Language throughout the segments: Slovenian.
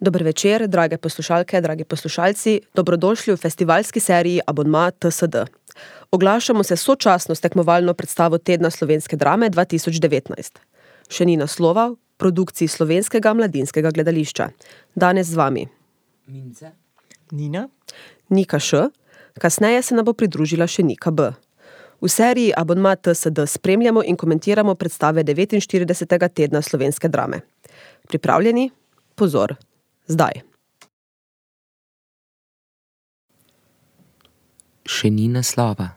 Dober večer, drage poslušalke, dragi poslušalci. Dobrodošli v festivalski seriji Abonma TSD. Oglašamo se sočasno s tekmovalno predstavo Tedna slovenske drame 2019. Še ni naslova, produkciji slovenskega mladinskega gledališča. Danes z vami Mince. Nina. Nika Š, kasneje se nam bo pridružila še Nika B. V seriji Abonma TSD spremljamo in komentiramo predstave 49. Tedna slovenske drame. Pripravljeni? Pozor, zdaj. Še ni naslova.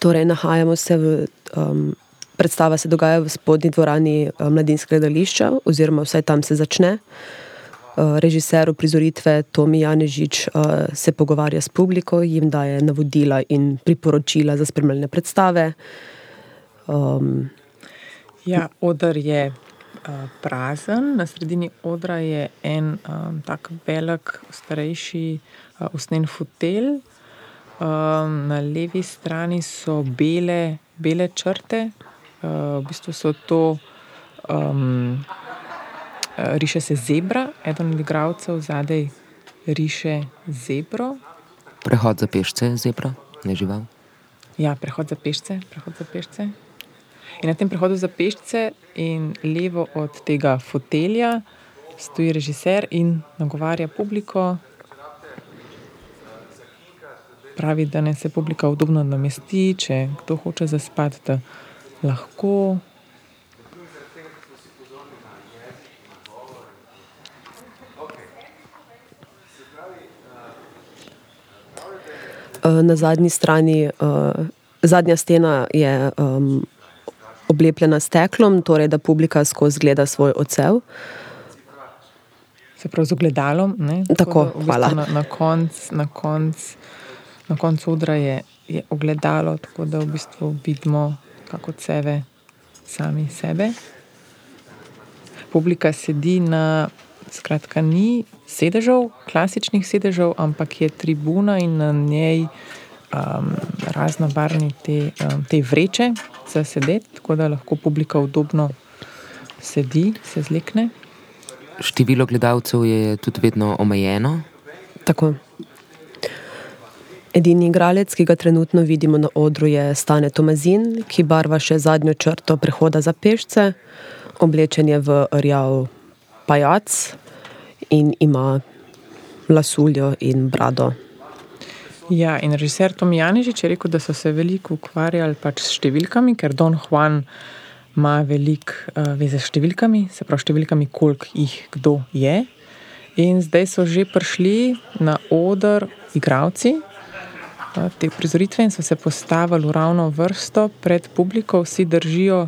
Torej, nahajamo se v, um, predstava se dogaja v spodnji dvorani uh, mladinskega gledališča, oziroma vsaj tam se začne. Uh, režiser uprizoritve Tomi Janežič uh, se pogovarja s publiko, jim daje navodila in priporočila za spremljanje predstave. Um, Ja, oder je uh, prazen, na sredini odra je en um, tak velik, starejši uh, usnjen fotelj. Um, na levi strani so bele, bele črte, uh, v bistvu so to. Um, riše se zebra, eden od igralcev zadaj riše zebro. Prehod za pešce je zebra, ne žival. Ja, prehod za pešce, prehod za pešce. In na tem prehodu za pešce in levo od tega fotelja stoji režiser in nagovarja publiko. Pravi, da naj se publika udobno namesti, če kdo hoče zaspati, da lahko. Na zadnji strani, uh, zadnja stena je um, oblepljena s steklom, torej da publika skozi gleda svoj odsev. Se pravi, z ogledalom. ne. Tako, da v bistvu hvala. Na, na koncu na konc, na konc odra je, je ogledalo, tako da v bistvu vidimo kako sebe, sami sebe. Publika sedi na, skratka, ni sedežev, klasičnih sedežev, ampak je tribuna in na njej um, raznobarvne te, um, te vreče za sedeti, tako da lahko publika udobno sedi, se zlekne. Število gledalcev je tudi vedno omejeno. Tako. Edini igralec, ki ga trenutno vidimo na odru, je Stane Tomazin, ki barva še zadnjo črto prehoda za pešce. Oblečen je v rjav pajac in ima lasuljo in brado. Ja, in režiser Tom Janežič je rekel, da so se veliko ukvarjali pač s številkami, ker Don Juan ima veliko uh, veze s številkami, se pravi, številkami, koliko jih kdo je. In zdaj so že prišli na oder igravci uh, te prizoritve in so se postavili v ravno vrsto pred publiko, vsi držijo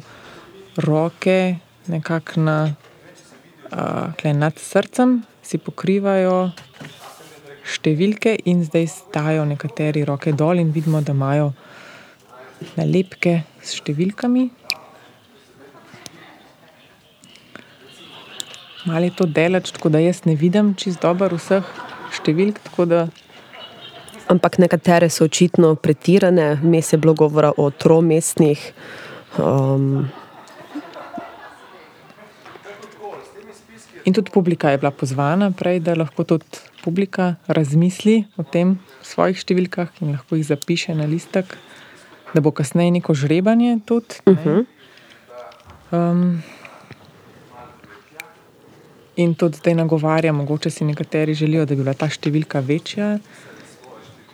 roke nekako na, uh, nad srcem, si pokrivajo številke in zdaj stajo nekateri roke dol in vidimo, da imajo nalepke s številkami. Malo je to delač, tako da jaz ne vidim čist dobro vseh številk, da Ampak nekatere so očitno pretirane, vmes je bilo govora o tromestnih. Um, In tudi publika je bila pozvana prej, da lahko tudi publika razmisli o tem v svojih številkah in lahko jih zapiše na listek, da bo kasneje neko žrebanje tudi. uh -huh. Um, in tudi zdaj nagovarja, mogoče si nekateri želijo, da bi bila ta številka večja,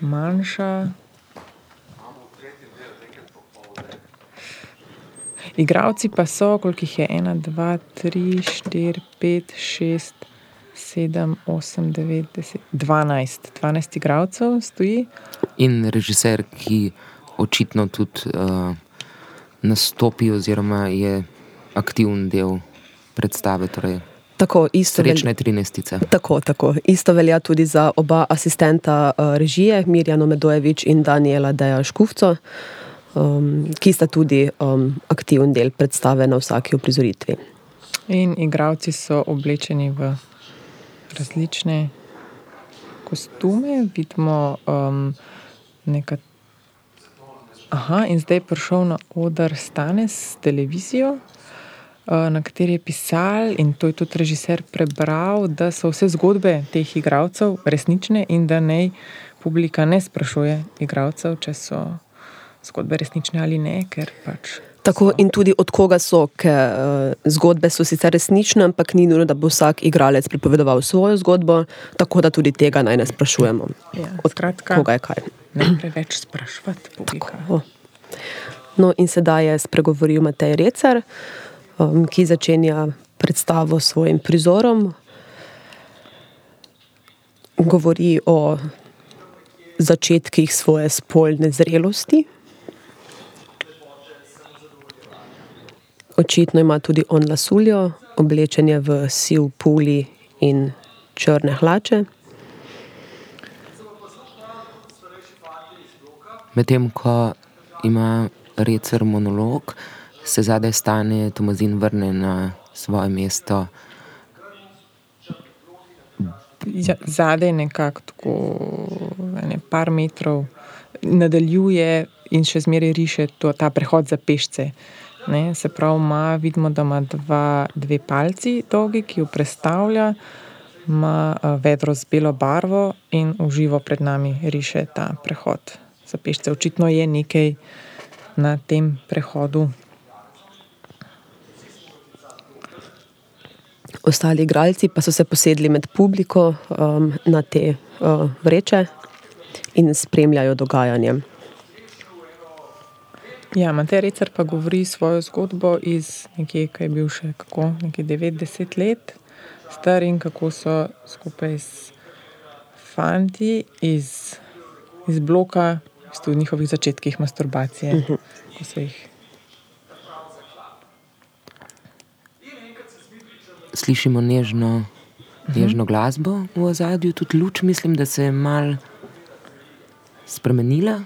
manjša. Igravci pa so, koliko jih je, ena, dva, tri, štiri, pet, šest, sedem, osem, devet, deset, dvanajst. Dvanajst igralcev stoji. In režiser, ki očitno tudi uh, nastopi, oziroma je aktiven del predstave, torej Tako, isto velja, srečne trinajstice. tako, tako. Isto velja tudi za oba asistenta uh, režije, Mirjano Medojevič in Daniela Deja Škufco, um, ki sta tudi um, aktiven del predstave na vsaki uprizoritvi. In igravci so oblečeni v različne kostume, vidimo um, nekaj. Aha, in zdaj je prišel na oder Stane s televizijo, uh, na kateri je pisal, in to je tudi režiser prebral, da so vse zgodbe teh igralcev resnične in da naj publika ne sprašuje igralcev, če so zgodbe resnične ali ne, ker pač. Tako in tudi od koga so, ker uh, zgodbe so sicer resnične, ampak ni nujno, da bo vsak igralec pripovedoval svojo zgodbo, tako da tudi tega naj ne sprašujemo. Ja, od skratka, koga je kaj. Ne preveč sprašvati. Tako. No, in sedaj je spregovoril Matej Recer, um, ki začenja predstavo s svojim prizorom. Govori o začetkih svoje spolne zrelosti. Očitno ima tudi on lasuljo, oblečen je v siv puli in črne hlače. Medtem ko ima recer monolog, se zadaj stane Tomazin vrne na svoje mesto. Ja, zadaj nekako tako, ne, par metrov nadaljuje in še zmeraj riše to, ta prehod za pešce. Ne, se pravi, ima, vidimo, da ima dva, dve palci dolgi, ki jo predstavlja, ima vedro z belo barvo in uživo pred nami riše ta prehod za pešce. Očitno je nekaj na tem prehodu. Ostali igralci pa so se posedli med publiko um, na te uh, vreče in spremljajo dogajanje. Ja, Matej Recer pa govori svojo zgodbo iz nekje, ki je bil še kako, nekje 90 let star in kako so skupaj s fanti iz, iz bloka, v njihovih začetkih masturbacije, uh -huh. ko so jih. Slišimo nežno, nežno glasbo v ozadju, tudi luč, mislim, da se je mal spremenila.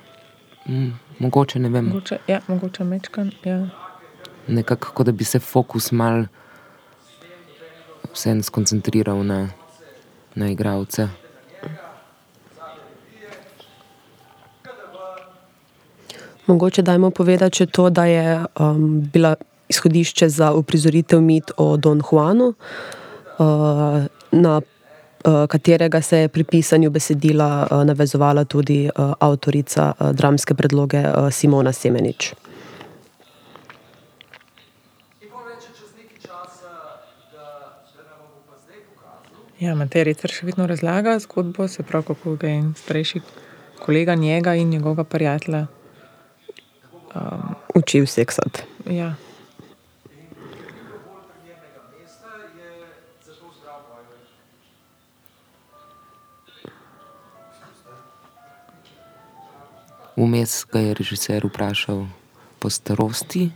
Mogoče ne vem. Mogoče, ja, mogoče mečkan. Ja. Nekako, da bi se fokus mal vse skoncentriral na, na igralce. Mogoče dajmo povedati še to, da je um, bila izhodišče za uprizoritev mit o Don Juanu, uh, na katerega se je pri pisanju besedila uh, navezovala tudi uh, avtorica dramske predloge Simona Semenič. Ja, Matej Recer še vedno razlaga zgodbo, se pravi, kako ga je starejši kolega njega in njegovega prijatelja um, učil seksati. Ja. Vmes ga je režiser vprašal po starosti,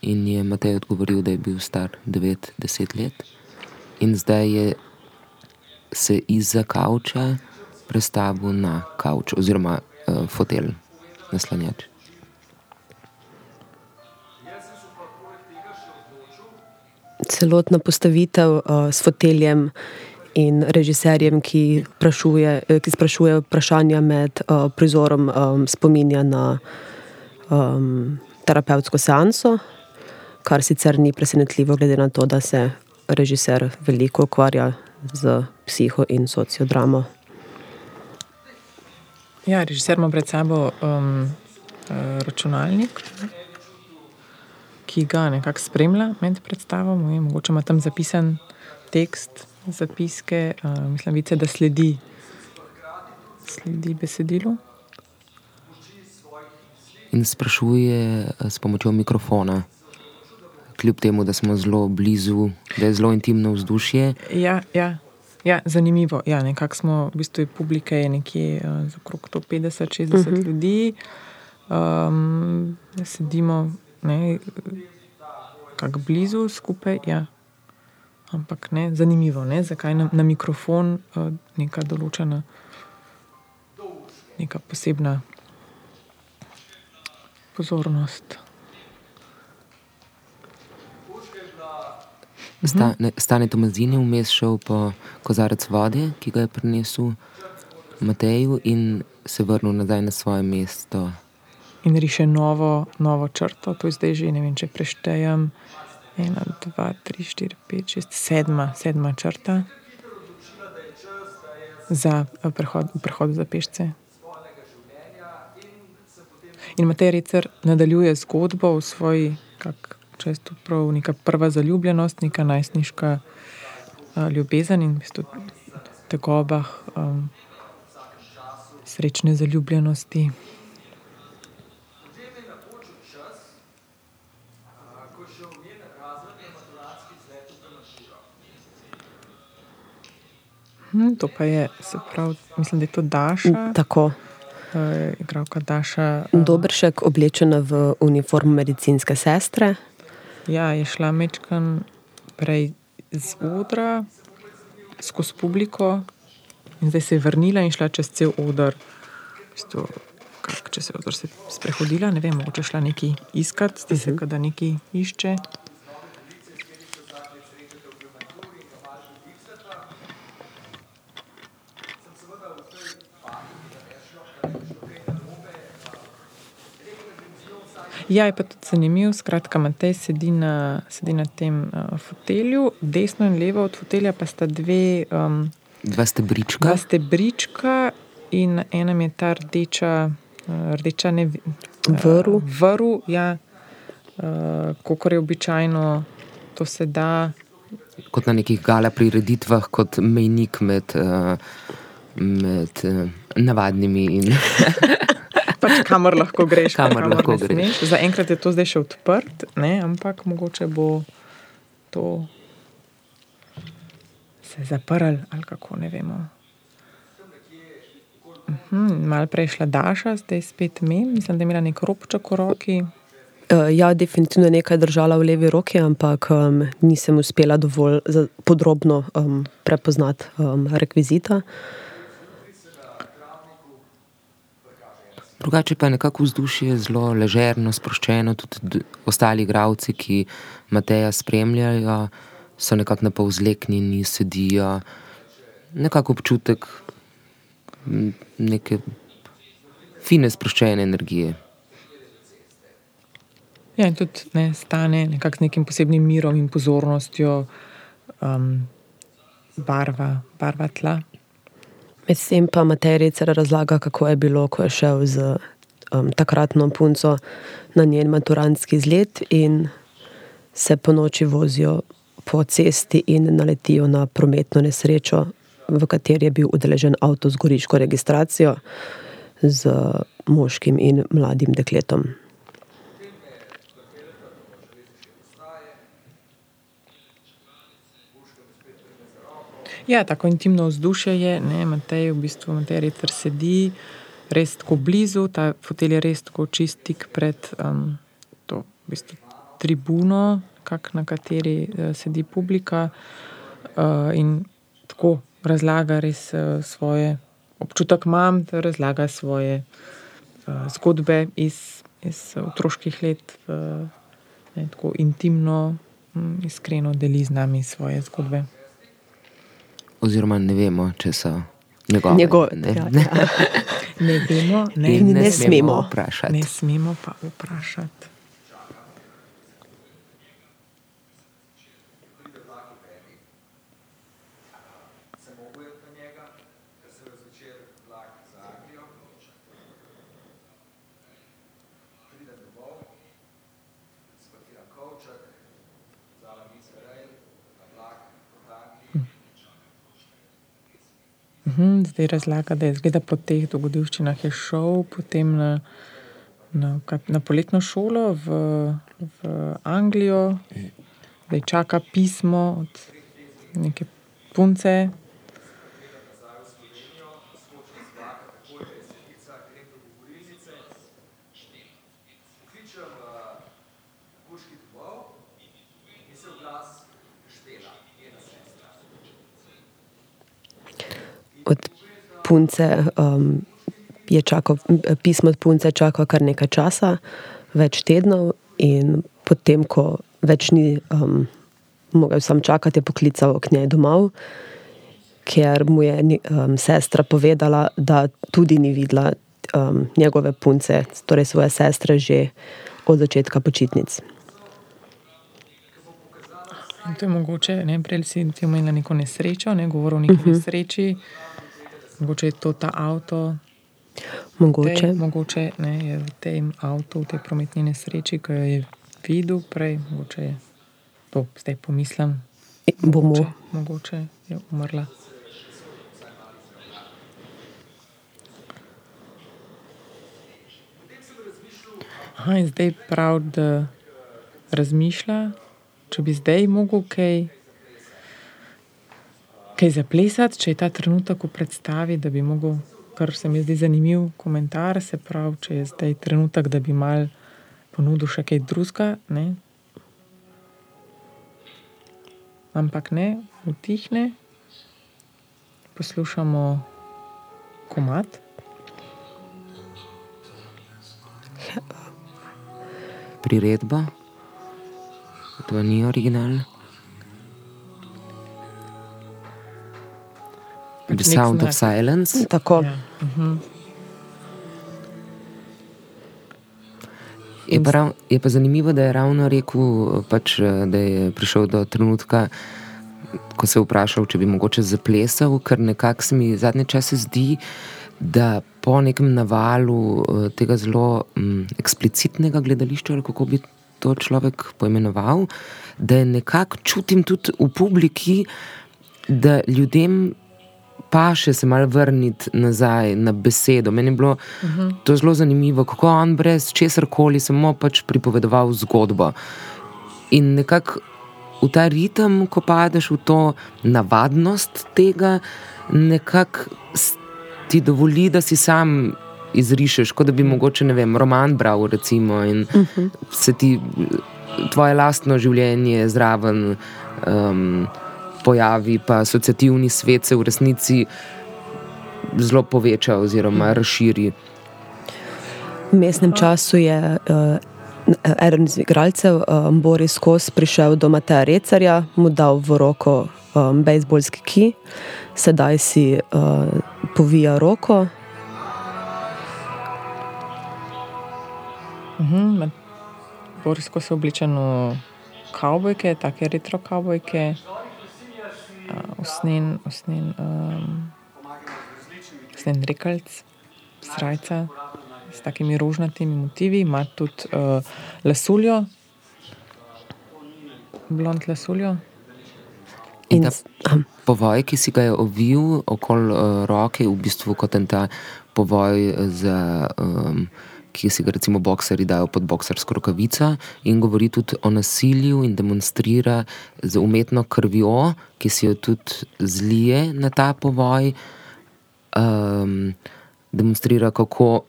in je Matej odgovoril, da je bil star 9-10 let, in zdaj je se izza kavča prestavil na kavč oziroma uh, fotelj, naslanjač. Celotna postavitev uh, s foteljem in režiserjem, ki, prašuje, ki sprašuje vprašanja med uh, prizorom, um, spominja na um, terapevtsko seanso, kar sicer ni presenetljivo, glede na to, da se režiser veliko ukvarja z psiho in sociodramo. Ja, režiser ima pred sabo um, računalnik, ki ga nekako spremlja med predstavo. Mogoče ima tam zapisan tekst, zapiske, uh, mislim, vice, da sledi, sledi besedilu. In sprašuje s pomočjo mikrofona, kljub temu, da smo zelo blizu, da je zelo intimno vzdušje. Ja, ja. Ja, zanimivo. Ja, nekako smo, v bistvu je publika je nekje uh, okrog 150-60 uh -huh. ljudi, um, sedimo ne, kako blizu skupaj. Ja. Ampak ne, zanimivo je, zakaj na, na mikrofon uh, neka določena, neka posebna pozornost. Sta, ne, Stane Tomazini vmes šel po kozarec vode, ki ga je prinesel Mateju, in se vrnil nazaj na svoje mesto. In riše novo, novo črto, to je zdaj že ne vem, če preštejem. Ena, dva, tri, štiri, pet, šest, sedma, sedma črta za prehod, prehod za pešce. In Matej Recer nadaljuje zgodbo v svoji, kako če je to prav, neka prva zaljubljenost, neka najstniška uh, ljubezen in v bistvu tegobah um, srečne zaljubljenosti. Hm, to pa je, se pravi, mislim, da je to Daša. Tako. Uh, igralka Daša. Uh, Dobršek, oblečena v uniformo medicinske sestre. Ja, je šla mečkan prej z odra, skozi publiko, in zdaj se je vrnila in šla čez cel odr. Isto, kak, če se je odr se sprehodila, ne vem, mogoče šla nekaj iskat, zdi se, da nekaj išče. Ja, je pa tudi zanimivo. Skratka, Matej sedi na, sedi na tem uh, fotelju, desno in levo od fotelja pa sta dve. Um, Dva stebrička. Dva stebrička in na enem je ta rdeča, uh, rdeča ne vem. Uh, vrv, ja. Uh, Kot je običajno, to se da. Kot na nekih gala prireditvah, kot mejnik med, uh, med uh, navadnimi in. pač kamor lahko greš, kamor kamor lahko greš. Zaenkrat je to zdaj še odprt, ne? ampak mogoče bo to se zaprl ali kako ne vemo. Uhum, mal prej šla Daša, zdaj spet mi, mislim, da je imela nek robček v roki. Uh, ja, definitivno nekaj držala v levi roki, ampak um, nisem uspela dovolj podrobno um, prepoznati um, rekvizita. Uh, Drugače pa je nekako vzdušje zelo ležerno, sproščeno, tudi ostali igravci, ki Mateja spremljajo, so nekako na povzleknjeni, sedijo, nekako občutek neke fine, sproščene energije. Ja, in tudi ne, stane nekako z nekim posebnim mirom in pozornostjo, um, barva, barva tla. Medtem pa Matej Recer razlaga, kako je bilo, ko je šel z um, takratno punco na njen maturantski izlet in se po noči vozijo po cesti in naletijo na prometno nesrečo, v kateri je bil udeležen avto z goriško registracijo z moškim in mladim dekletom. Ja, tako intimno vzdušje je, ne, Matej, v bistvu Matej Recer sedi res tako blizu, ta fotelj je res tako čist tik pred um, to, v bistvu, tribuno, kak, na kateri uh, sedi publika uh, in tako razlaga res uh, svoje občutek imam, da razlaga svoje uh, zgodbe iz, iz otroških let, uh, ne, tako intimno, um, iskreno deli z nami svoje zgodbe oziroma ne vemo, če so njegove. njegove ne, ja. Ja. ne vemo, ne, ne, ne smemo vprašati. Ne smemo pa vprašati. Zdaj razlaga, da je zgleda po teh dogodivščinah je šel potem na, na, na poletno šolo v, v Anglijo, da čaka pismo od neke punce. Od punce um, je čakal, pismo od punce čaka kar nekaj časa, več tednov, in potem, ko več ni um, mogel sam čakati, je poklical k njej domov, ker mu je um, sestra povedala, da tudi ni videla um, njegove punce, torej svoje sestre, že od začetka počitnic. In to je mogoče, ne prej si ti imel neko nesrečo, ne govoril o neki uh -huh. nesreči, mogoče je to ta avto. Mogoče. Tej, mogoče ne, je v tem avtu, v tej prometni nesreči, ki jo je videl prej, mogoče je to zdaj pomislim. Bomo. Mogoče, mogoče je umrla. Aha, in zdaj prav, da razmišlja, če bi zdaj mogel kaj, kaj zaplesati, če je ta trenutek v predstavi, da bi mogel, kar se mi zdi zanimiv komentar, se pravi, če je zdaj trenutek, da bi mal ponudil še kaj drugega. Ne? Ampak ne, utihne, poslušamo komat. Priredba, to ni original. The Sound of znak. Silence. Tako. Ja. Uh-huh. Je pa, rav, je pa zanimivo, da je ravno rekel, pač, eh, da je prišel do trenutka, ko se je vprašal, če bi mogoče zaplesal, ker nekako se mi zadnje čase zdi, da po nekem navalu eh, tega zelo um, eksplicitnega gledališča, ali kako bi to človek poimenoval, da je nekako čutim tudi v publiki, da ljudem pa še se malo vrniti nazaj na besedo. Meni je bilo uh -huh. to zelo zanimivo, kako on brez česar koli samo pač pripovedoval zgodbo. In nekako v ta ritem, ko padeš v to navadnost tega, nekako ti dovoli, da si sam izrišeš, kot da bi mogoče ne vem, roman bral, recimo, in uh -huh. se ti tvoje lastno življenje zraven. Um, Pojavi pa asociativni svet se v resnici zelo poveča, oziroma razširi. V mestnem času je uh, eden iz igralcev, um, Boris Kos, prišel do Mateja Recarja, mu dal v roko um, bejzbolski ki, sedaj si uh, povija roko. Uh-huh. Boris, ko se oblečen v kavbojke, take retro kavbojke, usnen, usnen, um, usnen rekalc, srajca s takimi rožnatimi motivi, ima tudi uh, lasuljo, blond lasuljo. In In ta povoj, ki si ga je ovil okoli uh, roke, v bistvu kot en ta povoj, za, um, ki si ga recimo bokseri dajo pod boksersko rokavico, in govori tudi o nasilju in demonstrira z umetno krvjo, ki si jo tudi zlije na ta povoj. Um, demonstrira, kako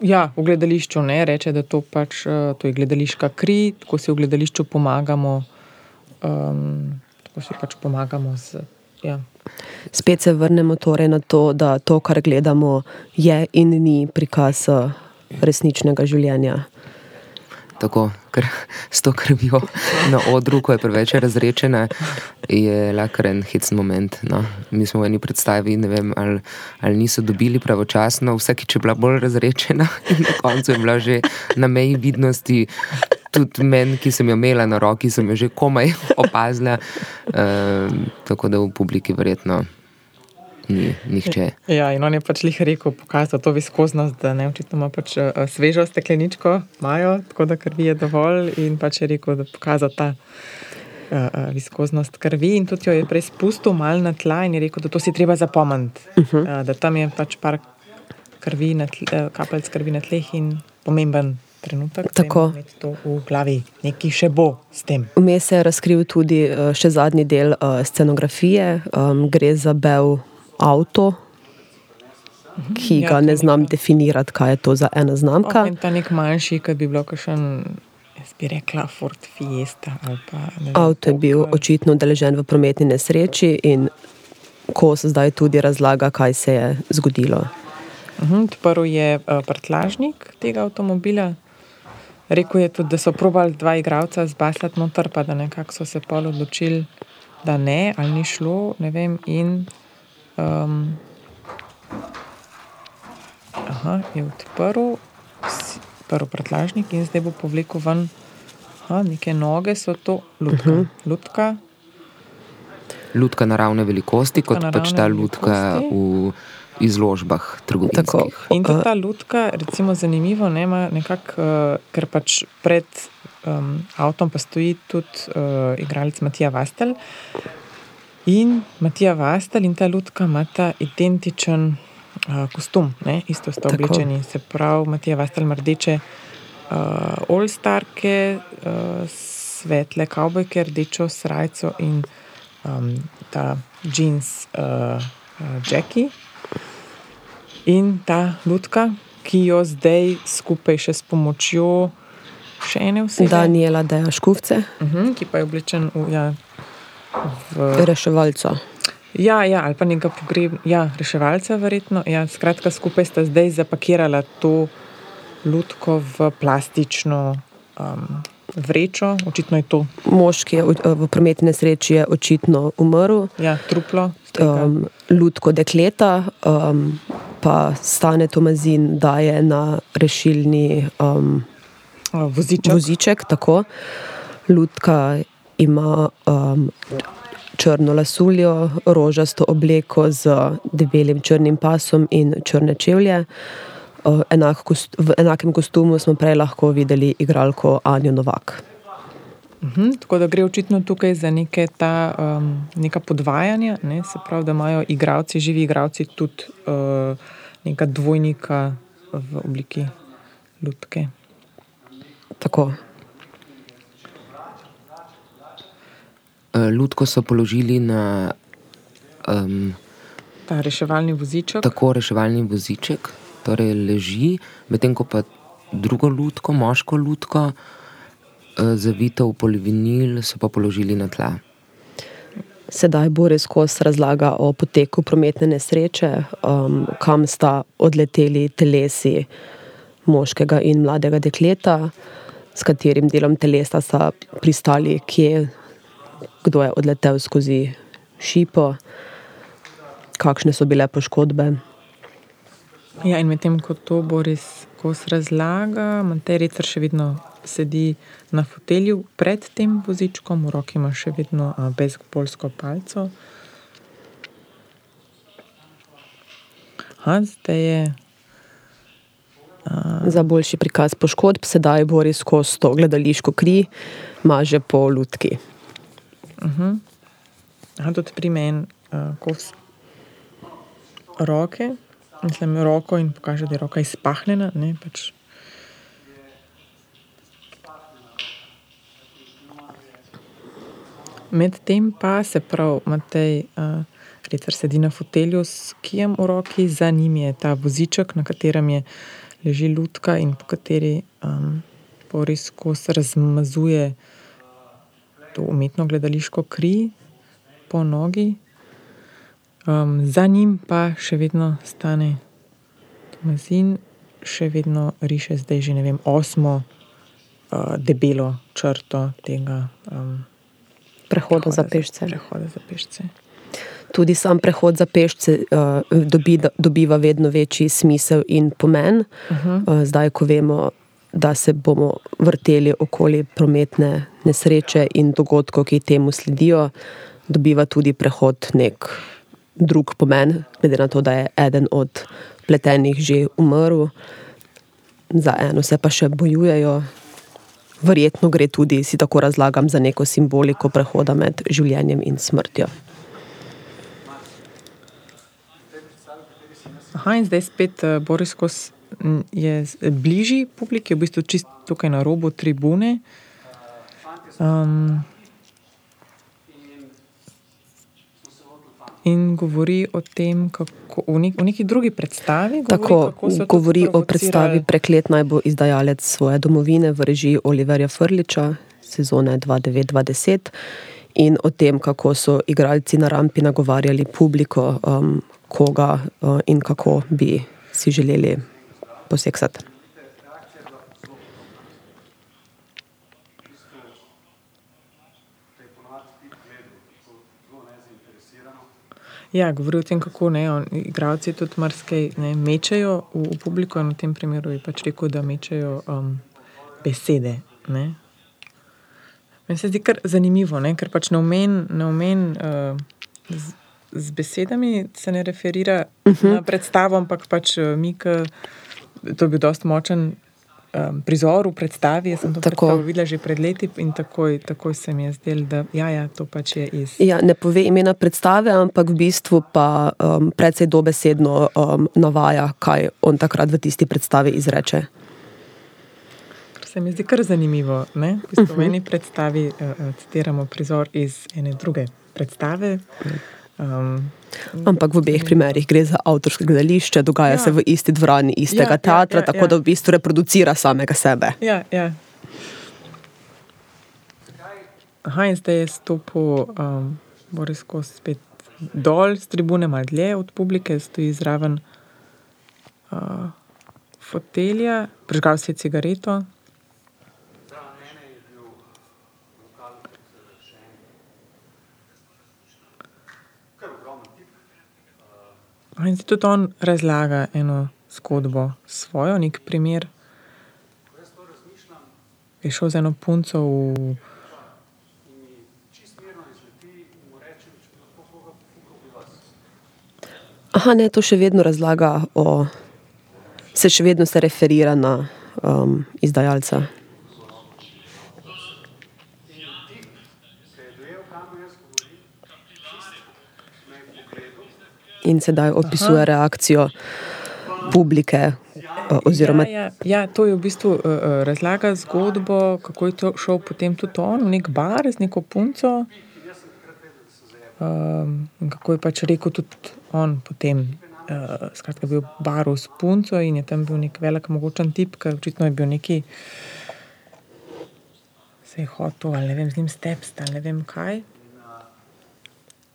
Ja, v gledališču ne reče, da to, pač, eh, to je gledališka kri, tako si v gledališču pomagamo. Um, tako si pač pomagamo z. Ja. Spet se vrnemo torej na to, da to, kar gledamo, je in ni prikaz uh, resničnega življenja. Tako, ker s to krvjo na odru, ko je preveč razrečena, je lahko en hecen moment. No. Mi smo v eni predstavi, ne vem, ali, ali niso dobili pravočasno, vsakič je bila bolj razrečena, in na koncu je bila že na meji vidnosti. Tudi meni, ki sem jo imela na roki, sem jo že komaj opazila, um, tako da v publiki verjetno ni nihče. ja, in on je pač lih rekel, pokazal to viskoznost, da ne očitno ima pač uh, svežo stekleničko, imajo, tako da krvi je dovolj. In pač je rekel, da pokazal ta. Uh, viskoznost krvi, in tudi jo je prej spustil malo na tla, in je rekel, da to si treba zapomniti. Uh -huh. uh, da tam je pač par krvi, tle, kapelj krvi na tleh in pomemben trenutek. Tako. imeti To v glavi, nekaj še bo s tem. Vmes se je razkril tudi še zadnji del uh, scenografije, um, gre za bel avto, ki Ja, ga ne znam neka- definirati, kaj je to za ena znamka. In ta nek manjši, ki bi bil kakšen, jaz bi rekla, Ford Fiesta pa vem, Avto je bil Opel. očitno deležen v prometni nesreči in ko se zdaj tudi razlaga, kaj se je zgodilo. Mhm, Odprl je uh, prtlažnik tega avtomobila rekel je tudi, da so probali dva igralca zbaslati noter, pa da nekako so se pol odločili, da ne, ali ni šlo, ne vem. In um, aha, je odprl, prvi pretlažnik in zdaj bo povlekel ven. Aha, neke noge so to, lutka. Uh -huh. lutka. Lutka naravne velikosti, lutka kot pač ta lutka velikosti. v izložbah trgovcev. In tudi ta lutka, recimo, zanimivo, ne, nekak, uh, ker pač pred um, avtom pa stoji tudi uh, igralec Matija Vastel. In Matija Vastel in ta lutka imata identičen uh, kostum, ne? isto sta oblečeni. Se pravi, Matija Vastel ima rdeče uh, all-starke, uh, svetle kavbojke, rdečo srajco in um, ta jeans uh, uh, Jackie. In ta lutka, ki jo zdaj skupaj še s pomočjo še ene osebe. Daniela Deja Škufce. Uh mhm, -huh, ki pa je oblečen v. Ja, v... Reševalca. Ja, ja, ali pa nekaj pogreb, ja, reševalca, verjetno. Ja, skratka, skupaj sta zdaj zapakirala to lutko v plastično um, vrečo. Očitno je to. Moški je v prometni nesreči je očitno umrl. Ja, truplo. Um, lutko dekleta, um, pa stane Tomazin, da je na rešilni um, voziček. voziček tako. Lutka ima um, črno lasuljo, rožasto obleko z debelim črnim pasom in črne čevlje. Uh, enak kost, v enakem kostumu smo prej lahko videli igralko Anjo Novak. Uhum, tako da gre očitno tukaj za neke ta, um, neka podvajanja, ne? se pravi, da imajo igravci, živi igravci, tudi uh, neka dvojnika v obliki lutke. Tako. Lutko so položili na um, ta reševalni voziček. Tako reševalni voziček, torej leži, medtem ko pa drugo lutko, moško lutko, uh, zavito v polivinil, so pa položili na tla. Sedaj Boris Kos razlaga o poteku prometne nesreče, um, kam sta odleteli telesi moškega in mladega dekleta, s katerim delom telesa sta pristali, kje kdo je odletel skozi šipo, kakšne so bile poškodbe. Ja, in medtem ko to Boris Kos razlaga, Materica še vedno sedi na fotelju pred tem vozičkom, v roki ima še vedno bezpolsko palco. Ha, zdaj je. Uh, Za boljši prikaz poškodb sedaj Boris Kos to gledališko kri maže po lutki. Uh -huh. Aha, tudi pri meni, uh, ko so roke, mislim, roko in pokaže, da je roka izpahnjena. Pač. Medtem pa se pravi, Matej, uh, Ricer sedi na fotelju s kijem v roki, za njim je ta voziček, na katerem je leži lutka in po kateri um, Boris Kos razmazuje to umetno gledališko kri po nogi, um, za njim pa še vedno stane Tomazin, še vedno riše zdaj že ne vem, osmo uh, debelo črto tega um, prehoda, prehoda, za pešce. prehoda za pešce. Tudi sam prehod za pešce uh, dobi, dobiva vedno večji smisel in pomen. Uh -huh. uh, zdaj, ko vemo, da se bomo vrteli okoli prometne nesreče in dogodkov, ki temu sledijo, dobiva tudi prehod nek drug pomen, glede na to, da je eden od pletenih že umrl, za eno se pa še bojujejo. Verjetno gre tudi, si tako razlagam, za neko simboliko prehoda med življenjem in smrtjo. Aha, in zdaj spet uh, Boris Kos je bližji publiki, v bistvu čisto tukaj na robu tribune. Um, in govori o tem, kako v, nek, v neki drugi predstavi. Govori, Tako govori o predstavi Preklet naj bo izdajalec svoje domovine v režiji Oliverja Frliča, sezone 2009-2010. In o tem, kako so igralci na rampi nagovarjali publiko, um, koga uh, in kako bi si želeli poseksat. Ja, govori o tem, kako ne, on, igravci tudi marsikaj ne mečejo v, v publiko, in v tem primeru je pač rekel, da mečejo um, besede. Ne. Meni se zdi kar zanimivo, ne, ker pač na omen, na omen uh, z, z besedami se ne referira uh -huh. na predstavo, ampak pač uh, mi, ki to bi bil dosti močen um, prizor v predstavi. Jaz sem to videla že pred leti in takoj, takoj se mi je zdelo, da ja, ja, to pač je iz. Ja, ne pove imena predstave, ampak v bistvu pa um, predvsej dobesedno um, navaja, kaj on takrat v tisti predstavi izreče. Se mi zdi kar zanimivo. V, bistvu v eni predstavi uh, citiramo prizor iz ene druge predstave. Um, Ampak v obeh primerih gre za avtorske gledališče, dogaja ja. se v isti dvorani istega ja, ja teatra, ja, ja, tako ja. da v bistvu reproducira samega sebe. Ja, ja. Aha, in zdaj je stopil um, Boris Kos spet dol z tribune, malo dlje od publike, stoji zraven uh, fotelja, prižgal si je cigareto. In tudi on razlaga eno zgodbo, svojo, nek primer. Je šel z eno punco v. Aha, ne, to še vedno razlaga, o, se še vedno se referira na um, izdajalca. In sedaj opisuje Aha. reakcijo publike. Eh, oziroma... Ja, ja, ja, to je v bistvu uh, razlaga zgodbo, kako je šel potem tudi on v nek bar z neko punco. Um, kako je pač rekel tudi on potem. Uh, skratka, bil v baru s punco in je tam bil nek velik, mogočen tip, ki očitno je bil neki. Se je hotel, ali ne vem, z njim stepst, ali ne vem kaj.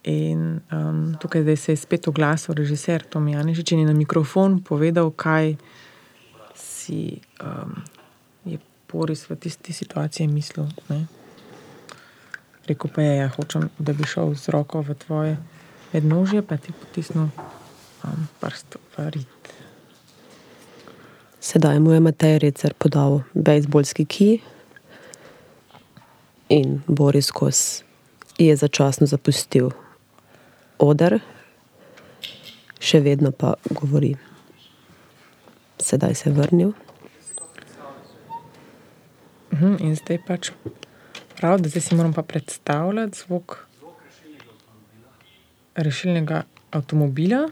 In um, tukaj se je spet oglasil režiser Tom Janežič in je na mikrofon povedal, kaj si um, je Boris v tisti situaciji mislil. Ne? Rekl pa je, ja, hočem, da bi šel z roko v tvoje mednožje, pa ti potisnil um, prst v rit. Sedaj mu je Matej Recer podal bejzbolski ki in Boris Kos je začasno zapustil oder, še vedno pa govori. Sedaj se je vrnil. Mhm, in zdaj pač prav, da zdaj si moram pa predstavljati zvok rešilnega avtomobila.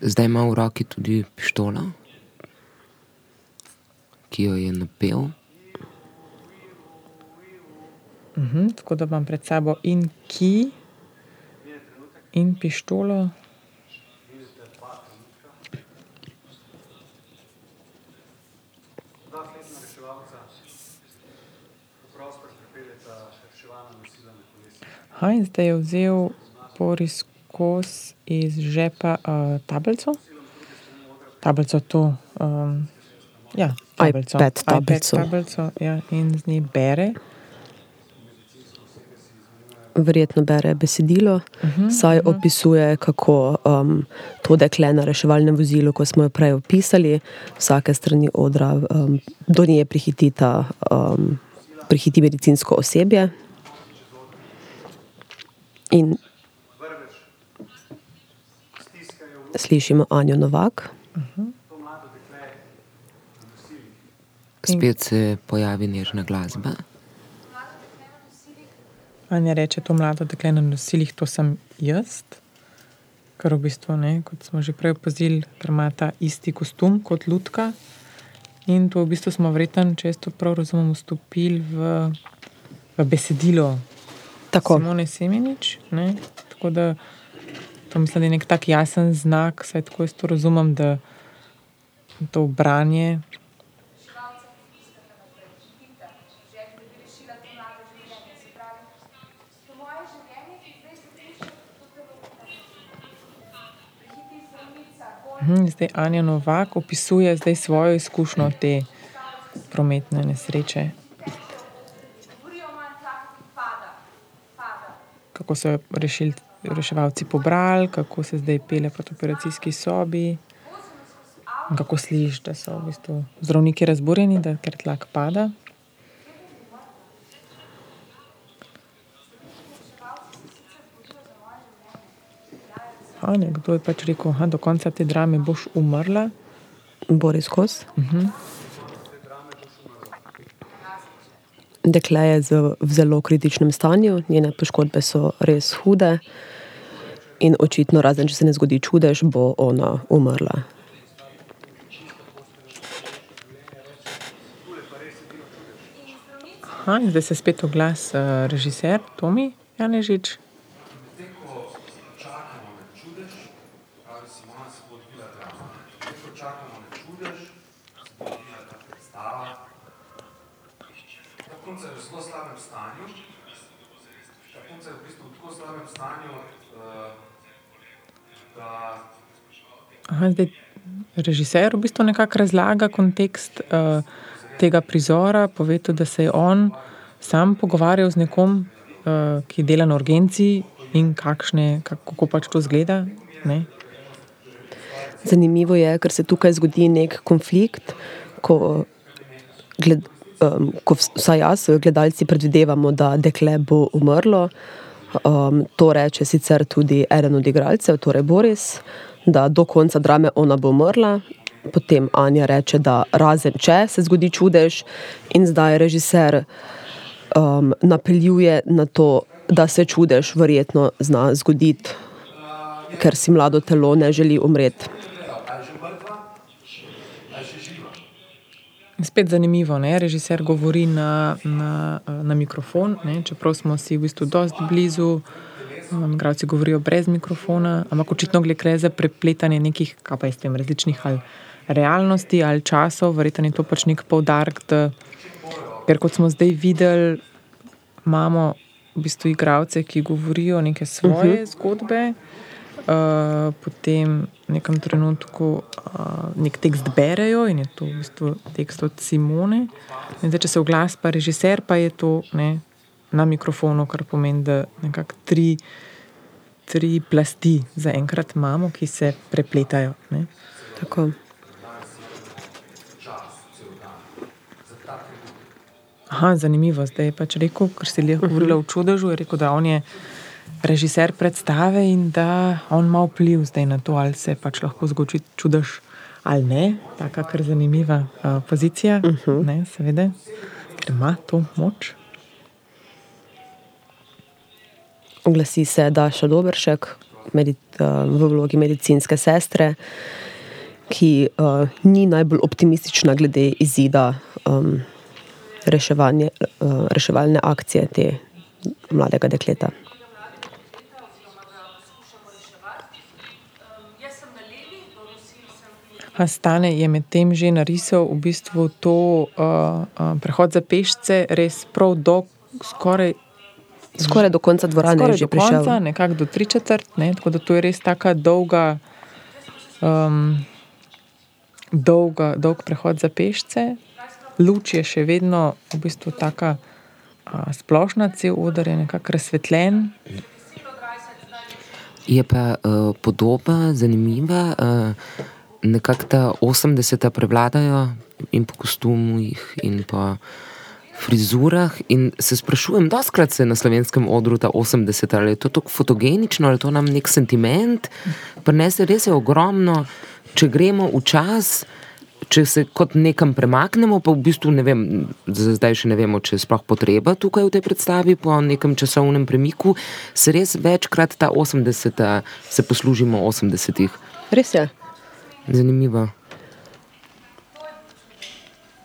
Zdaj ima v roki tudi pištolo, ki jo je napel. Uhum, tako da imam pred sabo in ki in pištolo. Ha, in zdaj je vzel Boris Kos iz žepa uh, tablico. Tablico to. Um, ja, tablico. iPad tablico. tablico ja, in z njej bere verjetno bere besedilo, uh -huh, saj uh -huh. opisuje, kako um, to dekle na reševalnem vozilu, kot smo jo prej opisali, vsake strani odra, um, do nje prihitita, um, prihiti medicinsko osebje. In slišimo Anjo Novak. Uh -huh. Spet se pojavi nežna glasba. Anja reče, to mlado dekle na nosilih, to sem jaz. Kar v bistvu, ne, kot smo že prej opazili, ima ta isti kostum kot Ludka. In to v bistvu smo vreten, če to prav razumemo, vstopili v, v besedilo Tako. Simone Semenič. Ne. Tako da to mislim, da je nek tak jasen znak, saj tako jaz to razumem, da to branje zdaj Anja Novak opisuje zdaj svojo izkušnjo te prometne nesreče. Kako so rešili reševalci pobrali, kako se zdaj pele proti operacijski sobi. In kako slišiš, da so v bistvu zdravniki razburjeni, da ker tlak pada. A, nekdo je pač rekel, da do konca te drame boš umrla. Boris Kos. Dekle je z, v zelo kritičnem stanju, njene poškodbe so res hude. In očitno, razen če se ne zgodi čudež, bo ona umrla. Aha, zdaj se spet oglas uh, režiser Tomi Janežič. punca je v zelo slabem stanju. Ta punca je v bistvu v tako slabem stanju, uh, da. Aha, zdaj, režiser v bistvu nekako razlaga kontekst uh, tega prizora, povedal, da se je on sam pogovarjal z nekom, uh, ki dela na urgenci in kakšne, kako pač to zgleda. Ne? Zanimivo je, ker se tukaj zgodi nek konflikt, ko, gled, um, ko vsaj jaz, gledalci, predvidevamo, da dekle bo umrlo. Um, to reče sicer tudi eden od igralcev, torej Boris, da do konca drame ona bo umrla. Potem Anja reče, da razen če se zgodi čudež, in zdaj režiser um, napeljuje na to, da se čudež verjetno zna zgoditi, ker si mlado telo ne želi umreti. Spet zanimivo, ne? režiser govori na, na, na mikrofon, ne? čeprav smo si v bistvu dosti blizu, igralci govorijo brez mikrofona, ampak očitno gre za prepletanje nekih, kaj pa jaz vem, različnih ali realnosti ali časov, verjetno je to pač nek poudarek, da, ker kot smo zdaj videli, imamo v bistvu igralce, ki govorijo neke svoje uh -huh. zgodbe. Uh, potem v nekem trenutku uh, nek tekst berejo in je to v bistvu tekst od Simone. Zdaj, če se oglas, pa režiser, pa je to ne, na mikrofonu, kar pomeni, da nekako tri, tri plasti zaenkrat imamo, ki se prepletajo. Ne. Tako. Aha, zanimivo. Zdaj je pač rekel, ker si le govorila o čudežu, je rekel, da on je režiser predstave in da on ima vpliv zdaj na to, ali se pač lahko zgodi čudež ali ne. Taka kar zanimiva uh, pozicija, uh -huh. ne, seveda, ker ima to moč. Oglasi se Daša Dobršek v vlogi medicinske sestre, ki uh, ni najbolj optimistična glede izida um, uh, reševalne akcije te mladega dekleta. Stane je medtem že narisal v bistvu to uh, uh, prehod za pešce, res prav dolg, skoraj. Skoraj do konca dvorane je že prišel. Konca, nekako do tri četrt, ne? tako da to je res tako dolga, um, dolga, dolg prehod za pešce. Luč je še vedno v bistvu tako splošna, cel odr je nekako razsvetljen. Je pa uh, podoba zanimiva. Uh, nekako ta 80-ta prevladajo in po kostumih, in po frizurah. In se sprašujem, da skrat se na slovenskem odru ta 80-ta, ali je to tako fotogenično, ali je to nam nek sentiment, prenese res je ogromno, če gremo v čas. Če se kot nekam premaknemo, pa v bistvu ne vem, zdaj še ne vemo, če je sploh potreba tukaj v tej predstavi, po nekem časovnem premiku, se res večkrat ta 80-ta, se poslužimo 80-ih. Res je. Zanimivo.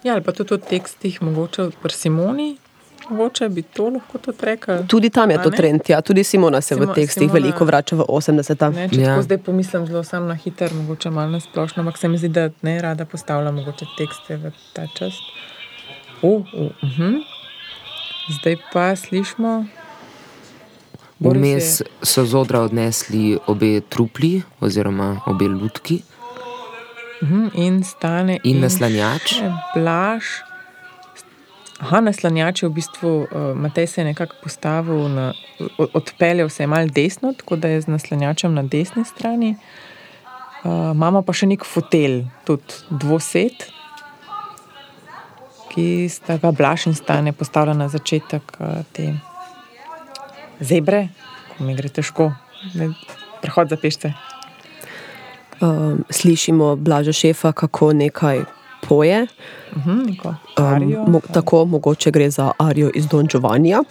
Ja, ali pa tudi v tekstih, mogoče pri Simoni, mogoče bi to lahko tudi rekel. Tudi tam je to trend, ja. tudi Simona se Simo, v tekstih Simona, veliko vrača v 80-ta. Če ja. zdaj pomislim zelo sam na hiter, mogoče malo na splošno, ampak se mi zdi, da ne rada postavlja mogoče tekste v ta čas. Uh, uh, uh -huh. Zdaj pa slišimo. Vmes so z odra odnesli obe trupli oziroma obe lutki. In stane in naslanjač. Blaž Aha, naslanjač je v bistvu, uh, Matej se je nekako postavil, na, odpeljal se je malo desno, tako da je z naslanjačem na desni strani. Uh, imamo pa še nek fotelj, tudi dvoset, ki sta ga blaš in stane postavljena na začetek uh, te zebre, ko mi gre težko, prehod za pešce. Uh, slišimo blaža šefa, kako nekaj poje. Uh -huh, arijo, um, mo tako, mogoče gre za Arijo iz Don Giovannija,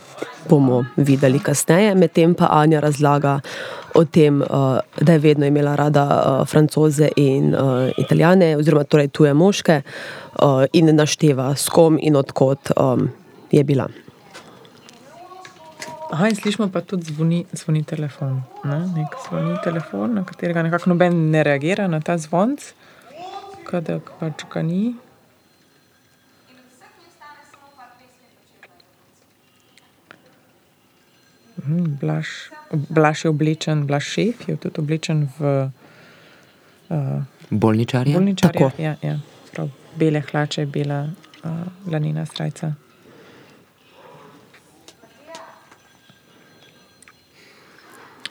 bomo videli kasneje. Medtem pa Anja razlaga o tem, uh, da je vedno imela rada uh, francoze in uh, italijane, oziroma torej tuje moške, uh, in našteva s kom in odkot um, je bila. Aha, in slišimo pa tudi zvoni, zvoni telefon. Ne? Nek zvoni telefon, na katerega nekako noben ne reagira na ta zvonc da pač ga ni. Mhm, Blaž, Blaž je oblečen, Blaž šef je tudi oblečen v uh, bolničarje. bolničarje ja, ja. Prav, bele hlače, bela uh, lanina srca.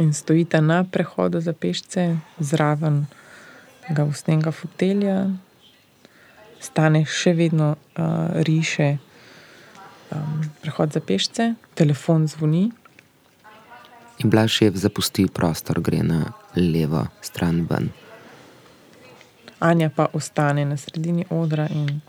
In stojite na prehodu za pešce, zraven tega usnega fotelja, stane še vedno uh, riše, um, prehod za pešce, telefon zvoni. In Blaž je zapustil prostor, gre na levo stran ven. Anja pa ostane na sredini odra in.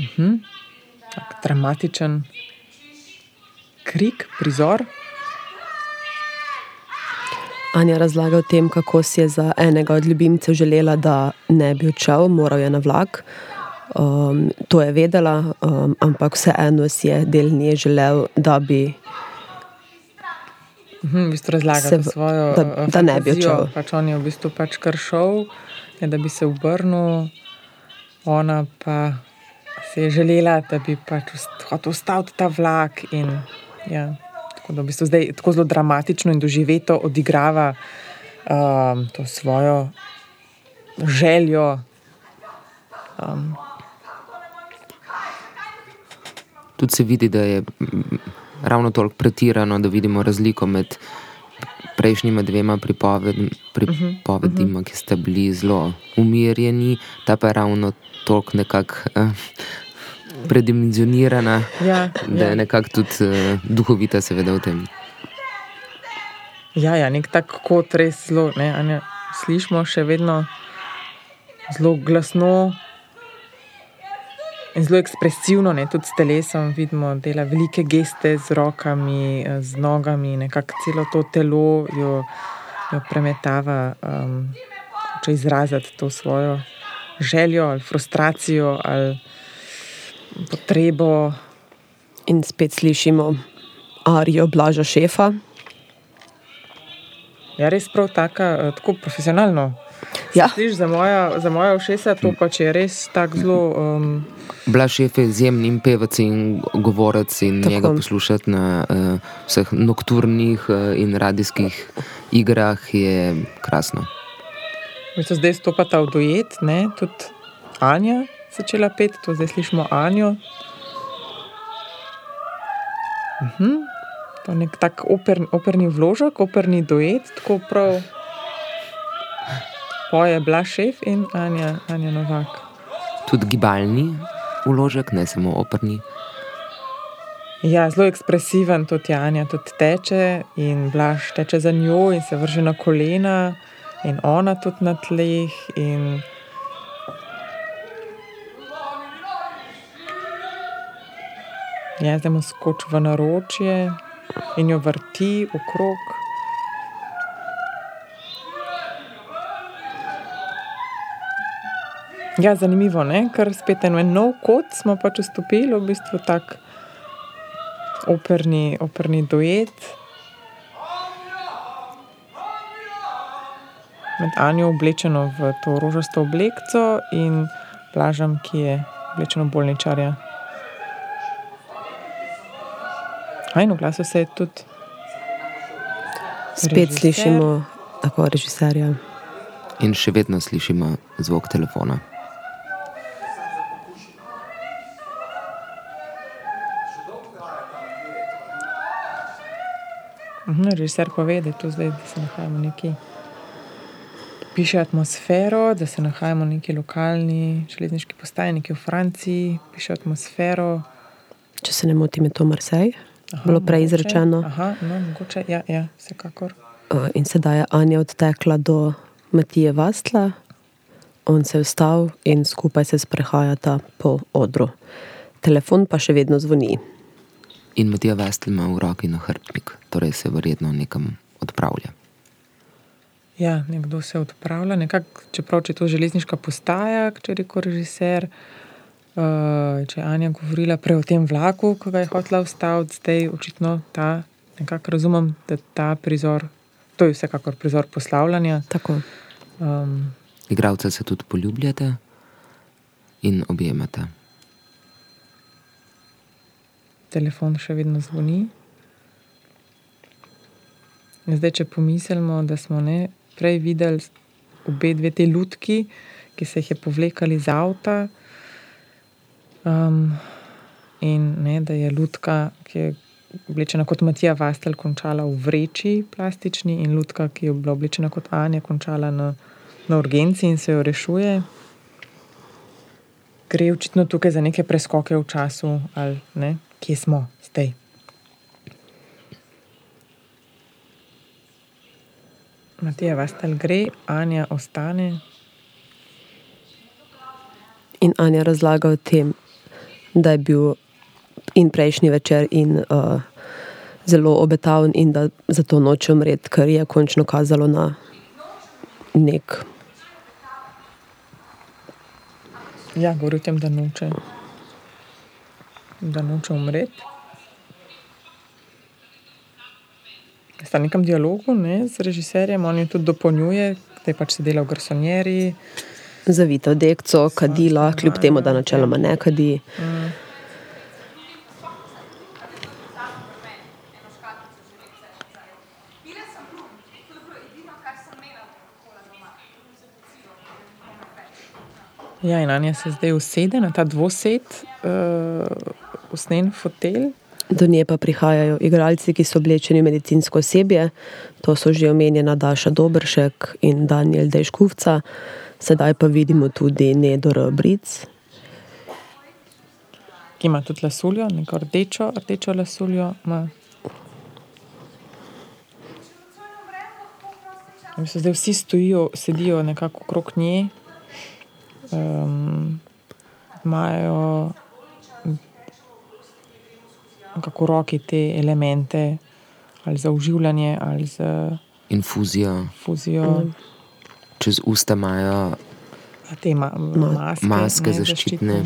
Mhm. -huh. tak, dramatičen krik, prizor. Anja razlaga o tem, kako si je za enega od ljubimcev želela, da ne bi odšel, moral je na vlak. Um, to je vedela, um, ampak vseeno si je del nje želel, da bi. Mhm, v bistvu razlaga svojo da, da fantazijo. ne bi odšel. Pač on je v bistvu pač kar šel, da bi se obrnil, ona pa si je želela, da bi pač ostal ta vlak. In Ja. Tako da v bistvu zdaj tako zelo dramatično in doživeto odigrava um, to svojo željo. Um. Tudi se vidi, da je ravno toliko pretirano, da vidimo razliko med prejšnjima dvema pripovedima, pripovedima uh -huh. ki sta bili zelo umirjeni, ta pa je ravno toliko nekako. Uh, predimenzionirana, ja, da je ja. nekako tudi uh, duhovita, seveda, v tem. Ja, ja nek tak kot res zelo. Ne, ne, slišimo še vedno zelo glasno in zelo ekspresivno, ne, tudi s telesom. Vidimo, dela velike geste z rokami, eh, z nogami, nekako celo to telo jo, jo premetava, um, če izraziti to svojo željo ali frustracijo. Ali, potrebo. In spet slišimo arijo blaža šefa. Ja, res prav taka, eh, tako profesionalno. Ja. Sliš, za, moja, za moja všesa to pač je res tako zelo. Um... Blaž šef je izjemen pevec in govorec in tako. njega poslušati na uh, vseh nokturnih uh, in radijskih igrah je krasno. Mi smo zdaj stopata v duet, ne, tudi Anja začela peti, to zdaj slišimo Anjo. Uhum. To je nek tak oper, operni vložek, operni duet, tako prav. Poje bila šef in Anja, Anja Novak. Tudi gibalni vložek, ne samo operni. Ja, zelo ekspresiven, tudi Anja tudi teče in Blaž teče za njo in se vrže na kolena, in ona tudi na tleh. In Ja, zdaj mu skoči v naročje in jo vrti okrog. Ja, zanimivo je, ker spet en nov kot smo pač vstopili, v bistvu tak operni, operni duet. Med Anjo oblečeno v to rožasto oblekco in plažam, ki je oblečeno bolničarja. Ajno, glasu se je tudi. Spet režiser. slišimo tako režiserja. In še vedno slišimo zvok telefona. Mhm, režiser pove, da je to zdaj, da se nahajamo neki. Piše atmosfero, da se nahajamo v neki lokalni železniški postaji, nekje v Franciji, piše atmosfero. Če se ne motim, je to Marsej, Aha, bilo prej izrečeno. Aha, no, mogoče, ja, ja, vsekakor. In sedaj je Anja odtekla do Matije Vastla, on se je vstal in skupaj se sprehajata po odru. Telefon pa še vedno zvoni. In Matija Vestel ima v roki nahrbtnik, torej se verjetno nekam odpravlja. Ja, nekdo se odpravlja, nekako, čeprav če je to železniška postaja, če je rekel režiser. Uh, če je Anja govorila prej o tem vlaku, ki ga je hotela ustaviti, zdaj očitno ta, nekako razumem, da ta prizor, to je vsekakor prizor poslavljanja. Tako. Um, Igravca se tudi poljubljate in objemate. telefon še vedno zvoni. In zdaj, če pomislimo, da smo ne prej videli obe dve te lutki, ki se jih je povlekali iz avta, um, in ne, da je lutka, ki je oblečena kot Matija Vastel, končala v vreči plastični, in lutka, ki je bila oblečena kot Anja, končala na, na urgenci in se jo rešuje. Gre očitno tukaj za neke preskoke v času, ali ne, kje smo zdaj. Matija Vastel gre, Anja ostane. In Anja razlaga o tem, da je bil in prejšnji večer, in uh, zelo obetaven, in da zato noče umreti, ker je končno kazalo na nek. Ja, govori o tem, da noče, da noče umreti. Sta v nekem dialogu ne, z režiserjem, on jo tudi dopolnjuje, da je pač sedela v garsonjeri. Zavita v dekco, kadila, kljub temu, da načeloma ne kadi. Mm. Ja, in Anja se zdaj usede na ta dvosed, uh, usnjen fotelj. Do nje pa prihajajo igralci, ki so oblečeni medicinsko osebje. To so že omenjena Daša Dobršek in Daniel Dejškuvca. Sedaj pa vidimo tudi Nedor Bric. Ki ima tudi lasuljo, neko rdečo, rdečo lasuljo. Ima. Zdaj vsi stojijo, sedijo nekako okrog nje, um, imajo nekako v roki te elemente, ali za uživljanje, ali za Infuzija, fuzijo. Mm. čez usta imajo Te ma maske, maske ne, zaščitne.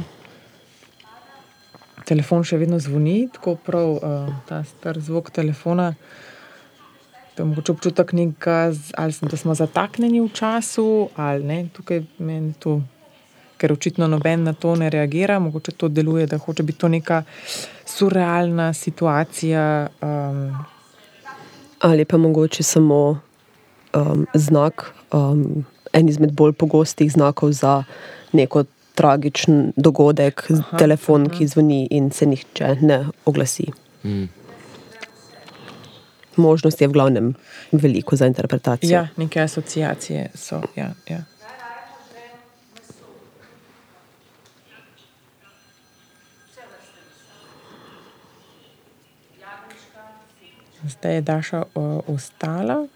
Telefon še vedno zvoni, tako prav uh, ta star zvok telefona. To je mogoče občutek, nekega, z- ali smo, da smo zataknjeni v času, ali ne. Tukaj meni to, ker očitno noben na to ne reagira, mogoče to deluje, da hoče biti to neka surrealna situacija. Um, Ali pa mogoče samo um, znak, um, en izmed bolj pogostih znakov za neko tragičen dogodek, aha, telefon, aha. ki zvoni in se nihče ne oglasi. Mm. Možnost je v glavnem veliko za interpretacijo. ja, neke asociacije so. Ja, ja. Zdaj je Daša ostala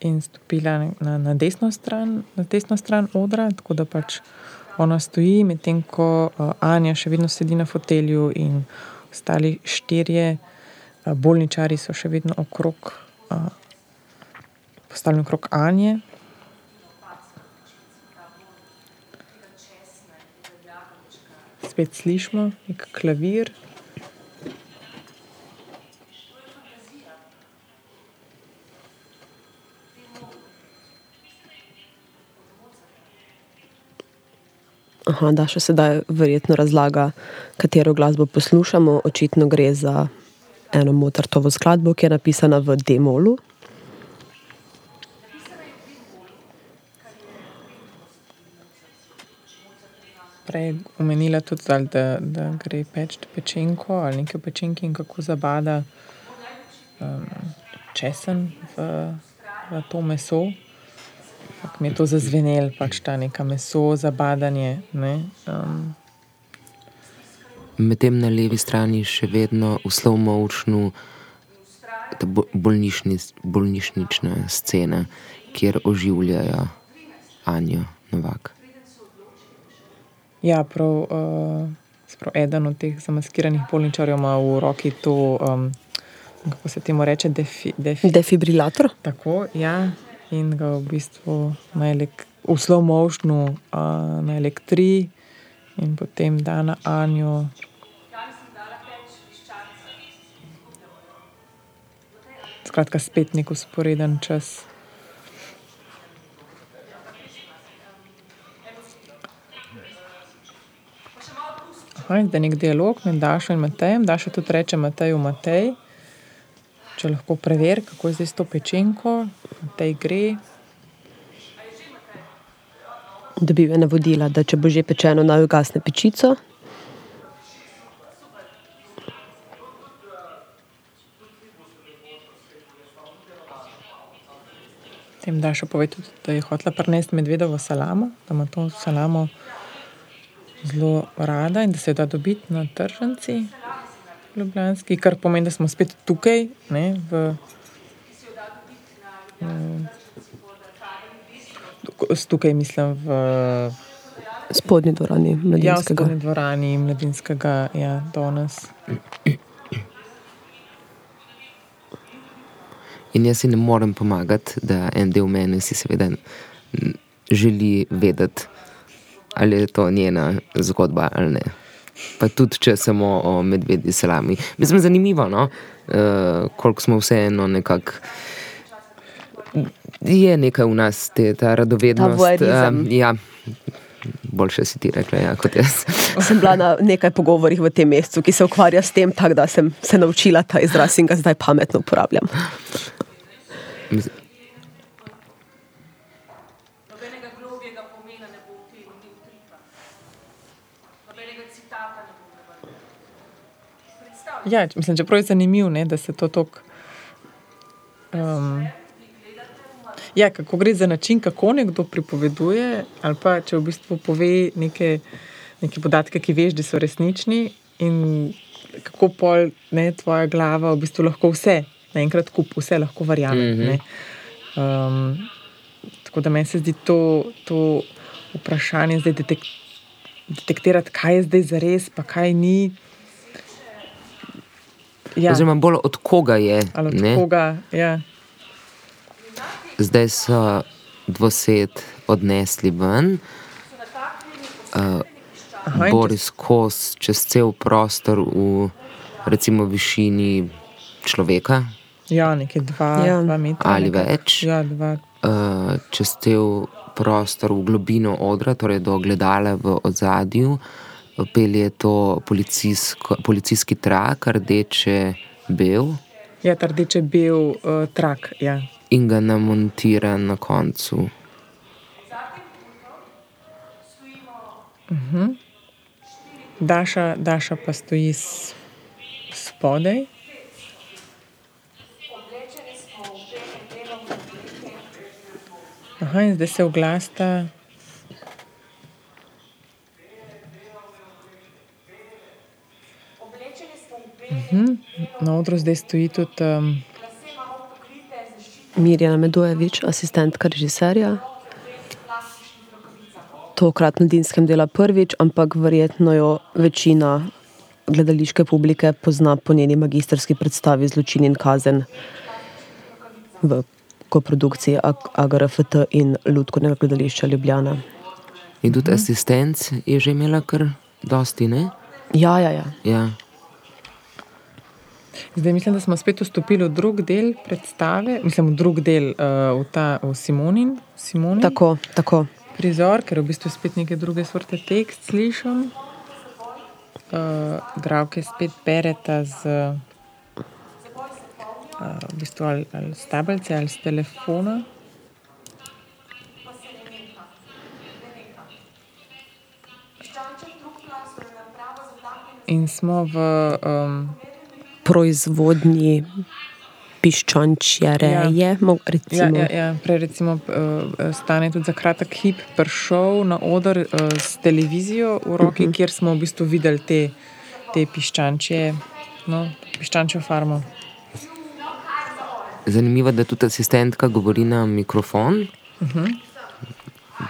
in stopila na- na, desno stran, na desno stran odra, tako da pač ona stoji, medtem ko Anja še vedno sedi na fotelju in ostali štirje bolničari so še vedno okrog, postavljeni okrog Anje. Spet slišimo nek klavir. Aha, da še sedaj verjetno razlaga, katero glasbo poslušamo. Očitno gre za eno motortovo skladbo, ki je napisana v D-molu. Prej omenila tudi, zdaj, da, da gre peč pečenko ali nekaj pečenke in kako zabada um, česen v, v to meso. Ampak mi je to zazvenel, pač ta neka meso, zabadanje. Ne? Um, Medtem na levi strani še vedno v slovmočnu bolnišni, bolnišnična scena, kjer oživljajo Anjo Novak. Ja, prav, uh, prav eden od teh zamaskiranih bolničarjev ima v roki to, um, kako se temu reče, defi, defi, Defibrilator. Tako, ja, in ga v bistvu na v slow motionu uh, na elektriji, in potem da na Anjo. Skratka, spet nek usporeden čas. Aha, zdaj je nek dialog med Dašo in Matejem. Daša tudi reče Mateju, Matej, če lahko preveri, kako je zdaj s to pečenko, Matej gre. Dobil je navodila, da če bo že pečeno, naj ugasne pečico. Tem Daša pove tudi, da je hotela prinesti medvedovo salamo, da ima to salamo zelo rada in da se jo da dobiti na tržnici Ljubljanski, kar pomeni, da smo spet tukaj, ne, v, v, tukaj mislim v Spodnji dvorani ja, v mladinskega. spodnji dvorani mladinskega, ja, danes. In jaz si ne morem pomagati, da en del mene si seveda želi vedeti, ali je to njena zgodba ali ne. Pa tudi, če samo o medvedji salami. Mislim, zanimivo, no? uh, koliko smo vseeno nekako. Je nekaj v nas, te, ta radovednost. voajerizem. ja, boljše si ti rekla, ja, kot jaz. Sem bila na nekaj pogovorih v tem mesecu, ki se ukvarja s tem, tako da sem se naučila ta izraz in ga zdaj pametno uporabljam. Ja, mislim, čeprav je zanimivo, da se to tako. Um, ja, kako gre za način, kako nekdo pripoveduje, ali pa če v bistvu pove neke, neke podatke, ki veš, da so resnični, in kako pol ne, tvoja glava v bistvu lahko vse, naenkrat kup, vse lahko verjame. Mm -hmm. um, tako da meni se zdi to, to vprašanje zdaj detek, detektirati, kaj je zdaj zares, pa kaj ni. Ja, oziroma, bolj od koga je. ali od ne? koga. Ja. Zdaj so dvosed odnesli ven. Uh, Aha, in Boris Kos čez cel prostor v recimo višini človeka Ja, nekje dva, Ja. dva metra. ali nekako. več. Ja, dva. uh, čez cel prostor v globino odra, torej do gledala v ozadju, pelje to policijsko, policijski trak, rdeče bel Ja, ta rdeče bil uh, trak. Ja. in ga namontira na koncu. Daša, Daša pa stoji spodaj. Aha, in zdaj se oglasta. Mhm. Na odru zdaj stoji tudi um, Mirjana Medojevič, asistentka režiserja. Tokrat na Dinskem dela prvič, ampak verjetno jo večina gledališke publike pozna po njeni magistrski predstavi Zločin in kazen v koprodukciji Ag- AGRFT in Ludkovnega gledališča Ljubljana. In tudi asistent je že imela kar dosti, ne? Ja, ja, ja. Ja. Zdaj mislim, da smo spet vstopili v drug del predstave, mislim, v drug del, uh, v ta v Simonin, Simonin Tako, tako. prizor, ker v bistvu spet neke druge vrste tekst slišim. Uh, Dravke spet bereta z uh, v bistvu ali, ali s tablice ali s telefona. In smo v. Um, Proizvodnji piščančje reje, ja. ja, recimo. ja, ja. Prej recimo, uh, stane tudi za kratek hip prišel na oder uh, s televizijo v roki, uh Mhm. -huh. kjer smo v bistvu videli te, te piščančje, no, piščančjo farmo. Zanimivo je, da tudi asistentka govori na mikrofon. Uh -huh.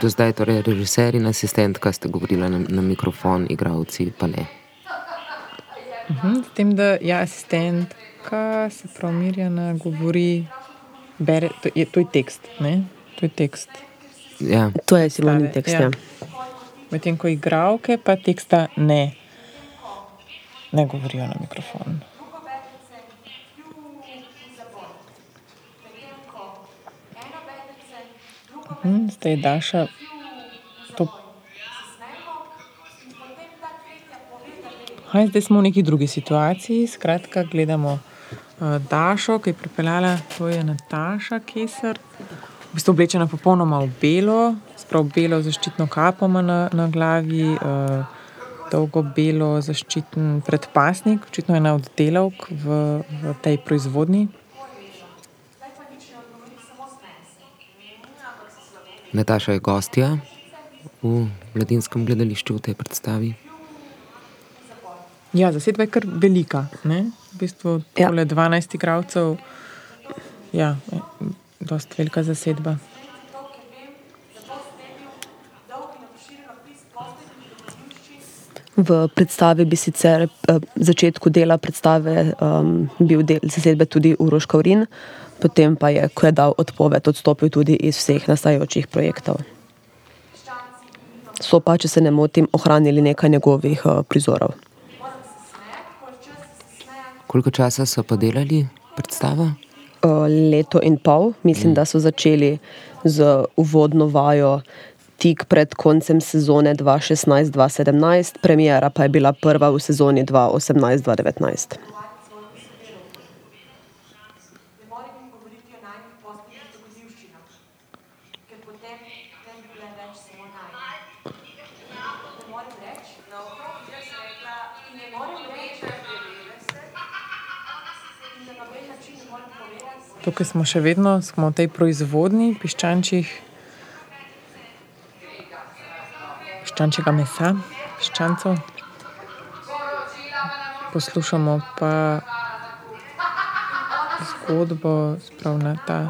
Do zdaj, torej, režiser in asistentka sta govorila na, na mikrofon, igravci pa ne. Mhm, S tem, da ja, asistentka, se pravi, Mirjana govori, bere, to, je, to je tekst. Ne? To je tekst. Ja, To je Simonin Stave, tekst. ja. Ja. Medtem ko igravke pa teksta ne, ne govorijo na mikrofon. Mhm, Zdaj Daša Haj, zdaj smo v neki drugi situaciji. Skratka, gledamo uh, Dašo, ki je pripeljala, to je Nataša Kesar. V bistvu oblečena popolnoma v belo, sprav belo zaščitno kapo ima na, na glavi, uh, dolgo belo zaščiten predpasnik, očitno ena od delavk v, v tej proizvodnji. Nataša je gostja v mladinskem gledališču v tej predstavi. Ja, zasedba je kar velika. Ne? V bistvu Ja. ja. 12 igralcev, ja, dosta velika zasedba. V predstavi bi sicer eh, v začetku dela predstave um, bil del zasedbe tudi Uroš Kaurin, potem pa je, ko je dal odpoved, odstopil tudi iz vseh nastajajočih projektov. So pa, če se ne motim, ohranili nekaj njegovih uh, prizorov. Koliko časa so pa delali predstavo? Leto in pol, mislim, da so začeli z uvodno vajo tik pred koncem sezone 2016-2017, premjera pa je bila prva v sezoni 2018-2019. Tukaj smo še vedno, smo v tej proizvodni piščančjih, piščančjega mesa, piščancov. Poslušamo pa zgodbo, spravna ta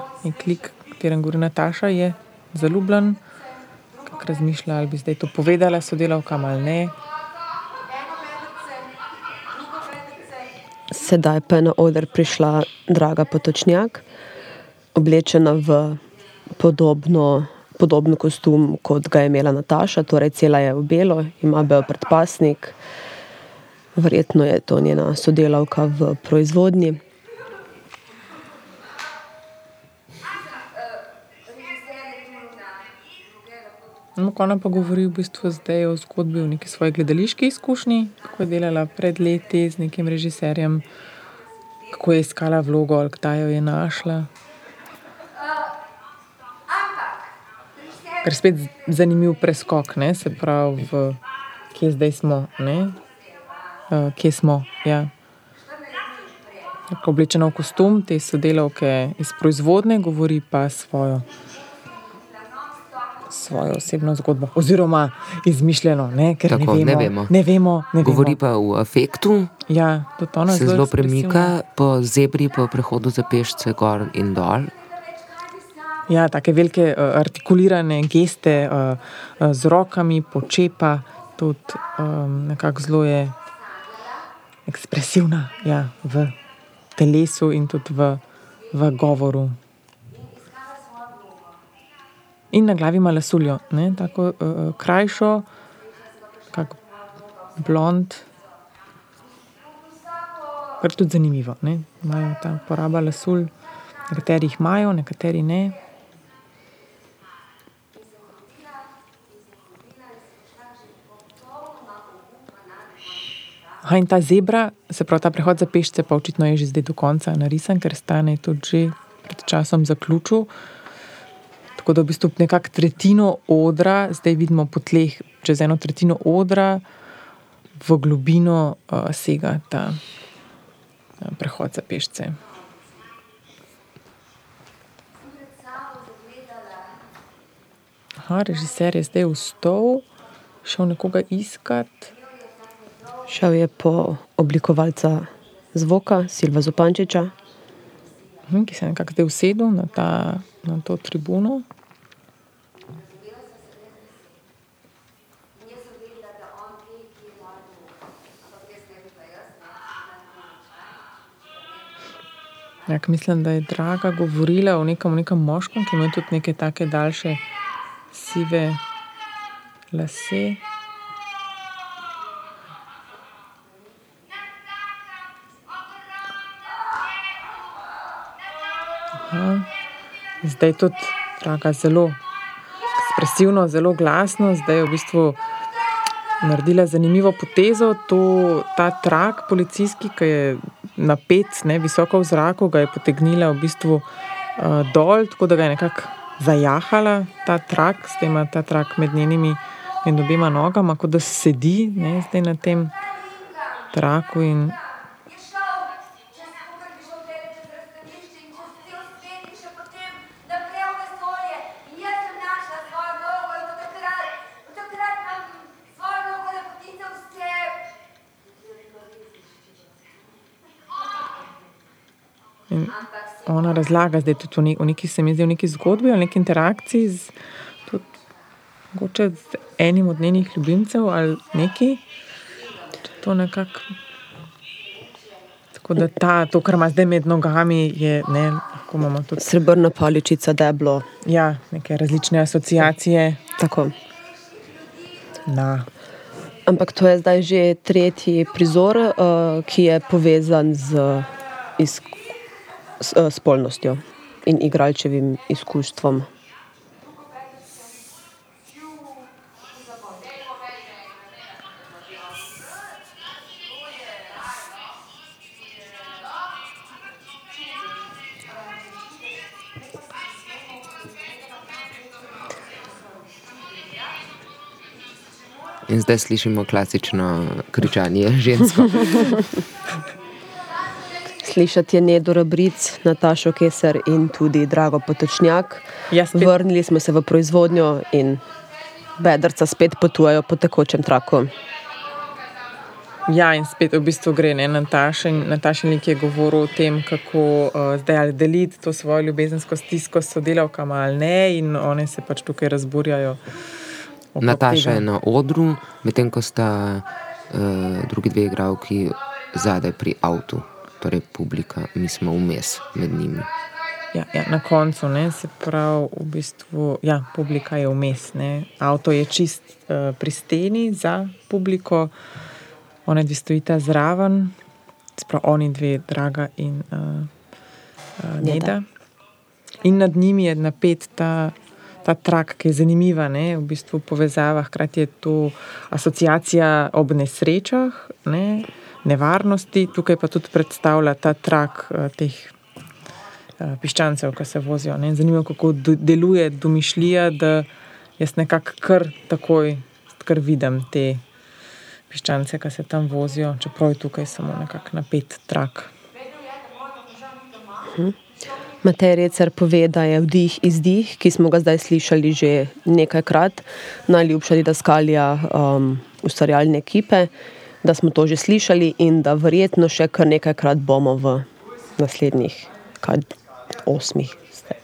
klik, o katerem govori Nataša, je zaljubljen, kako razmišlja, ali bi zdaj to povedala sodelavkam ali ne. Sedaj pa je na oder prišla Draga Potočnjak, oblečena v podobno, podoben kostum, kot ga je imela Nataša, torej cela je v belo, ima bel predpasnik. Verjetno je to njena sodelavka v proizvodnji. No, ona pa govori v bistvu zdaj o zgodbi, o neki svoji gledališki izkušnji, kako je delala pred leti z nekim režiserjem, kako je iskala vlogo ali kdaj jo je našla. Ker spet zanimiv preskok, ne? se pravi, v, kje zdaj smo, ne? Uh, kje smo. Ja. Oblečena v kostum te sodelavke iz proizvodne, govori pa svojo svojo osebno zgodbo, oziroma izmišljeno, ne, ker Tako, ne, ne vemo, vemo. ne vemo. Ne Govori vemo. pa v afektu, Ja, se zelo ekspresivna. premika po zebri, po prehodu za pešce gor in dol. Ja, take velike uh, artikulirane geste uh, uh, z rokami, počepa, tudi um, nekako zelo je ekspresivna ja, v telesu in tudi v, v govoru. In na glavi ima lasuljo, ne, tako uh, krajšo, kako blond. Kar tudi zanimivo. Ne? Imajo ta poraba lasulj, nekateri jih imajo, nekateri ne. Aha, in ta zebra, se pravi ta prehod za pešce, pa očitno je že zdaj do konca narisan, ker stane tudi že pred časom zaključil. Tako da v bistvu nekako tretjino odra, zdaj vidimo po tleh čez eno tretjino odra, v globino uh, sega ta uh, prehod za pešce. Aha, režiser je zdaj vstal, šel nekoga iskat. Šel je po oblikovalca zvoka, Silva Zupančiča. Mhm, ki se je nekako zdaj usedel na, ta, na to tribuno. Ja, ke mislim, da je Draga govorila o nekem, nekem moškem, ki ima tudi neke take daljše sive lase. Aha. Zdaj tudi Draga zelo ekspresivno, zelo glasno, zdaj je v bistvu naredila zanimivo potezo. To, ta trak policijski, ki je napet, ne, visoko v zraku, ga je potegnila v bistvu uh, dol, tako da ga je nekako zajahala ta trak, zdaj ima ta trak med njenimi med obema nogama, kot da sedi ne, zdaj na tem traku. In In ona razlaga zdaj tudi v, ne, v neki, se mi zdi, v neki zgodbi ali neki interakciji z, tudi, mogoče z enim od njenih ljubimcev ali neki. To nekako. Tako da ta, to, kar ima zdaj med nogami, je ne, tudi. Srebrna paličica, deblo. Ja, neke različne asociacije. Tako. Na. Ampak to je zdaj že tretji prizor, uh, ki je povezan z izk s, uh, spolnostjo in igralčevim izkustvom. In zdaj slišimo klasično kričanje žensko. Slišati je Nedo Rabric, Natašo Keser in tudi Drago Potočnjak. Ja, spet- Vrnili smo se v proizvodnjo in bedrca spet potujejo po tekočem traku. Ja, in spet v bistvu gre ne, Natašin lik je govoril o tem, kako uh, zdaj ali deliti to svojo ljubezensko stisko s sodelavkama ali ne, in one se pač tukaj razburjajo. Nataša tega. je na odru, medtem ko sta uh, drugi dve igralki zadaj pri avtu, torej publika, mi smo vmes med njimi. Ja, ja, na koncu, ne, se pravi, v bistvu, ja, publika je vmes. Ne. Avto je čist uh, pri steni za publiko, one dve stojita zraven, sprav oni dve, Draga in uh, uh, Neda. Neda. In nad njimi je napet ta, ta trak, ki je zanimiva, ne, v bistvu povezava, hkrati je to asociacija ob nesrečah, ne, nevarnosti, tukaj pa tudi predstavlja ta trak uh, teh eh, piščancev, ki se vozijo. Ne. Zanimivo, kako do, deluje domišljija, da jaz nekako kar takoj kar vidim te piščance, ki se tam vozijo, čeprav je tukaj samo nekako napet trak. Pove, da je vdih izdih, ki smo ga zdaj slišali že nekajkrat, najljubša didaskalija um, ustvarjalne ekipe, da smo to že slišali in da verjetno še kar nekajkrat bomo v naslednjih kaj, osmih,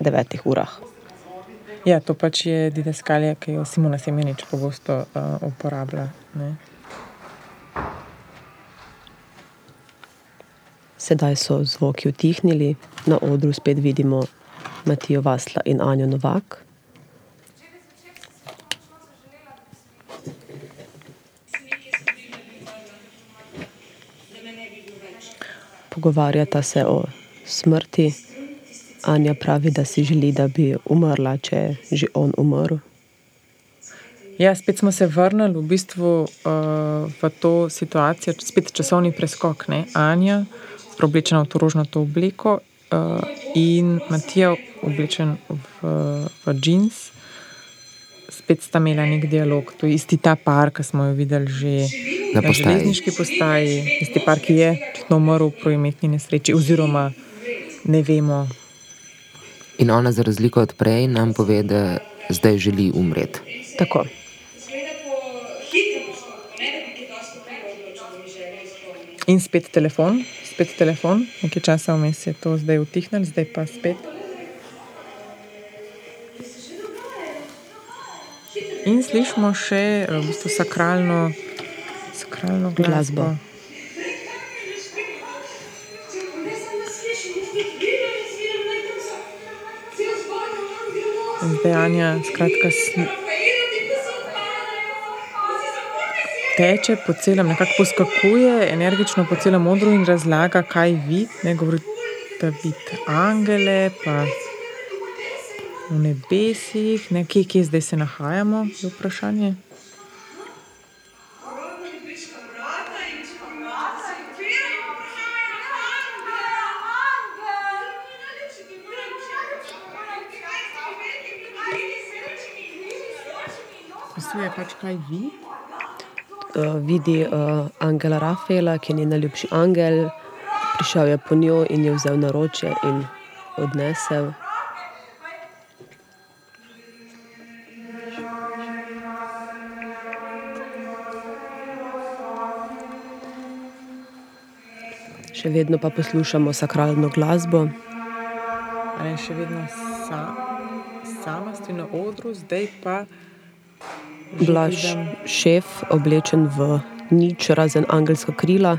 devetih urah. Ja, to pač je didaskalija, ki jo Simona Semenič pogosto uh, uporablja. Ne. Sedaj so zvoki utihnili, na odru spet vidimo Matijo Vasla in Anjo Novak. Pogovarjata se o smrti. Anja pravi, da si želi, da bi umrla, če je že on umrl. Ja, spet smo se vrnili v bistvu uh, v to situacijo, spet časovni preskok. Ne? Anja, oblečena v to rožnato obleko, uh, in Matija, oblečen v, v džins. Spet sta imela nek dialog, to je isti ta par, ki smo jo videli že Na na železniški postaji, tisti par, ki je očitno umrl v prometni nesreči, oziroma ne vemo. In ona, za razliko od prej, nam pove, da zdaj želi umreti. Tako. In spet telefon, spet telefon, nekaj časa vmes je to zdaj utihnilo, zdaj pa spet. In slišimo še eh, v bistvu sakralno, sakralno glasbo. Glasbo. In zdaj Anja, skratka, teče po celem, nekako poskakuje energično po celem modru in razlaga, kaj vidi. Ne govori, da vidi angele, pa v nebesih, ne, kje, kje zdaj se nahajamo, je vprašanje. Pisuje pač, kaj vidi. Uh, vidi uh, angela Rafaela, ki je njen najljubši angel, prišel je po njo in jo vzel na roče in odnesel. Še vedno pa poslušamo sakralno glasbo. A je še vedno sa, sama stoji na odru, zdaj pa. Blaž, šef, oblečen v nič, razen angelska krila,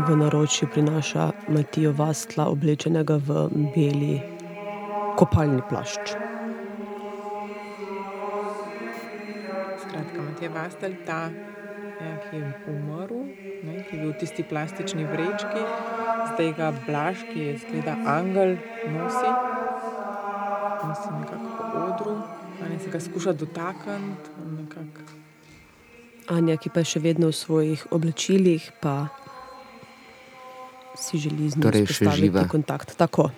v naročju prinaša Matijo Vastla, oblečenega v beli kopalni plašč. Skratka, Matija Vastelj, ta, ja, ki je umrl, ne, ki je bil v tisti plastični vrečki, zdaj ga Blaž, ki je zgleda angel, nosi, nosi nekako po odru, ali se ga skuša dotakniti. Anja, ki pa je še vedno v svojih oblačilih, pa si želi z njim Torej vzpostaviti kontakt. Tako.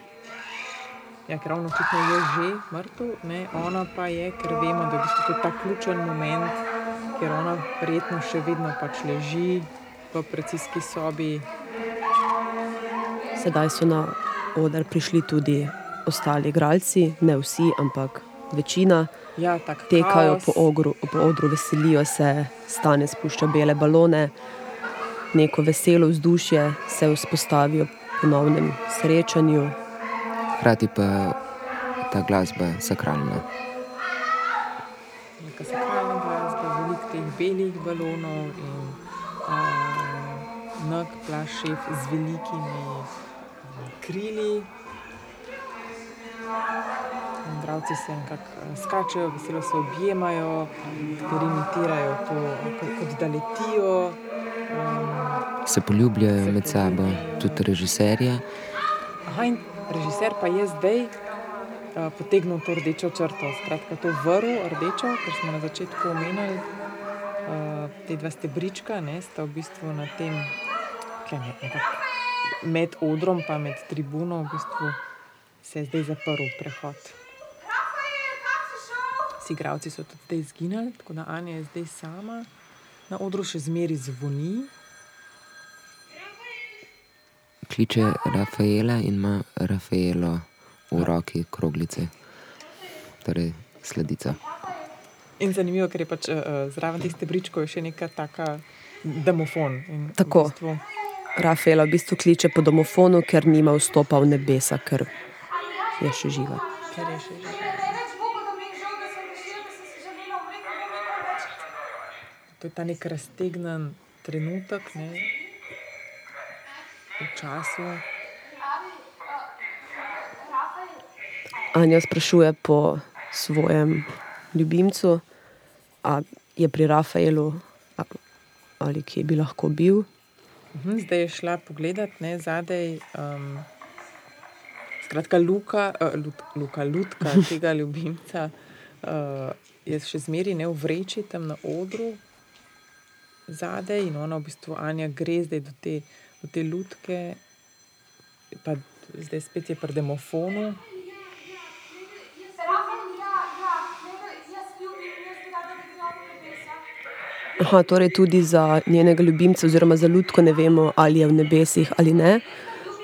Ja, ker ravno očitno je že mrtev, ne, ona pa je, ker vemo, da je v bistvu to ta ključen moment, ker ona verjetno še vedno pač leži v operacijski sobi. Sedaj so na oder prišli tudi ostali igralci, ne vsi, ampak večina. Ja, Tekajo po, ogru, po odru, veselijo se, stane spušča bele balone, neko veselo vzdušje se vzpostavi ob ponovnem srečanju. Hkrati pa ta glasba sakralna. Belih balonov in uh, nog plašev z velikimi uh, krili. In Dravci se nekako eh, skačejo, veselo se objemajo, nekateri imitirajo to, kot, kot da letijo. Um, Se poljubljajo med sabo, tudi režiserja. Aha, in režiser pa je zdaj uh, potegnil to rdečo črto, skratka to vrv rdečo, ker smo na začetku omenili. Uh, te dva stebrička ne, sta v bistvu na tem, tule med, nekako med odrom in med tribuno, v bistvu se je zdaj zaprl prehod. Vsi igravci so tudi zdaj izginili, tako da Anja je zdaj sama. Na odru še zmeraj zvoni, Kliče Rafaela in ima Rafaelo v roki kroglice, torej sledica. In zanimivo, ker je pač uh, zraven teh stebričkov še neka taka domofon. Tako. V bistvu, Rafaela v bistvu kliče po domofonu, ker nima vstopa v nebesa, ker je še živa. ker je še več. To je ta nek raztegnen trenutek, ne, v času. Anja sprašuje po svojem ljubimcu, a je pri Rafaelu ali kje bi lahko bil. Mhm, Zdaj je šla pogledat ne, zadaj. Um, skratka, Luka, uh, lut, Luka, Lutka, tega ljubimca, uh, je še zmeraj ne v vreči tam na odru, zadaj in ona v bistvu Anja gre zdaj do te, do te lutke, pa zdaj spet je pri demofonu. Rafael, ja, ja, ne, jaz ljubim in jaz bi rada, da bi on v nebesa. Aha, torej tudi za njenega ljubimca, oziroma za ljudko, ne vemo, ali je v nebesih ali ne.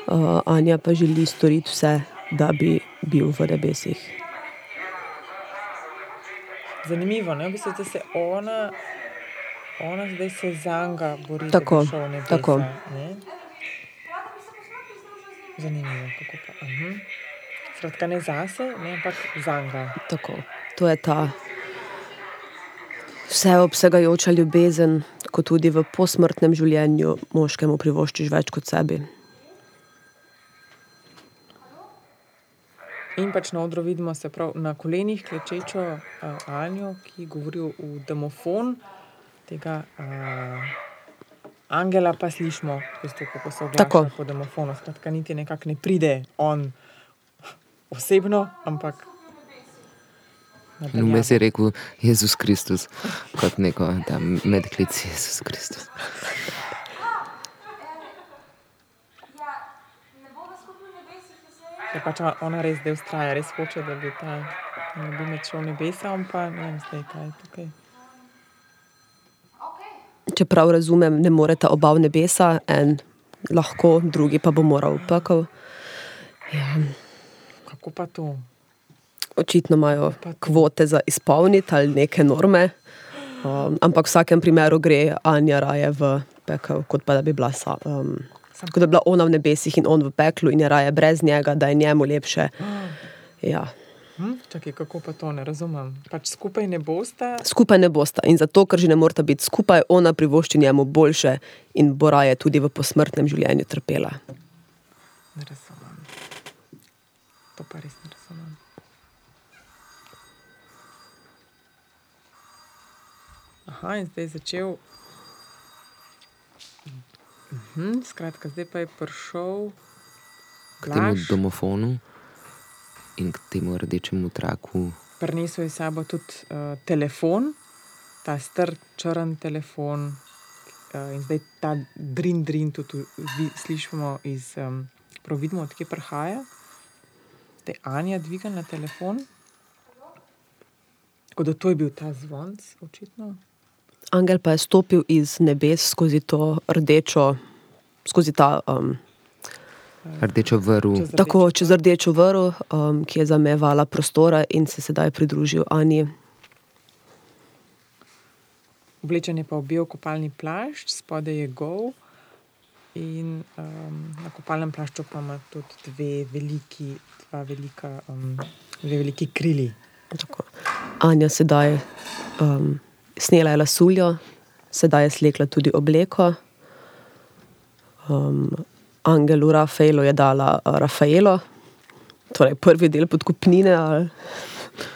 Uh, Anja pa želi storiti vse, da bi bil v nebesih. Zanimivo, ne? v bistvu, da se ona, ona zdaj se za njega bori, Tako, nebesa, tako. Ne? Zanimivo, kako pa. Uh -huh. Skratka, ne zase, ne, ampak za njega. Tako. To je ta vseobsegajoča ljubezen, ko tudi v posmrtnem življenju moškemu privoščiš več kot sebi. In pač na odru vidimo se prav na kolenih klečečo uh, Anjo, ki govori v domofon, tega uh, angela pa slišimo, v bistvu, kako se oglaša po domofonu. Skratka, niti nekako ne pride on osebno, ampak. In napeljavo. vmes je rekel Jezus Kristus, kot neko tam medklic Jezus Kristus. Je pač ona res zdaj ustraja, res hoče, da bi ta ljubimec šel v nebesa, on pa ne vem, zdaj kaj je tukaj. Če prav razumem, ne moreta oba v nebesa, en lahko, drugi pa bo moral v pekel. Ja, Kako pa to? Očitno imajo kvote za izpolniti ali neke norme. Um, ampak v vsakem primeru gre Anja raje v pekel, kot pa da bi bila, sa, um, kot da bi bila ona v nebesih in on v peklu in je raje brez njega, da je njemu lepše. Ja. Hm? Čakaj, kako pa to ne razumem? Pač skupaj ne boste, Skupaj ne bosta in zato, ker že ne morata biti skupaj, ona privošči njemu boljše in bo raje tudi v posmrtnem življenju trpela. ne razumem. To pa res ne razumem. Aha, in zdaj je začel. Mhm, skratka, zdaj pa je prišel K temu Blaž, domofonu in k temu rdečemu traku. prinesel je s sabo tudi uh, telefon, ta star črn telefon. Uh, in zdaj ta drin, drin tudi vi, slišimo iz, um, prav vidimo, odkje prihaja. Zdaj Anja dviga na telefon. Tako da to je bil ta zvonc, očitno. Angel pa je stopil iz nebes skozi to rdečo, skozi ta, um, Rdečo vrv. Čez tako rdečo čez rdečo vrv, um, ki je zamevala prostora in se sedaj pridružil Ani. Oblečen je pa v bel kopalni plašč, spodaj je gol. In um, na kopalnem plašču pa ima tudi dve veliki, dva velika, um, dve veliki krili. Tako. Anja sedaj um, snela je lasuljo, sedaj je slekla tudi obleko. Um, Angelu Rafaelu je dala uh, Rafaelo, torej prvi del podkupnine. Ali,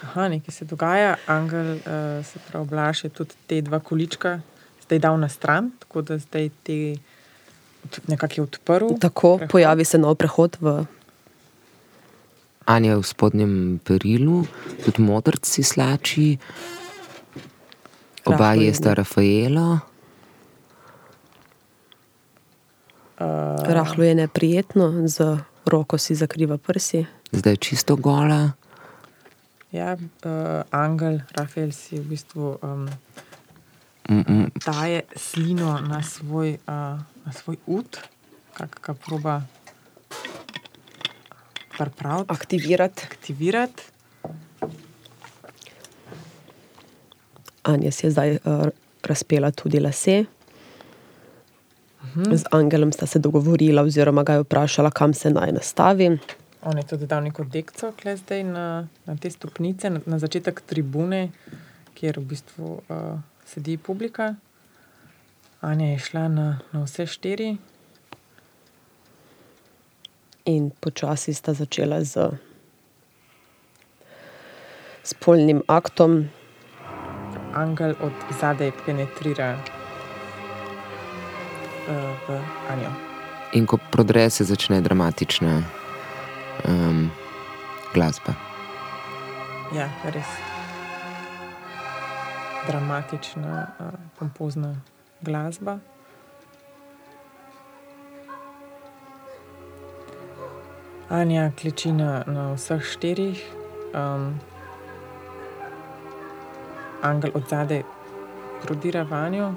Aha, nekaj se dogaja, Angel, uh, se pravi, Blaž je tudi te dva količka zdaj dal na stran, tako da zdaj te nekako je odprl. tako prehod. pojavi se nov prehod v Anja je v spodnjem perilu, tudi modrc si slači, oba je jesta Rafaelo. Uh, rahlo je neprijetno, z roko si zakriva prsi. Zdaj je čisto gola, ja, uh, Angel, Rafael si v bistvu um, Mm, mm, daje slino na svoj, uh, na svoj ud, kako ga proba pripraviti, Aktivirati. aktivirati. Anja si je zdaj uh, razpela tudi lase. Z Angelom sta se dogovorila, oziroma ga je vprašala, kam se naj nastavi. On je tudi dal neko dekco, kle zdaj na, na te stopnice, na, na začetek tribune, kjer v bistvu uh, sedi publika. Anja je šla na, na vse štiri, In počasi sta začela z spolnim aktom. Angel od zadaj penetrira uh, v Anjo. in ko prodre, se začne dramatična um, glasba. Ja, res. Dramatična, uh, pompozna glasba. Anja kleči na, na vseh štirih, um, angel od zadaj prodira vanjo.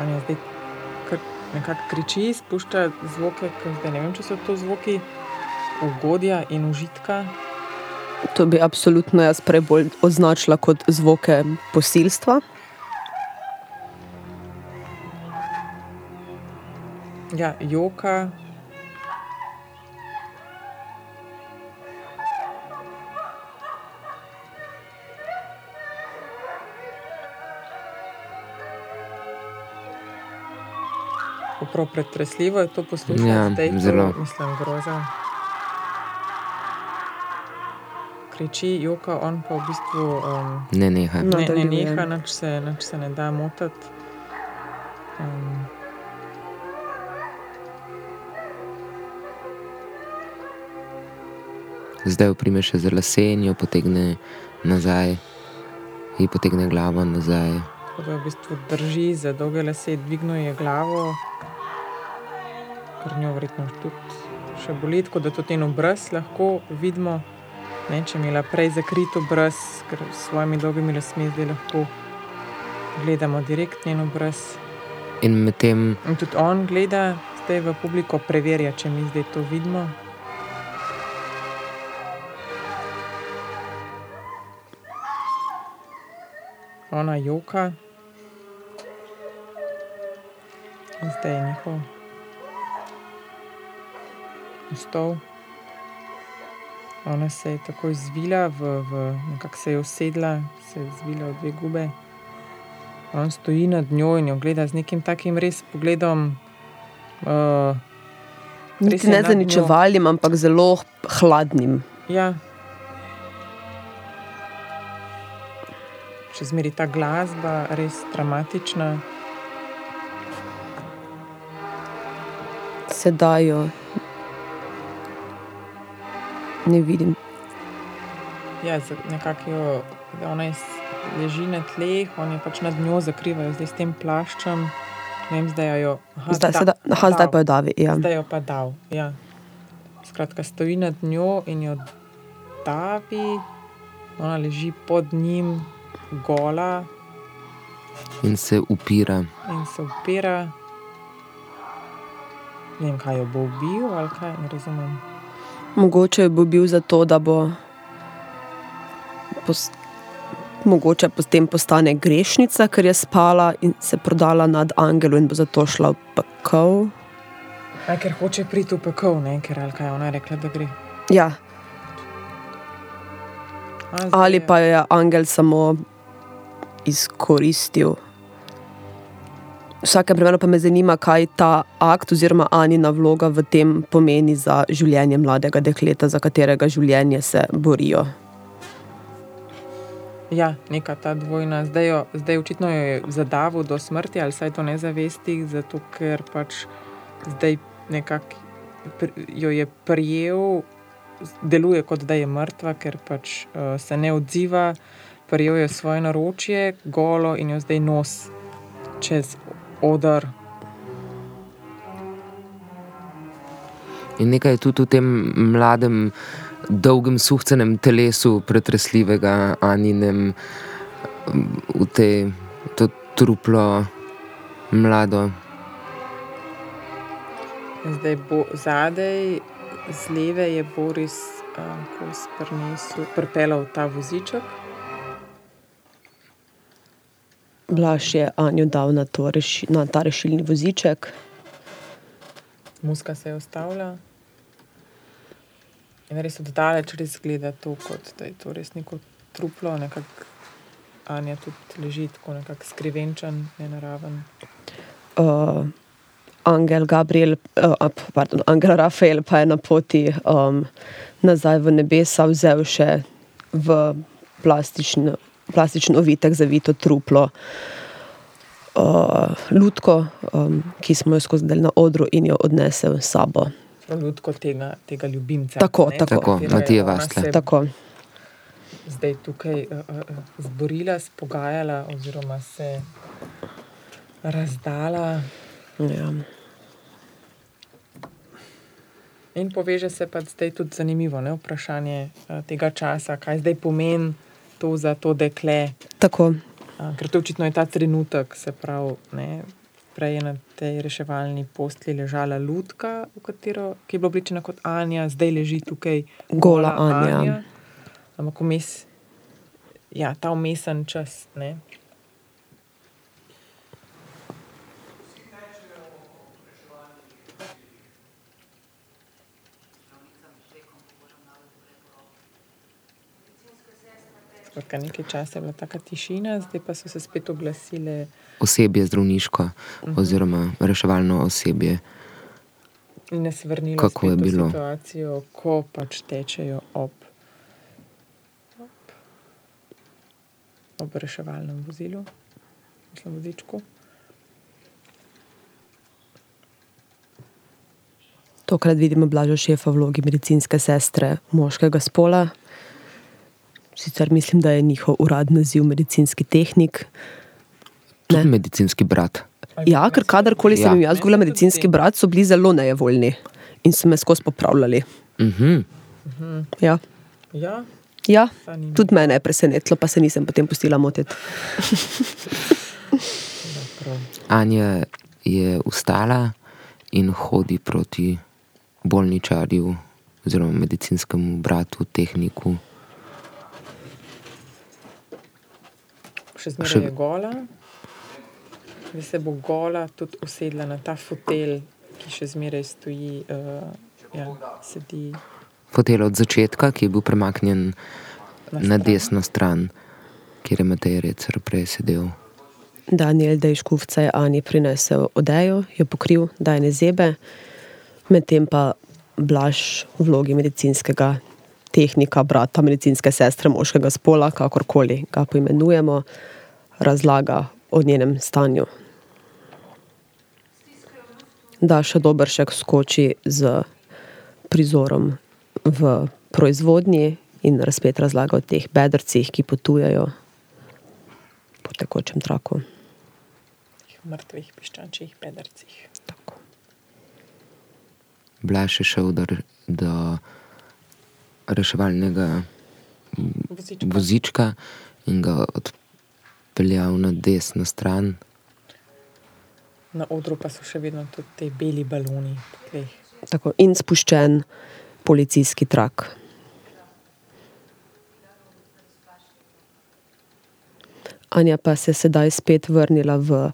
Anja zdaj kar nekako kriči, spušča zvoke, ke zdaj ne vem, če so to zvoki ugodja in užitka. To bi absolutno jaz prej bolj označila kot zvoke posilstva. Ja, joka. Prav pretresljivo je to poslušati, Ja, zdaj zelo. mislim, groza. Kriči, joka, on pa v bistvu, um, Ne neha. No. ne, ne neha, nič se, nič se ne da motiti. Um, Zdaj jo prime še za lase in jo potegne nazaj, ji potegne glavo nazaj. Tako da v bistvu drži za dolge lase, dvignuje glavo, ker njo verjetno tudi še boli, tako da tudi njen obraz lahko vidimo. Ne, če je imela prej zakrit obraz, ker s svojimi dolgimi lasmi zdaj lahko gledamo direkt njen obraz. In medtem In tudi on gleda zdaj v publiko, preverja, če mi zdaj to vidimo. Ona joka. In zdaj je njihov stol. Ona se je takoj zvila, v, v, nekako se je usedla, se je zvila v dve gube. On stoji nad njo in jo gleda z nekim takim res pogledom. Uh, Res Niti ne zaničevalnim, ampak zelo hladnim. ja. Še zmeraj ta glasba, res dramatična. Sedaj jo ne vidim. Ja, nekako jo, ona je, leži na tleh, on je pač nad njo zakrivajo zdaj s tem plaščem. Ne vem, zdaj jo. Aha, Zdaj, da- sedaj, aha, zdaj pa jo davi. Ja. Zdaj jo pa dal. Ja. Skratka, stoji nad njo in jo davi, ona leži pod njim, gola in se upira. in se upira. Ne vem, kaj jo bo ubil ali kaj, ne razumem. Mogoče bo bil zato, da bo pos, mogoče potem postane grešnica, ker je spala in se prodala nad angelu in bo zato šla v pekel. Aj, ker hoče priti v pekel, ne, ker ali kaj ona je rekla, da gre. Ja, A, ali je- pa je angel samo izkoristil. V vsakem primeru pa me zanima, kaj ta akt oziroma Anina vloga v tem pomeni za življenje mladega dekleta, za katerega življenje se borijo. Ja, neka ta dvojna. Zdaj, jo, zdaj očitno jo je zadavil do smrti, ali saj to ne zavesti, zato ker pač zdaj nekako jo je prijel, deluje kot da je mrtva, ker pač uh, se ne odziva. Prijel je svoje naročje, golo in jo zdaj nos čez odr. In nekaj je tudi v tem mladem, dolgem, suhcenem telesu, pretresljivega, Aninem, v te, to truplo, mlado. Zdaj bo zadaj, z leve je Boris, uh, ko je pripeljal ta voziček. Blaž je Anju dal na, to reši, na ta rešilni voziček. Muska se je ustavila. In res oddaleč res gleda to, kot da je to res neko truplo, nekako Anja tudi leži tako nekako skrivenčen, nenaraven. uh, Angel Gabriel, uh, pardon, Angel Rafael pa je na poti um, nazaj v nebesa vzel še v plastičen, plastičen ovitek zavito truplo. Uh, lutko, um, ki smo jo skozi del na odru, in jo odnesel s sabo. Ljudko tega, tega ljubimca. Tako, ne, tako. Tako, je Matija ona Vasle. Tako, Zdaj tukaj uh, uh, zborila, spogajala, oziroma se razdala. ja. In poveže se pa zdaj tudi zanimivo ne, vprašanje uh, tega časa, kaj zdaj pomeni to za to dekle. Tako. Uh, ker to očitno je ta trenutek, se pravi, ne, prej je na tej reševalni postli ležala lutka, katero, ki je bila obličena kot Anja, zdaj leži tukaj Gola Anja. Ampak vmes, ja, ta umesen čas. Ne. Skratka, nekaj časa je bila taka tišina, zdaj pa so se spet oglasile. Osebje zdravniško, oziroma reševalno osebje. In nas vrnilo Kako je spet v bilo? situacijo, ko pač tečejo ob, ob, ob reševalnem vozilu, mislim, vozičku. Tokrat vidimo Blažo šefa v vlogi medicinske sestre moškega spola. Sicer mislim, da je njihov uradni naziv medicinski tehnik. Tudi Ne. medicinski brat. Ja, ker kadarkoli sem Ja. jim jaz govorila medicinski brat, so bili zelo nejevoljni in so me skozi popravljali. Mhm. Ja, Ja, ja zanimivo. tudi mene je presenetilo, pa se nisem potem pustila motiti. Anja je ustala in hodi proti bolničarju, oziroma medicinskemu bratu, tehniku. Še zmeraj Še- je gola. Zdaj se bo gola tudi usedla na ta fotelj, ki še zmeraj stoji, uh, ja, sedi Fotel od začetka, ki je bil premaknjen na, na stran. desno stran, kjer je Matej Recer prej sedel. Daniel Dejškufca je Ani prinesel odejo, jo pokril, da je ne zebe, medtem pa Blaž v vlogi medicinskega tehnika, brata medicinske sestre moškega spola, kakorkoli ga poimenujemo, razlaga o njenem stanju. Daša Dobršek skoči z prizorom v proizvodnji in razpet razlaga o teh bedrcih, ki potujejo po tekočem traku. mrtvih piščančjih pedercih. Tako. Blaž je šel do, do reševalnega Vozička. vozička in ga odpeljal na desno stran. Na odru pa so še vedno tudi ti beli baloni. Tako, in spuščen policijski trak. Anja pa se je sedaj spet vrnila v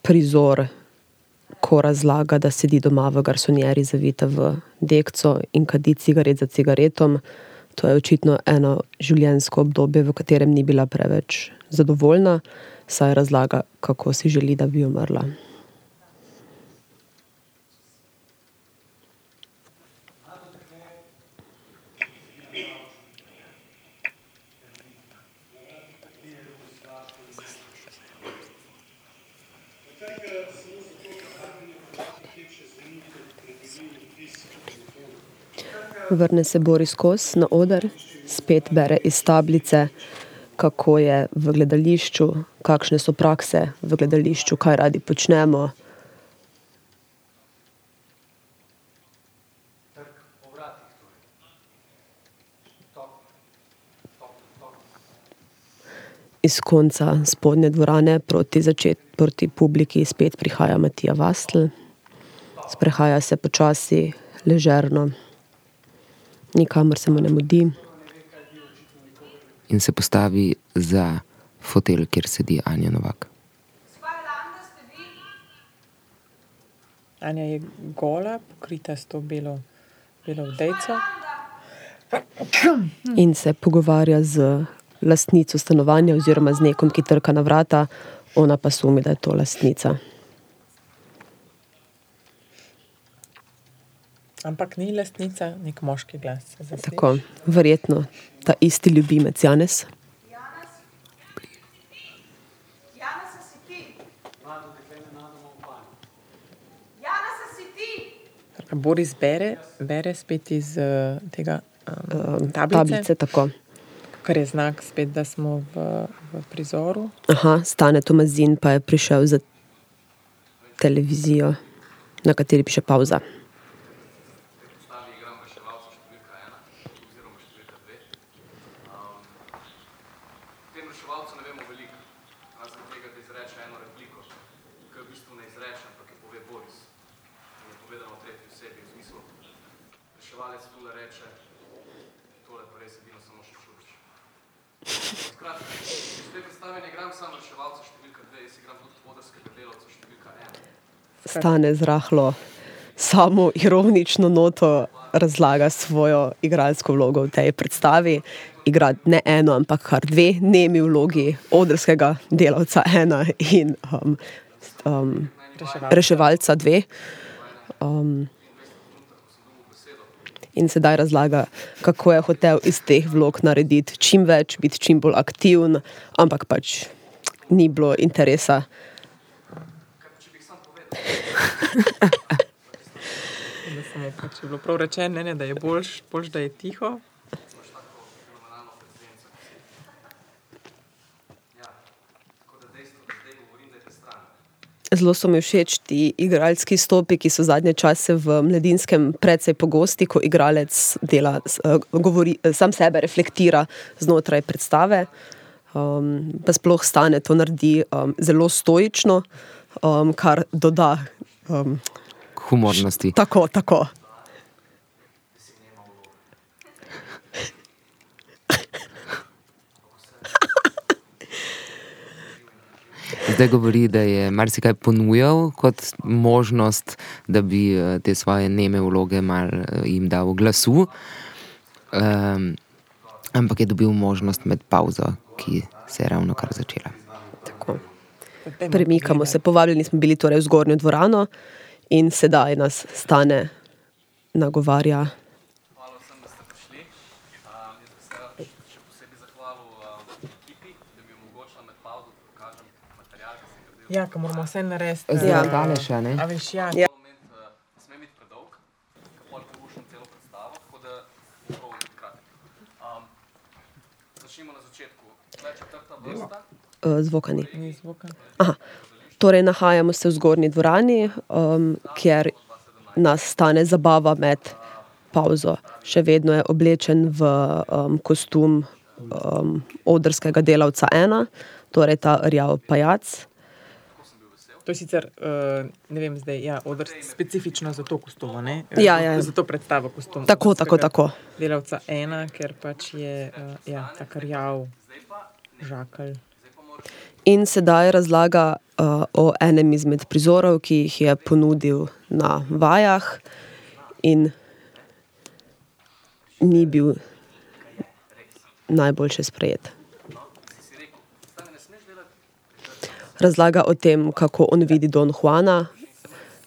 prizor, ko razlaga, da sedi doma v garsonjeri, zavita v dekco in kadi cigaret za cigaretom. To je očitno eno življenjsko obdobje, v katerem ni bila preveč zadovoljna, saj razlaga, kako si želi, da bi umrla. Vrne se Boris Kos na oder, spet bere iz tablice, kako je v gledališču, kakšne so prakse v gledališču, kaj radi počnemo. Iz konca spodnje dvorane proti, začet, proti publiki spet prihaja Matija Vastl. Sprehaja se počasi, ležerno, nikamor se mu ne mudi. in se postavi za fotelj, kjer sedi Anja Novak. Anja je gola, pokrita s to belo, belo vdejco. in se pogovarja z lastnico stanovanja, oziroma z nekom, ki trka na vrata, ona pa sumi, da je to lastnica. Ampak ni lastnica, nek moški glas. se zasliši. Tako, verjetno ta isti ljubimec Janes. Boris bere, bere spet iz uh, tega um, tablice, Tablice, tako. kar je znak, spet, da smo v, v prizoru. Aha, stane Tomazin pa je prišel za televizijo, na kateri piše pauza. sebi, v smislu, reševalec tule reče, tole pa res edino samo še čudiš. Skratka, iz te predstave ne igram samo reševalca številka dve, jaz igram tudi odrskega delavca številka ena. Stane zrahlo, samo ironično noto razlaga svojo igralsko vlogo v tej predstavi. Igra ne eno, ampak kar dve nemi vlogi, odrskega delavca ena in um, um, reševalca dve. Um, in sedaj razlaga, kako je hotel iz teh vlog narediti čim več, biti čim bolj aktiven, ampak pač ni bilo interesa. Da pač je bilo prav rečeno, ne, da je boljš, boljš, da je tiho. Zelo so mi všeč ti igralski stopi, ki so zadnje čase v mladinskem precej pogosti, ko igralec dela, eh, govori, eh, sam sebe reflektira znotraj predstave. Um, pa sploh stane to naredi um, zelo stoično, um, kar doda um, Humornosti. tako, tako. Zdaj govori, da je marsikaj ponujal kot možnost, da bi eh, te svoje neme vloge mal eh, jim dal glasu. Um, ampak je dobil možnost med pauzo, ki se je ravno kar začela. Premikamo se, povabljeni smo bili torej v zgornjo dvorano in sedaj nas stane nagovarja. Hvala vsem, da ste prišli. Um, jaz bi se še posebej zahvalil um, ekipi, da mi je omogočila med pavzo, da pokažem material, ki sem ga delal. Ja, ko moramo vse narediti. Zdaj Ja. ja. Aleša, ne? A veš, ja. Ja. Ta moment uh, ne sme biti predolg, ker pol porušim celo predstavo, tako da bom probal biti kratek. Um, začnimo na vrsta. Uh, zvokani. Ni zvoka. Torej, nahajamo se v zgornji dvorani, um, kjer nas stane zabava med pauzo. Še vedno je oblečen v um, kostum um, odrskega delavca ena, torej ta rjav pajac. To je sicer, uh, ne vem, zdaj, ja, odr specifično za to kostumo, ne? Ja, ja. Za to predstavo kostum. Tako, tako, tako. Delavca ena, ker pač je, uh, ja, tak rjav, žakelj. In sedaj razlaga uh, o enem izmed prizorov, ki jih je ponudil na vajah, in ni bil najboljše sprejet. Razlaga o tem, kako on vidi Don Juana,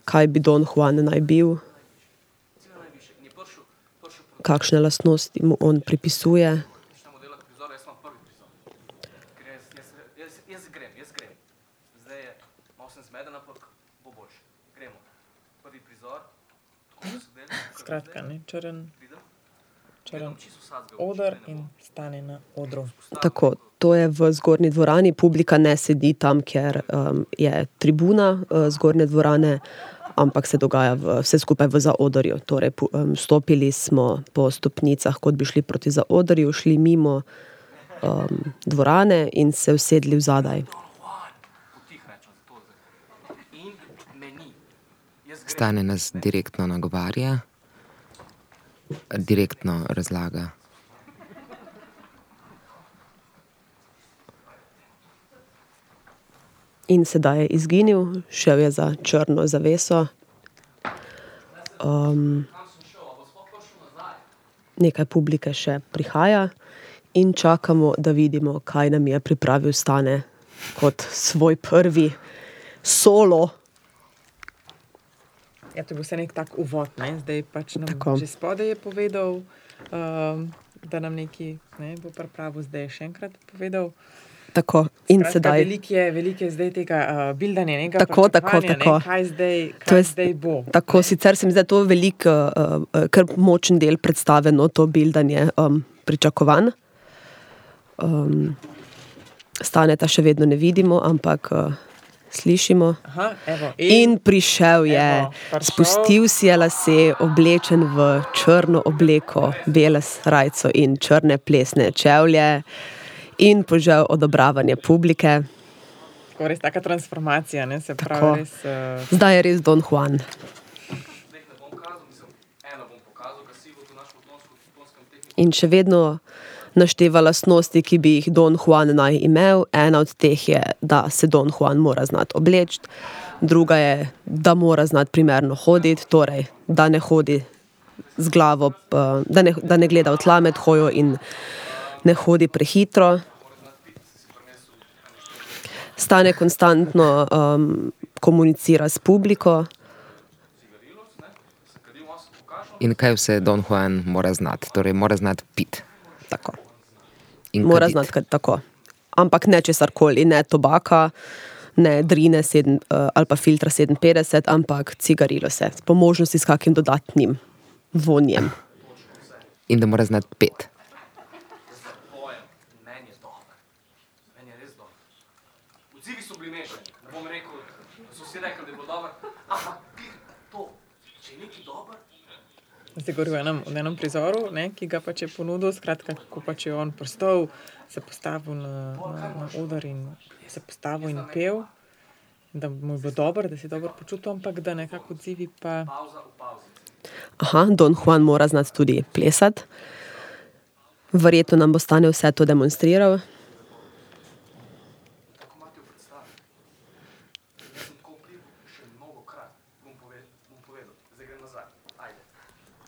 kaj bi Don Juan naj bil, kakšne lastnosti mu on pripisuje. Začnemo delati prizor, jaz imam prvi prizor. Ker jaz, jaz, jaz, jaz grem, jaz grem. Zdaj je, malo sem zmeden, ampak bo boljše. Gremo. Prvi prizor, tako da se dela. Skratka, ne, črn, črn odr in stane na odru. Tako, to je v zgornji dvorani, publika ne sedi tam, ker um, je tribuna uh, zgornje dvorane, ampak se dogaja v, vse skupaj v zaodrju. Torej, um, stopili smo po stopnicah, kot bi šli proti zaodrju, šli mimo um, dvorane in se usedli v zadaj. Potih rečem, zato zdaj. In meni. Jaz grem. Stane nas direktno nagovarja, direktno razlaga. In sedaj je izginil, šel je za črno zaveso. Um, nekaj publike še prihaja in čakamo, da vidimo, kaj nam je pripravil Stane kot svoj prvi solo. Ja, to je bil vse nek tak uvod, ne? zdaj pač nam Tako. že spodaj je povedal, um, da nam nekaj ne, bo pripravil, zdaj je še enkrat povedal. Tako, in Skratka, sedaj. Veliko je, veliko je zdaj tega uh, bildanja, nekaj Tako, tako, tako. Kaj zdaj, To kaj je- zdaj bo? Tako, sicer se mi zdi to velik, uh, uh, kar močen del predstave, no to bildanje um, pričakovan. Um, staneta še vedno ne vidimo, ampak uh, Slišimo? Aha, evo, in, in prišel je, evo, prišel. spustil si je lase, oblečen v črno obleko, bele srajco in črne plesne čevlje, in požel odobravanje publike. Tako res taka transformacija, ne se pravi. Tako. Res, uh... Zdaj je res Don Juan. In še vedno našteva lastnosti, ki bi jih Don Juan naj imel. Ena od teh je, da se Don Juan mora znati obleči, druga je, da mora znati primerno hoditi, torej da ne hodi z glavo, da ne, da ne gleda v tla med hojo in ne hodi prehitro. Stane konstantno um, komunicira s publiko. In kaj vse Don Juan mora znati? Torej, mora znati piti. Tako. In Mora znati kaj tako. Ampak ne česar koli, ne tobaka, ne drine sedem, uh, ali pa filtra 57, ampak cigarilo se, po možnosti s kakim dodatnim vonjem. In da mora znati peti. Pojem, meni je dober. Meni je res dober. Odzivi so bili mešani. Ne bom rekel, da so vsi rekli, da je bilo dobro, ampak ti to, če je nekaj dober, Zdaj govorim o enem, enem prizoru, ne, ki ga pač je ponudil, skratka, kako pač je on prostal, se postavil na, na, na oder in se postavil in pel, da mu je bilo dobro, da se je dobro počutil, ampak da nekako odzivi pa. Aha, Don Juan mora znati tudi plesati. Verjetno nam bo stane vse to demonstriral. Tako imate v predstavi. Jaz sem tako vplival še mnogo krat. Bom, pove, bom povedal, zdaj grem nazaj. Ajde.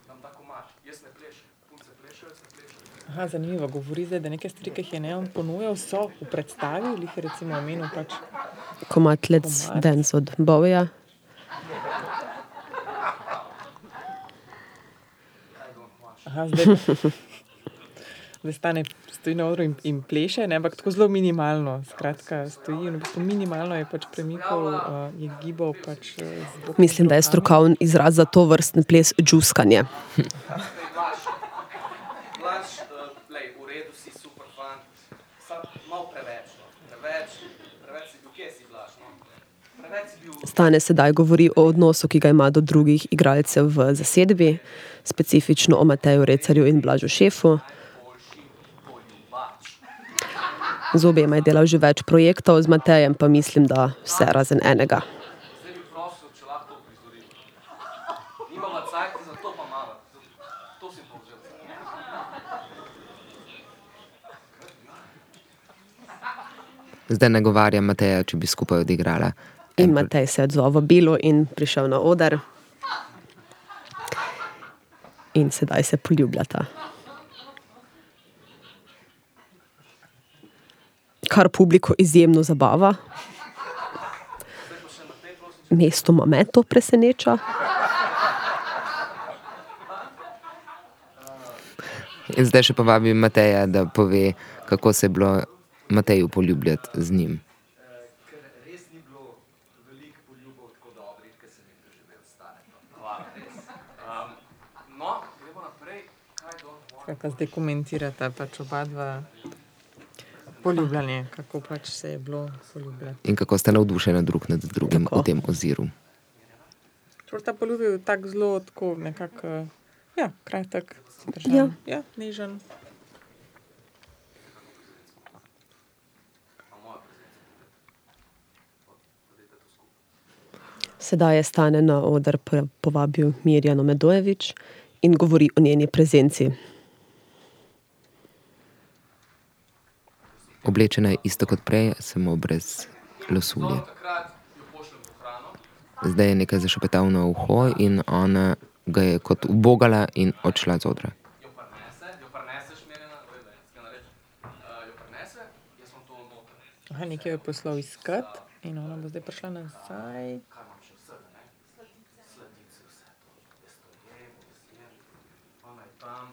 Nam da komač. Jaz ne plešem. Punce plešejo, jaz ne plešem. Aha, zanimivo, govori zdaj, da neke stvari, ki jih je Neon ponujal, so v predstavi, ali jih je recimo omenil pač. Komat Let's Komad. Dance od Bowieja. Aha, zdaj, zdaj stane, stoji na odru in, in pleše, ne, ampak tako zelo minimalno. Skratka, stoji in v bistvu minimalno je pač premikal, uh, je gibal pač uh, Mislim, da je strokovni izraz za to vrstni ples džuskanje. Blaž, Blaž, uh, lej, v redu si, super fan. Sam malo preveč, no. Preveč, preveč si bil, kje si Blaž, no? Preveč si bil Stane sedaj govori o odnosu, ki ga ima do drugih igralcev v zasedbi, specifično o Mateju Recarju in Blažu Šefu. Z obema je delal že več projektov, z Matejem pa mislim, da vse razen enega. Zdaj. Zdaj nagovarja Mateja, če bi skupaj odigrala. In Matej se je odzval v bilo in prišel na oder. In sedaj se poljubljata. Kar publiko izjemno zabava. Mestoma me to preseneča. In zdaj še povabi Mateja, da pove, kako se je bilo Mateju poljubljati z njim. Ker res ni bilo veliko poljubov tako dobrih, ker sem jih doživel stane. Hvala, res. Um, no, gremo naprej. Kaj do? Skratka, zdaj komentirata pač oba dva poljubljanje, kako pač se je bilo poljubljati. In kako sta navdušena drug nad drugim Tako. v tem oziru. Čvrta poljubil tako zelo, tako nekako, ja, kratek, držan, Ja. ja, nežen. Sedaj je stane na oder povabil Mirjano Medojevič in govori o njeni prezenci. Oblečena je isto kot prej, samo brez losulje. Zdaj je nekaj zašepetal na uho in ona ga je kot ubogala in odšla z odra. Aha, nekaj je poslal iskat in ona bo zdaj prišla nazaj. Kaj imam še vsega, ne? Sladice, vse to. Jaz to jem, jaz jem. Ona je tam.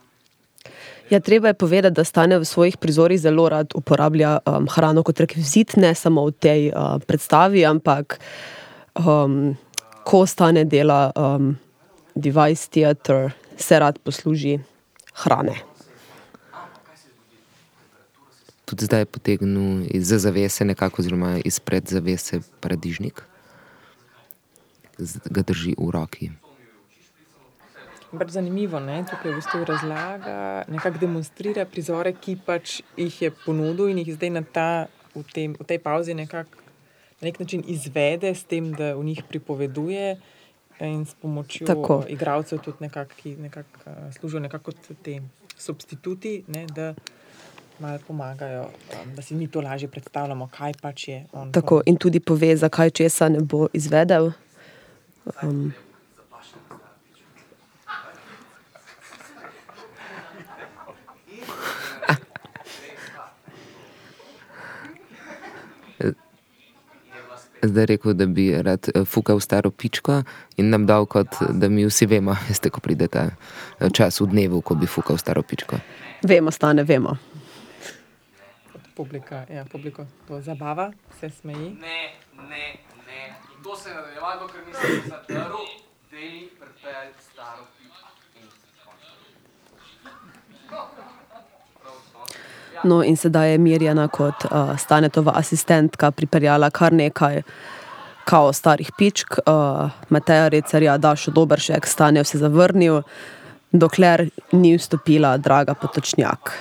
Ja, treba je povedati, da Stane v svojih prizorih zelo rad uporablja um, hrano kot rekvizit, ne samo v tej uh, predstavi, ampak um, ko Stane dela um, device theater, se rad posluži hrane. Tudi zdaj je potegnil iz zavese, nekako, oziroma izpred zavese, paradižnik, Z- ga drži v roki. Pač zanimivo, ne? tukaj v bistvu razlaga, nekako demonstrira prizore, ki pač jih je ponudil in jih zdaj na ta, v, tem, v tej pauzi nekako na nek način izvede, s tem, da v njih pripoveduje in s pomočjo Tako. igralcev tudi nekako, ki nekako, uh, služijo nekako kot te substituti, ne, da malo pomagajo, um, da si mi to lažje predstavljamo, kaj pač je on. Tako, in tudi pove, zakaj česa ne bo izvedel. Um, Zdaj rekel, da bi rad eh, fukal staro pičko in nam dal, kot da mi vsi vemo, veste, ko pride ta eh, čas v dnevu, ko bi fukal staro pičko. vemo, stane, vemo. Publika, ja, publiko to zabava, se smeji. Ne, ne, ne. In to se je nadaljevalo, dokler nisem zatrl, da mi prepelj staro pičko. In No, in sedaj je Mirjana kot uh, Stanetova asistentka pripeljala kar nekaj kao starih pičk. Uh, Mateja Recerja, Dašo Dobršek, Stane vse zavrnil, dokler ni vstopila draga potočnjak.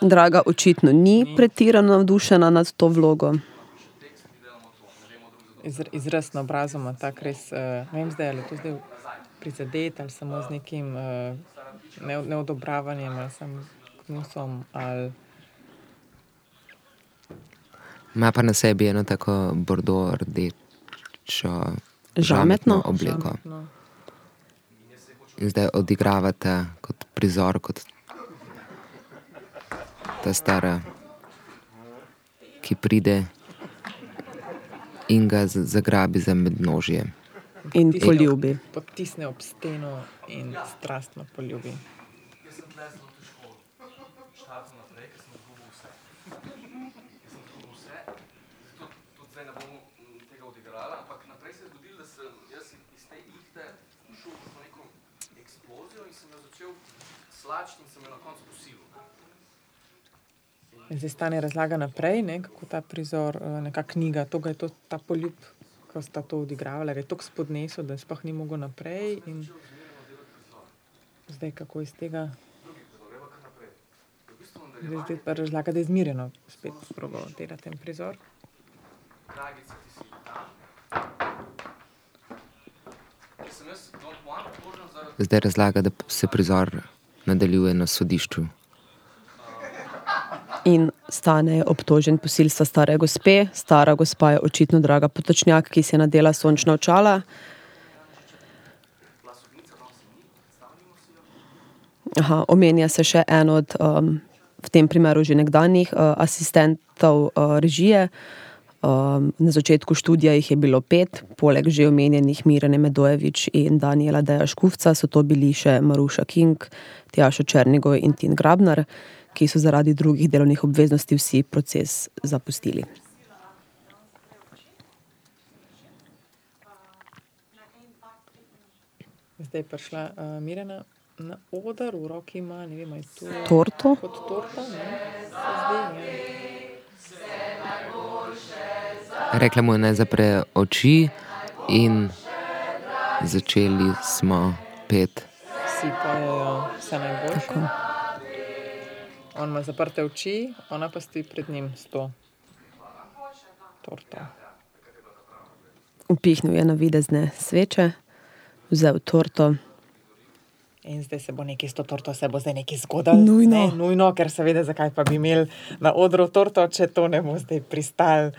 Draga, očitno ni pretirano navdušena nad to vlogo. Izr, izraz na obrazu ima tak res, uh, ne vem zdaj, ali je to zdaj prizadet ali samo z nekim uh, ne, neodobravanjem ali samo knusom ali Ima pa na sebi eno tako bordo rdečo Žametno? obleko. no. In zdaj odigravate kot prizor, kot ta stara, ki pride in ga zagrabi za mednožje. In poljubi. Potisne ob steno in strastno poljubi. Jaz zdaj stane razlaga naprej, ne, kako ta prizor, eh, neka knjiga, to ga je to, ta poljub, ko sta to odigravala, je tako spodnesel, da sploh ni mogel naprej. In zdaj kako iz tega. Zdaj, zdaj pa razlaga, da je zmirjeno spet probal delati ten prizor. Dragica, ti si tam. Zdaj razlaga, da se prizor nadaljuje na sodišču. In stane je obtožen posilstva stare gospe. Stara gospa je očitno draga potočnjak, ki si je nadela sončna očala. Aha, omenja se še en od, um, v tem primeru že nekdanjih uh, asistentov uh, režije. Um, na začetku študija jih je bilo pet, poleg že omenjenih Mirene Medojevič in Daniela Deja Škufca so to bili še Maruša King, Tjašo Černigoj in Tin Grabnar, ki so zaradi drugih delovnih obveznosti vsi proces zapustili. Zdaj je prišla uh, Mirena na oder, v roki ima, ne vem, ali je to Torto? kot torta, ne? Zdi, ja. Rekla mu je, naj zapre oči, in začeli smo pet. Vsi pojejo vse najboljše. Tako. On ima zaprte oči, ona pa stoji pred njim s to torto. Upihnil je navidezne sveče, vzel torto. In zdaj se bo nekaj s to torto, se bo zdaj nekaj zgodilo. Nujno. Ne, nujno, ker seveda, zakaj pa bi imeli na odru torto, če to ne bo zdaj pristal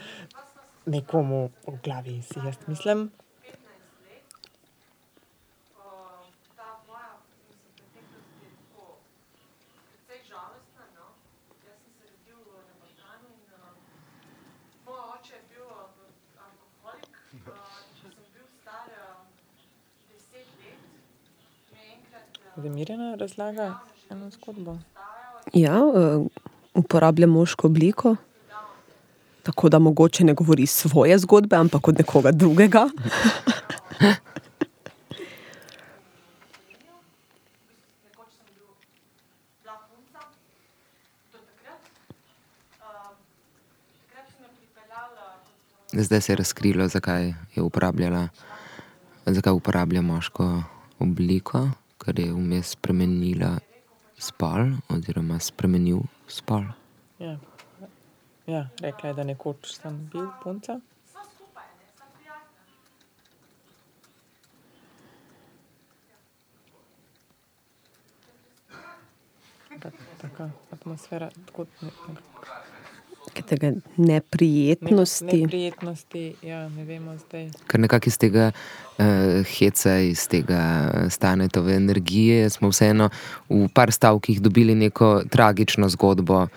nekomu v glavi, si jaz mislim. ta moja mislim, preteklost je tako precej žalostna. No? Jaz sem se rodil uh, na Balkanu in uh, moj oče je bil uh, alkoholik. Uh, ko sem bil star uh, deset let, me je Mirjana razlaga eno zgodbo. Ja, uh, uporablja moško obliko, tako da mogoče ne govori svoje zgodbe, ampak od nekoga drugega. Zdaj se je razkrilo, zakaj je uporabljala, zakaj uporablja moško obliko, ker je vmes spremenila spal, oziroma spremenil spal. Ja. ja, rekla je, da nekoč sem bil punca. Ta, taka atmosfera, tako nekako. Tega neprijetnosti. neprijetnosti, ja, ne vemo zdaj. Ker nekako iz tega uh, heca, iz tega stanetove energije, smo vseeno v par stavkih dobili neko tragično zgodbo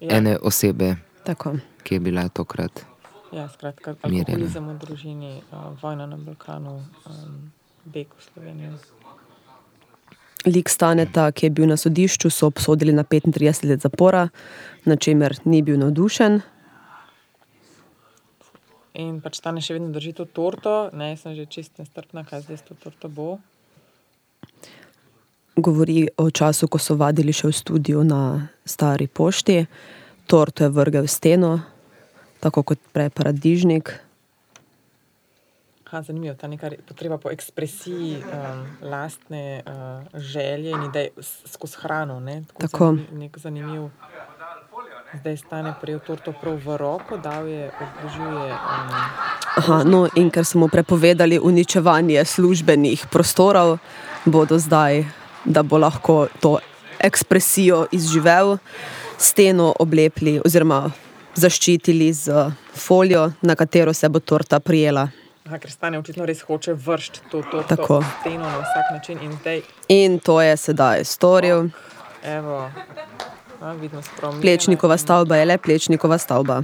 Ja. ene osebe, Tako. ki je bila tokrat. Ja, skratka, Mirjana. alkoholizem v družini, uh, vojna na Balkanu, um, beg v Slovenijo. Lik Staneta, ki je bil na sodišču, so obsodili na 35 let zapora, na čemer ni bil navdušen. In pač stane še vedno drži to torto, ne, sem že čist nestrpna, kaj zdaj s to torto bo. Govori o času, ko so vadili še v studiu na stari pošti. Torto je vrgel v steno, tako kot prej paradižnik. Ha, zanimivo, ta neka re- potreba po ekspresiji um, lastne uh, želje in idej s- skozi hrano. Ne? Tako. Zanimiv, nek zanimiv. Zdaj stane prijel torto prav v roko, dal je, odložil je. Um, Aha, no, in ker so mu prepovedali uničevanje službenih prostorov, bodo zdaj, da bo lahko to ekspresijo izživel, steno oblepili oziroma zaščitili z folijo, na katero se bo torta prijela. Aha, ker stane očitno res hoče vršiti to torto Tako. v steno na vsak način. In zdaj, In to je sedaj storil. evo, a. Plečnikova stavba je le plečnikova stavba.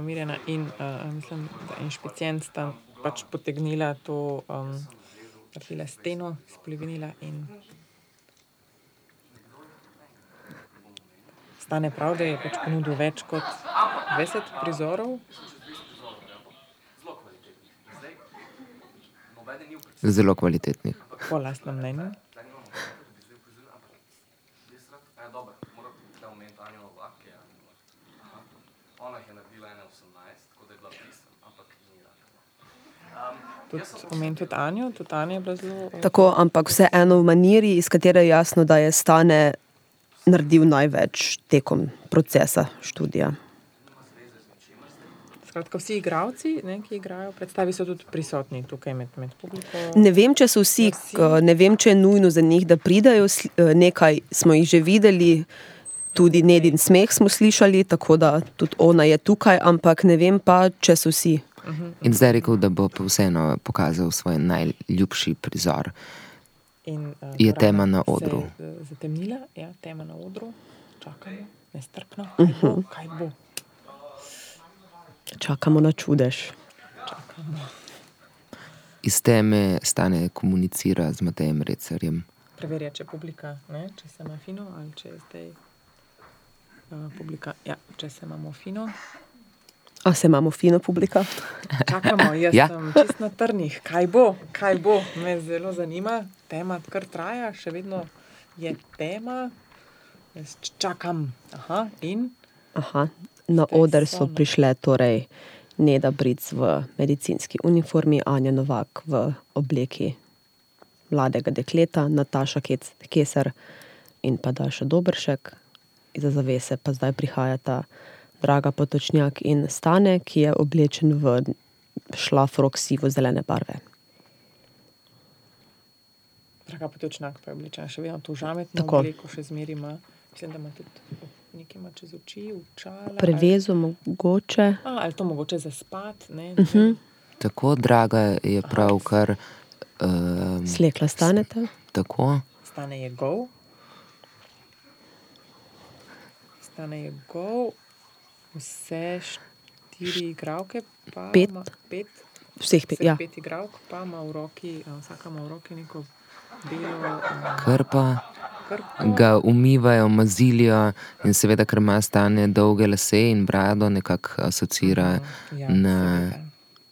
Mirjana in uh, mislim, da inšpicient sta pač potegnila to, um, steno, spolivinila in stane prav, da je pač ponudil več kot 20 prizorov. Zelo kvalitetnih. Po lastnem mnenju. Dobro, moram tukaj omeniti Anjo Novak, ki je Anja Novak. Aha. Ona jih je naredila 1,18, tako da je bila pisana, ampak ni rada. Tudi omenil tudi Anjo, tudi Anja je bila zelo. Tako, ampak vseeno v maniri, iz katere je jasno, da je stane naredil največ tekom procesa študija. Skratka, vsi igravci, ne, ki igrajo, predstavi so tudi prisotni tukaj med, med publiko. Ne vem, če so vsi, Vsi. ne vem, če je nujno za njih, da pridajo. eh, Nekaj smo jih že videli, tudi Nedin smeh smo slišali, tako da tudi ona je tukaj, ampak ne vem pa, če so vsi. In zdaj je rekel, da bo vseeno pokazal svoj najljubši prizor. Uh, Je tema na odru. Je, uh, zatemnila, ja, tema na odru, čakamo, nestrpno, kaj Mhm. bo. Kaj bo. Čakamo na čudež. Iz teme stane komunicira z Matejem Recerjem. Preverja, če publika, ne, če se ima fino ali če je zdaj uh, publika. Ja, če se imamo fino. A se imamo fino publika? Čakamo, jaz Ja. sem čist na trnih. Kaj bo, kaj bo, me zelo zanima. Tema kar traja, še vedno je tema. Jaz čakam. Aha, in Aha, na oder so prišle torej Neda Bric v medicinski uniformi, Anja Novak v obleki mladega dekleta, Nataša Keser in pa Daša Dobršek. Iza zavese pa zdaj prihajata Draga Potočnjak in Stane, ki je oblečen v šlafrok sivo-zelene barve. Draga potočnak pa je oblečena še vedno tu žametno Tako. obleko, še zmeri ima. Mislim, da ima tudi nekaj ima čez oči, učala. Prevezo mogoče. Ali, a, ali to mogoče za spat, ne? Uh -huh. Tako draga je pravkar. Um, Slekla stanete. tako. Stane je gol. Stane je gol. Vse štiri igravke, pa Pet. ima pet. Vseh pet, Vseh ja. pet igravk, pa ima v roki, vsaka ima v roki neko belo a, Kar pa krpo. ga umivajo, mazilijo in seveda, ker ima stane dolge lase in brado, nekako asocira Ja, na.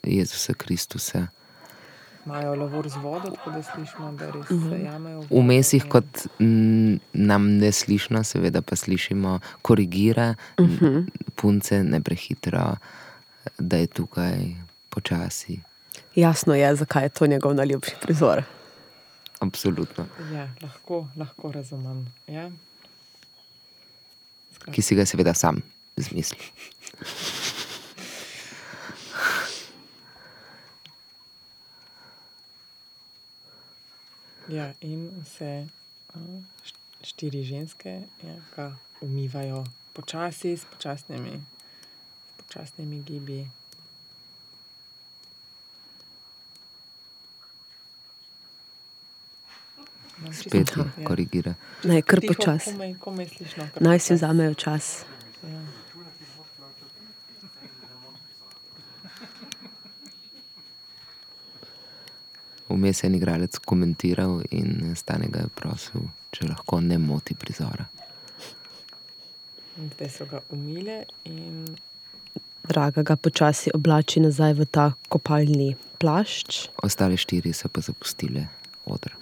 Jezusa Kristusa. Imajo lavor z vodo, tako da slišimo, da res Mhm. se jamejo. v Vmes jih kot mm, nam ne slišno, seveda pa slišimo, korigira uh-huh. punce ne prehitro, da je tukaj počasi. Jasno je, zakaj je to njegov najljubši prizor. Absolutno. Ja, lahko, lahko razumem. Ja. Skratka, Ki si ga seveda sam izmisli. Ja, in vse štiri ženske ja, ga umivajo počasi, s počasnimi, s počasnimi gibi. No, Spet tiho, jih korigira. Naj kar počasi. Kar Naj si vzamejo čas. Vmes je en igralec komentiral in stane ga je prosil, če lahko ne moti prizora. Zdaj so ga umile in Draga ga počasi oblači nazaj v ta kopalni plašč. Ostale štiri so pa zapustile odr.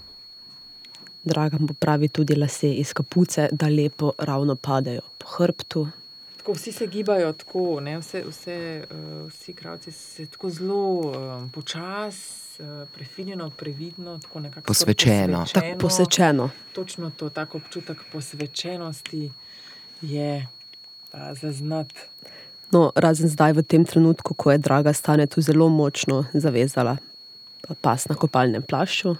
Draga mu pravi tudi lase iz kapuce, da lepo ravno padejo po hrbtu. Tako vsi se gibajo tako, ne, vse, vse, uh, vsi kravci se tako zelo um, počasi, prefinjeno, previdno, tako nekako skoraj Posvečeno. Tako posečeno. Točno to, tako občutek posvečenosti je uh, zaznati. No, razen zdaj, v tem trenutku, ko je draga stane tu zelo močno zavezala pas na kopalnem plašču,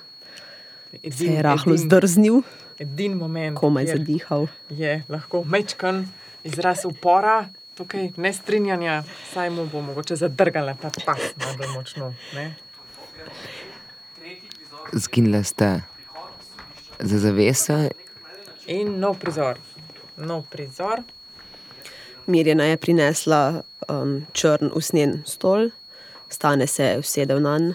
se je rahlo zdrznil, Edini moment, komaj kjer zadihal. je lahko mečkan izraz upora, tukaj nestrinjanja, saj mu bo mogoče zadrgala ta pas najbolj močno. Ne? Zginile ste za zavese, In nov prizor. Nov prizor. Mirjana je prinesla um, črn usnjen stol, stane se je usedel na njega.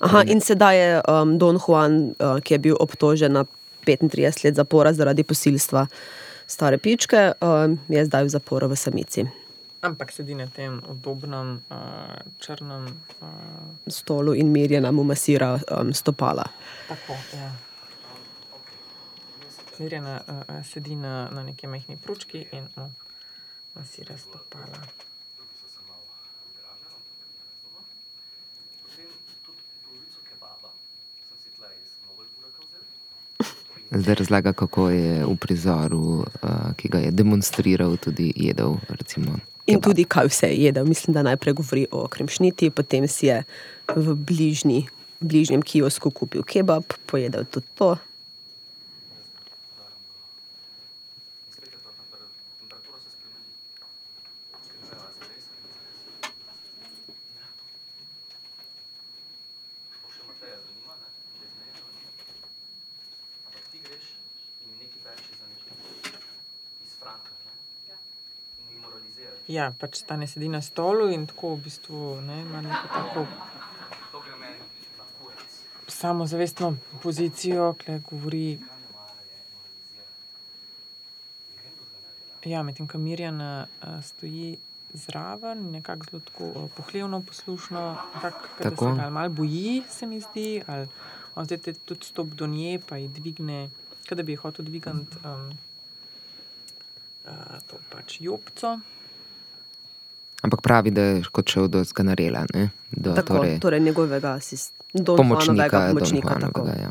Aha, in sedaj je um, Don Juan, uh, ki je bil obtožen na 35 let zapora zaradi posilstva stare pičke, um, je zdaj v zaporu v samici. Ampak sedi na tem udobnem uh, črnem. Uh, Stolu in Mirjana mu masira um, stopala. tako, ja. Mirjana uh, sedi na, na neki majhni pručki in mu masira stopala. Zdaj razlaga, kako je v prizoru, uh, ki ga je demonstriral, tudi jedel. Recimo, In kebab. tudi, kaj vse je jedel. Mislim, da najprej govori o kremšniti, potem si je v bližnji, bližnjem kiosku kupil kebab, pojedel tudi to. Temperatura se spremeni. Spremenila se res. To še Mateja zanima, ne? Da je zmenjeno ni. Ampak ti greš in mi nekaj bereš za nekaj iz Franka, ne? In mi moraliziraš. Ja, pač stane sedi na stolu in tako v bistvu ne, ima neko tako samozavestno pozicijo, ki govori. Ja, medtem ko Mirjana uh, stoji zraven, nekako zelo tako uh, pohlevno, poslušno, kot da Tako. se malo boji, se mi zdi, ali on zdaj tudi stop do nje, pa ji dvigne, kot da bi ji hotel dvigniti um, uh, to pač jopco. Ampak pravi, da je kot šel do Skanarela, ne? do Tako, torej, torej njegovega asist- Don pomočnika, pomočnika. Don tako. Ja.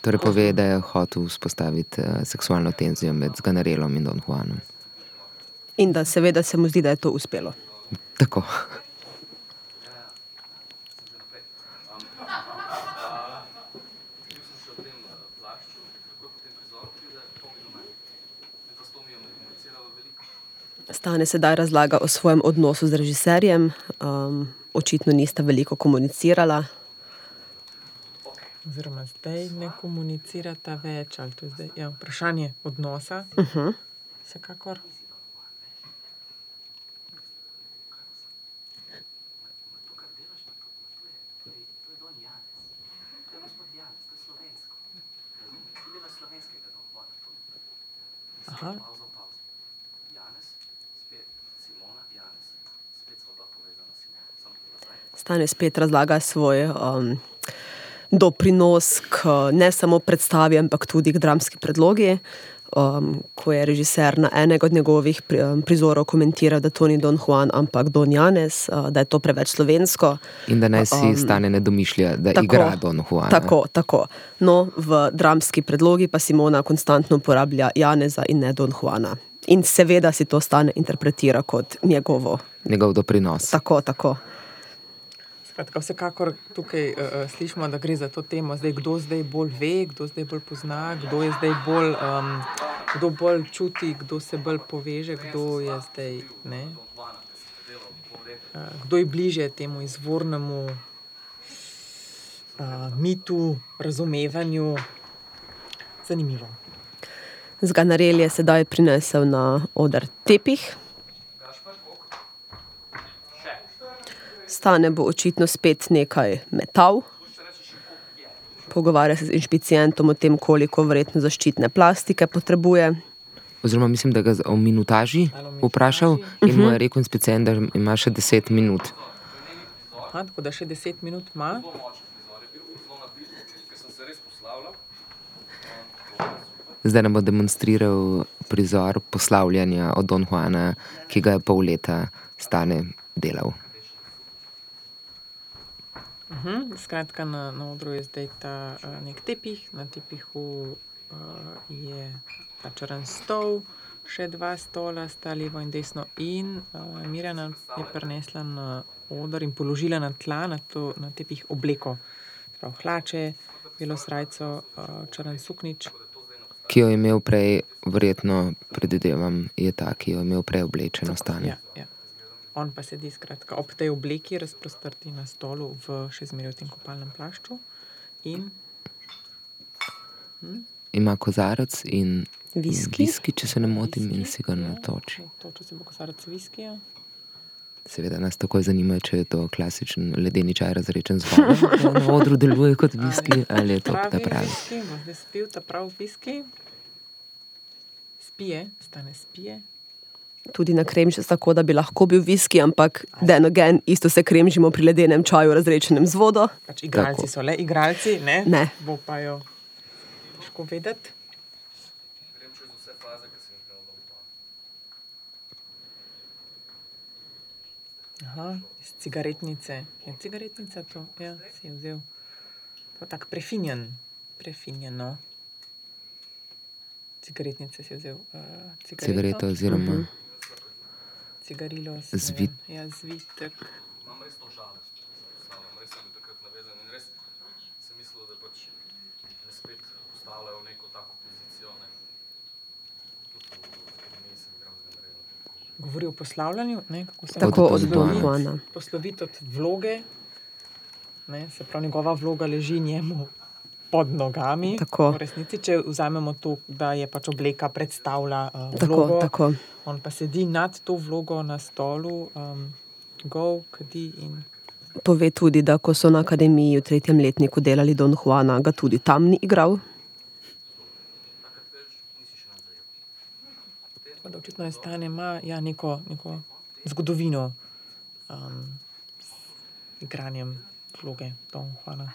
Torej pove, da je hotel vzpostaviti uh, seksualno tenzijo med Sganarelom in Don Juanom. In da seveda se mu zdi, da je to uspelo. Tako. Bil sem še v tem eh, plašču, takoj po tem prizoru pride Tomi do mene. Mi pa s Tomijem je komuniciralo veliko. Stane sedaj razlaga o svojem odnosu z režiserjem. Um, očitno nista veliko komunicirala. Oziroma, zdaj ne komunicirata več, ali to je zdaj ja, vprašanje odnosa. Uh -huh. Vsekakor. To, kar delaš na to, to je, to je, to je Don Janez. To je gospod Janez, to je slovensko. Razumeš? Ti delaš slovenskega Don Juana. To Aha. Pauzo, pauzo. Janez, spet Simona, Janez. Spet sva bila povezana s Simono. Samo to zdaj. Stane spet razlaga svoj um, doprinos k ne samo predstavi, ampak tudi k dramski predlogi. um, ko je režiser na enega od njegovih pri, um, prizorov komentiral, da to ni Don Juan, ampak Don Janes, uh, da je to preveč slovensko. In da naj si Um, stane ne domišlja, da tako, igra Don Juana. Tako, tako. No, v dramski predlogi pa Simona konstantno uporablja Janeza in ne Don Juana. In seveda si to stane interpretira kot njegovo. Njegov doprinos. Tako, tako. Skratka, vsekakor tukaj uh, slišimo, da gre za to temo, zdaj, kdo zdaj bolj ve, kdo zdaj bolj pozna, kdo je zdaj bolj, um, kdo bolj čuti, kdo se bolj poveže, kdo je zdaj. Ne? Uh, kdo je bliže temu izvornemu uh, mitu, razumevanju. Zanimivo. Zganarel je sedaj prinesel na oder tepih. Stane bo očitno spet nekaj metal. Pogovarja se z inšpicijentom o tem, koliko verjetno zaščitne plastike potrebuje. Oziroma, mislim, da ga je o minutaži vprašal in mu je rekel inspicient, da ima še 10 minut. Aha, tako da še 10 minut ima. ker sem se res poslavljal. Zdaj nam bo demonstriral prizor poslavljanja od Don Juana, ki ga je pol leta stane delal. Mhm, Skratka, na, na odru je zdaj ta uh, nek tepih, na tepihu uh, je ta črn stol, še dva stola, sta levo in desno. In uh, Mirjana je prinesla na oder in položila na tla, na, to, na tepih obleko, prav hlače, belo srajco, uh, črn suknič. Ki jo je imel prej, verjetno, predvidevam, je ta, ki jo je imel prej oblečeno stane. Ja, ja. On pa sedi skratka, ob tej obleki, razprostrti na stolu, v še zmeraj v tem kopalnem plašču. In Ima kozarec in Viski. viski, če se ne motim, in si ga ja, natoči. Toči se bo kozarec viskija. Seveda nas takoj zanima, če je to klasičen ledeni čaj razrečen z vodo, na odru deluje kot viski ali je to ta pravi. viski, bo spil ta pravi viski. Spije, stane spije. Tudi na kremž, tako da bi lahko bil viski, ampak den again, isto se kremžimo pri ledenem čaju, razrečenem z vodo. Pač igralci Tako. so le igralci, ne? Ne. Bo pa jo težko vedeti. Aha, iz cigaretnice. Je cigaretnica to? Ja, si je vzel. To je tako prefinjen, prefinjeno. Cigaretnice si je vzel. Uh, cigareto. Cigareto oziroma Cigarilo. Zvit. Ja, zvitek. Imam res to žalost, postavljam. Res sem bil takrat navezan in res sem mislil, da pač me spet postavljajo v neko tako pozicijo. Ne. Govori o poslavljanju, ne, kako se Tako Od od Don Don Juana. Juana. posloviti od vloge. Ne, se pravi, njegova vloga leži njemu pod nogami. Tako. V resnici, če vzamemo to, da je pač obleka predstavlja uh, Tako, vlogo, tako. on pa sedi nad to vlogo na stolu, um, go, kadi in Pove tudi, da ko so na akademiji v tretjem letniku delali Don Juana, ga tudi tam ni igral. tako da očitno je stane ima ja, neko, neko zgodovino um, igranjem vloge Don Juana.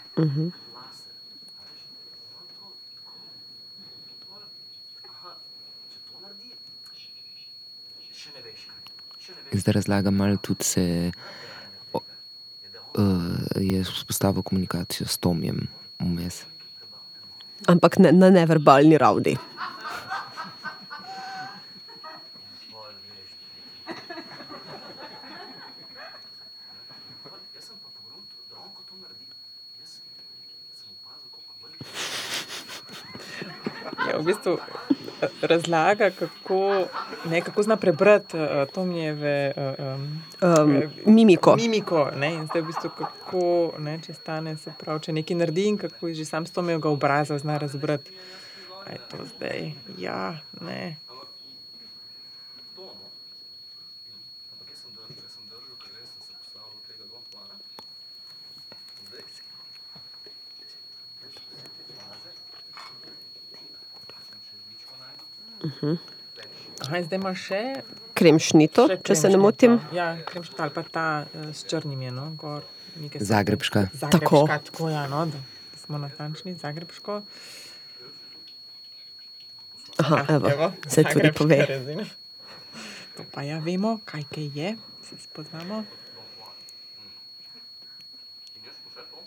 Zdaj razlagam malo tudi se. o- Uh, je vzpostavil komunikacijo s Tomjem vmes. Ampak ne, na neverbalni ravni. Ja, v bistvu razlaga, kako, ne, kako zna prebrati uh, Tomjeve uh, um, Um, mimiko. mimiko. Ne, in zdaj v bistvu kako, ne, če stane, se pravi, če nekaj naredi in kako je že sam s Tomjevega obraza zna razbrati. Je to zdaj? Ja, ne. Ampak jaz sem držal, jaz sem držal, ker res sem se postavil v tega Don Juana. Zdaj, Aha, in zdaj ima še. Kremšnito, še če se ne motim. Ja, kremšnito ali pa ta uh, s črnim je, no, gor. Zagrebška. Zagrebška, Tako. tako ja, no, da smo natančni, zagrebško. Aha, Ja, evo, evo, saj tudi pove. rezina. To pa ja vemo, kaj kaj je, se spoznamo. In jaz vse to,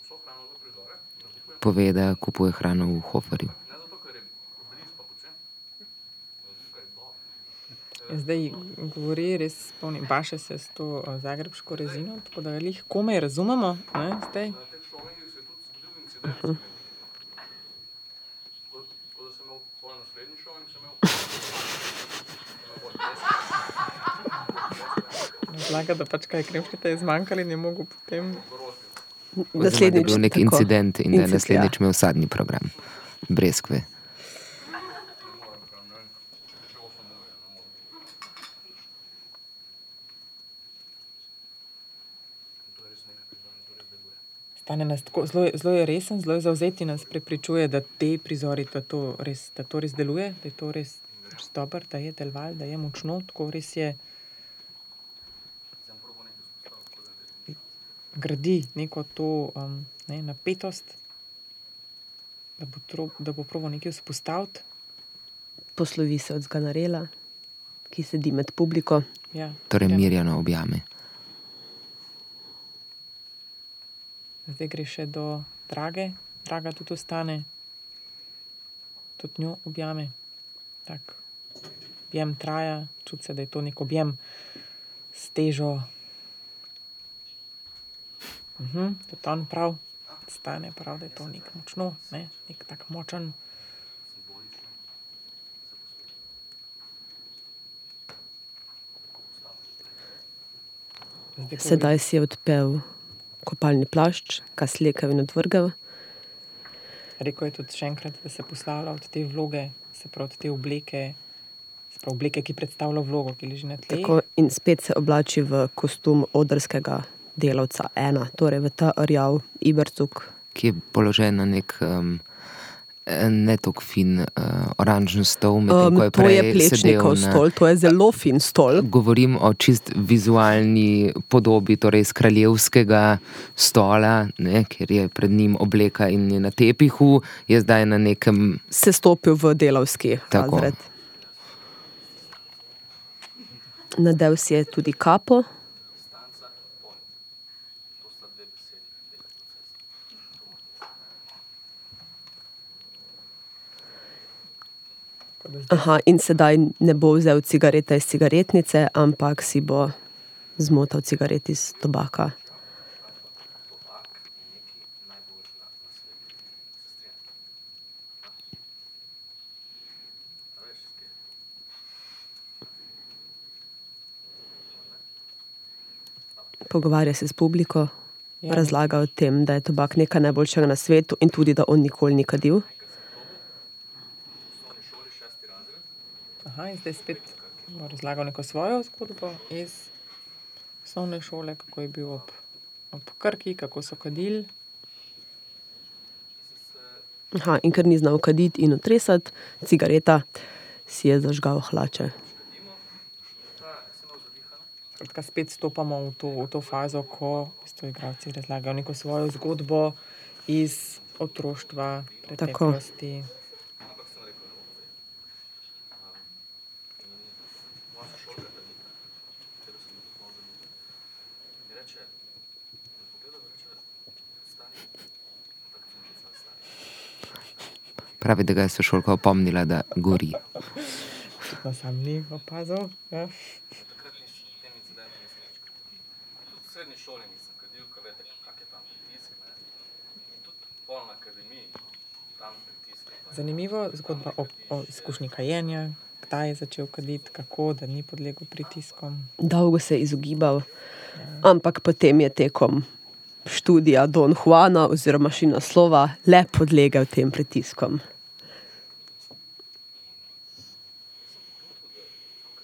vso hrano za prizore, navdihujem Pove, da kupuje hrano v Hoferju. ne zato, ker je blizu pa pocen, zato, ker je dobro. Ja, Zdaj govori, res spomnim, baše se s to eh, zagrebško rezino, tako da jih komaj razumemo. Ne, zdaj. Uh -huh. tako, tako da pač kaj kremšnite je zmanjkalo in je mogel potem. Da je Naslednjič bil nek tako. incident in da je Incid- naslednjič imel sadni program. Breskve. Stane nas tako, zelo, zelo je resen, zelo je zauzeti nas prepričuje, da te prizori, da to res, da to res deluje, da je to res, res dobro, da je deloval, da je močno, tako res je. Gradi neko to um, ne, napetost, da bo, tro, da bo proval nekaj vzpostaviti. Poslovi se od Zganarela, ki sedi med publiko. Ja, Torej, ja. Mirjana objame. Zdaj gre še do Drage, Draga tudi ostane, tudi njo objame. Tak, objem traja, čuti se, da je to nek objem s težo. Mhm, tudi on prav, stane prav, da je to nek močno, ne, nek tak močen. Sedaj si je odpel kopalni plašč, ga slekel in odvrgel. Rekl je tudi še enkrat, da se poslavlja od te vloge, se pravi od te obleke, se pravi obleke, ki predstavlja vlogo, ki leži na tleh. Tako, in spet se oblači v kostum odrskega delavca ena, torej v ta rjav Ibercuk. ki je položen na nek um, ne tako fin uh, oranžen stol, medtem Um, ko je to je prej sedel plečnikov na. stol, to je zelo fin stol. Govorim o čist vizualni podobi, torej iz kraljevskega stola, ne, ker je pred njim obleka in je na tepihu, je zdaj na nekem Se stopil v delavski Tako. razred. Nadel si je tudi kapo. Tako da zdaj Aha, in sedaj ne bo vzel cigarete iz cigaretnice, ampak si bo zmotal cigaret iz tobaka. Pogovarja se s publiko, Ja. razlaga o tem, da je tobak nekaj najboljšega na svetu in tudi, da on nikoli ni kadil. In zdaj spet bo razlagal neko svojo zgodbo iz osnovne šole, kako je bil ob, ob Krki, kako so kadili. Aha, in ker ni znal kaditi in otresati, cigareta si je zažgal hlače. Skratka, spet stopamo v to, v to fazo, ko so igralci razlagajo neko svojo zgodbo iz otroštva, preteklosti. Pravi, da ga je sošolka opomnila, da gori. No, sam ni opazil. Ja. Veste, kak je pa- Zanimivo zgodba o, o izkušnji kajenja, kdaj je začel kaditi, kako, da ni podlegel pritiskom. Dolgo se je izogibal, ampak potem je tekom študija Don Juana oziroma še naslova le podlegel tem pritiskom.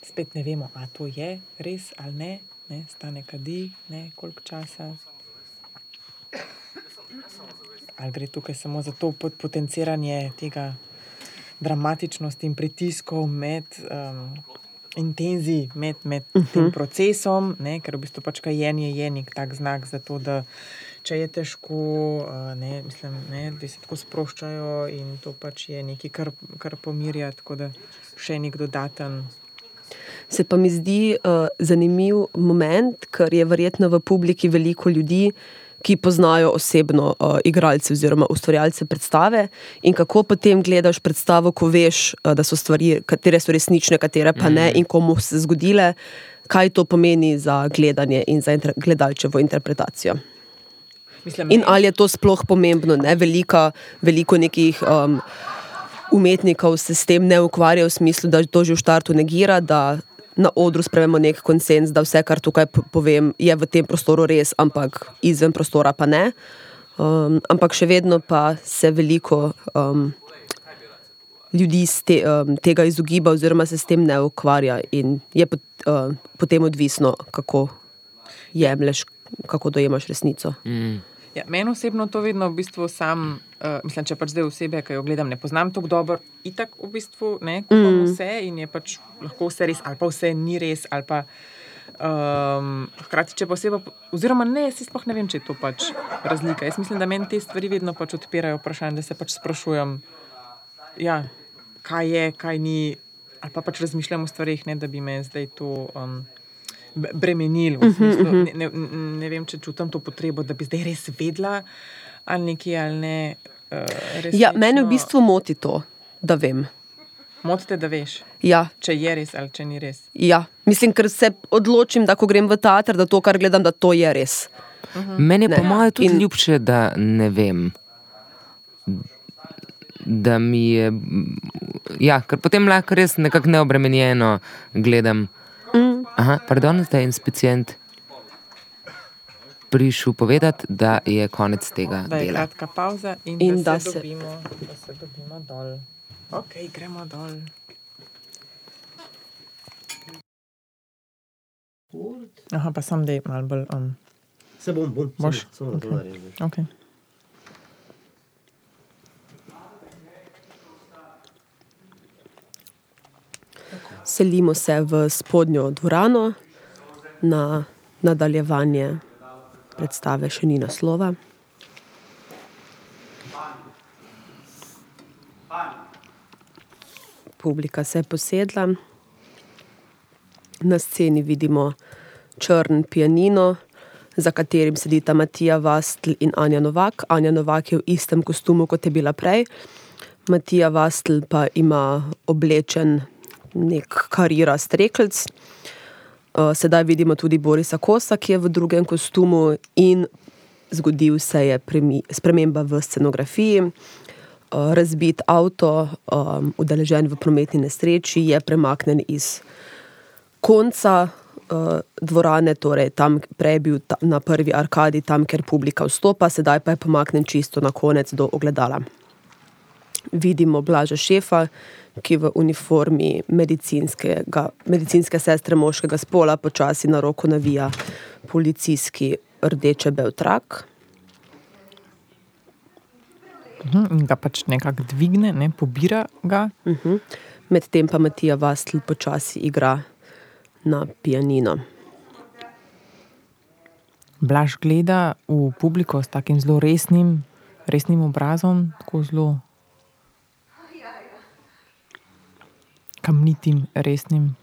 Spet ne vemo, ali to je res ali ne, ne stane kadi, ne koliko časa. Ali gre tukaj samo za to pot- potenciranje tega dramatičnosti in pritiskov med um, intenzij, med, med uh -huh. tem procesom, ne, ker v bistvu pač kajenje je nek tak znak za to, da če je težko, ne, mislim, ne, da se tako sproščajo in to pač je nekaj, kar, kar pomirja, tako da še nek dodaten. Se pa mi zdi uh, zanimiv moment, ker je verjetno v publiki veliko ljudi, ki poznajo osebno uh, igralce oziroma ustvarjalce predstave. In kako potem gledaš predstavo, ko veš, uh, da so stvari, katere so resnične, katere pa ne, in komu so se zgodile, kaj to pomeni za gledanje in za inter gledalčevo interpretacijo. Mislim, In ali je to sploh pomembno, ne? Velika, veliko nekih um, umetnikov se s tem ne ukvarja v smislu, da to že v štartu negira, da na odru sprejmemo nek konsens, da vse, kar tukaj po- povem, je v tem prostoru res, ampak izven prostora pa ne. Um, ampak še vedno pa se veliko um, ljudi te, um, tega izogiba, oziroma se s tem ne ukvarja, in je pot, uh, potem odvisno, kako jemliš, kako dojemaš resnico. Mm. Ja, meni osebno to vedno v bistvu sam, uh, mislim, če pač zdaj osebe, ki jo gledam, ne poznam tako dobro, itak v bistvu ne kupam mm. vse in je pač lahko vse res, ali pa vse ni res. ali Pa, um, hkrati, če pa oseba, oziroma ne, jaz sploh ne vem, če je to pač razlika. Jaz mislim, da meni te stvari vedno pač odpirajo vprašanje, da se pač sprašujem, ja, kaj je, kaj ni, ali pa pač razmišljam o stvarih, ne da bi me zdaj to. Um, b- Bremenil, v smislu, ne, ne, ne vem, če čutim to potrebo, da bi zdaj res vedela, ali nekaj ali ne. Uh, Ja, mene v bistvu moti to, da vem. Motite, da veš, Ja, če je res ali če ni res. ja. Mislim, ker se odločim, da ko grem v teater, da to, kar gledam, da to je res. Meni je po mojem tudi in... ljubše, da ne vem. Da mi je. Ja, ker potem lahko res nekako neobremenjeno gledam. Mm. Aha, pardon, zdaj je inspicient prišel povedati, da je konec tega Da je dela. kratka pauza in, In da, da se se- dobimo, da se dobimo dol. Ok, gremo dol. Aha, pa sem da je malo bolj. Um, Se bom, bom, Boš? samo na to Okej. naredim. okay. Selimo se v spodnjo dvorano, na nadaljevanje predstave še ni naslova. Publika se je posedla. Na sceni vidimo črn pianino, za katerim sedita Matija Vastl in Anja Novak. Anja Novak je v istem kostumu, kot je bila prej. Matija Vastl pa ima oblečen nek karira strekelc. Uh, Sedaj vidimo tudi Borisa Kosa, ki je v drugem kostumu, in zgodil se je sprememba v scenografiji. Uh, Razbit avto, um, udeležen v prometni nesreči, je premaknen iz konca dvorane, torej tam prej je bil na prvi arkadi, tam, kjer publika vstopa, sedaj pa je pomaknen čisto na konec do ogledala. Vidimo Blaža Šefa, ki v uniformi medicinske sestre moškega spola počasi na roko navija policijski rdeče bel trak. Mhm, In ga pač nekako dvigne, ne, pobira ga. Medtem pa Matija Vastl počasi igra na pianino. Blaž gleda v publiko s takim zelo resnim, resnim obrazom, tako zelo kamnitim, resnim.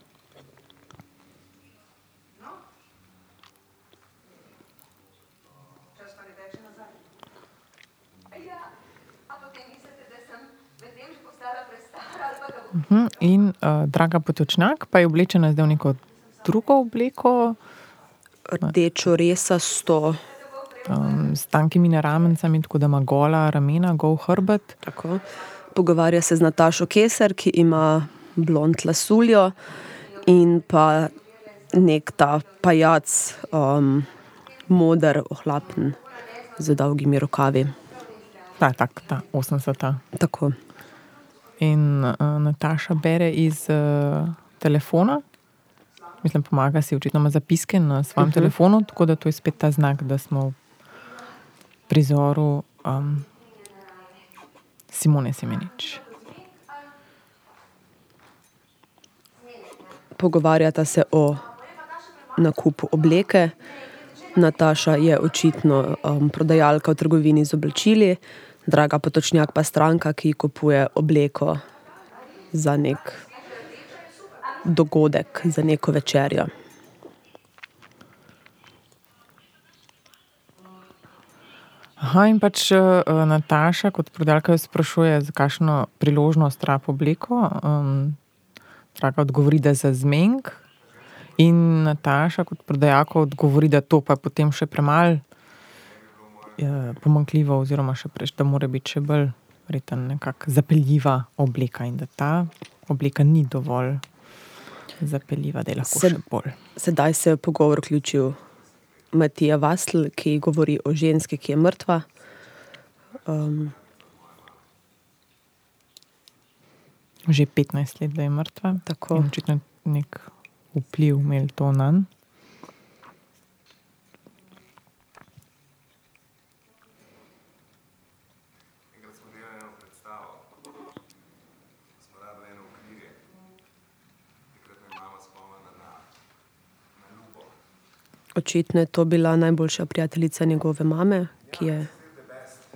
Mhm, In uh, draga potočnjak pa je oblečena zdaj v neko drugo obleko, Rdečo resa sto, um, s tankimi naramencami, tako da ima gola ramena, gol hrbet. tako. Pogovarja se z Natašo Keser, ki ima blond lasuljo in pa nek ta pajac, um, moder, ohlapen, z dolgimi rokavi. Ta, tak, ta 80. Tako. In uh, Nataša bere iz uh, telefona, mislim, pomaga si, očitno zapiske na svojem uh -huh. telefonu, tako da to je spet ta znak, da smo v prizoru um, Simone Semenič. Pogovarjata se o nakupu obleke. Nataša je očitno um, prodajalka v trgovini z oblačili, draga potočnjak pa stranka, ki kupuje obleko za nek dogodek, za neko večerjo. Aha, in pač uh, Nataša, kot prodajalka, sprašuje, za kakšno priložnost rab obleko. Um, Draga odgovori, da je za zmenk. In Nataša, kot prodajalka, odgovori, da to pa je potem še premalo je pomankljivo, oziroma še preveč, da mora biti še bolj verjetno nekako zapeljiva obleka in da ta obleka ni dovolj zapeljiva, da je lahko Se- še bolj. Sedaj se je pogovor vključil Matija Vasl, ki govori o ženski, ki je mrtva. Um, Že 15 let, da je mrtva. Tako. In očitno nek vpliv imel to na njen. Enkrat smo delali eno predstavo, smo rabili eno okvirje. Takrat me je mama spomnila na, na lupo. očitno je to bila najboljša prijateljica njegove mame, ki je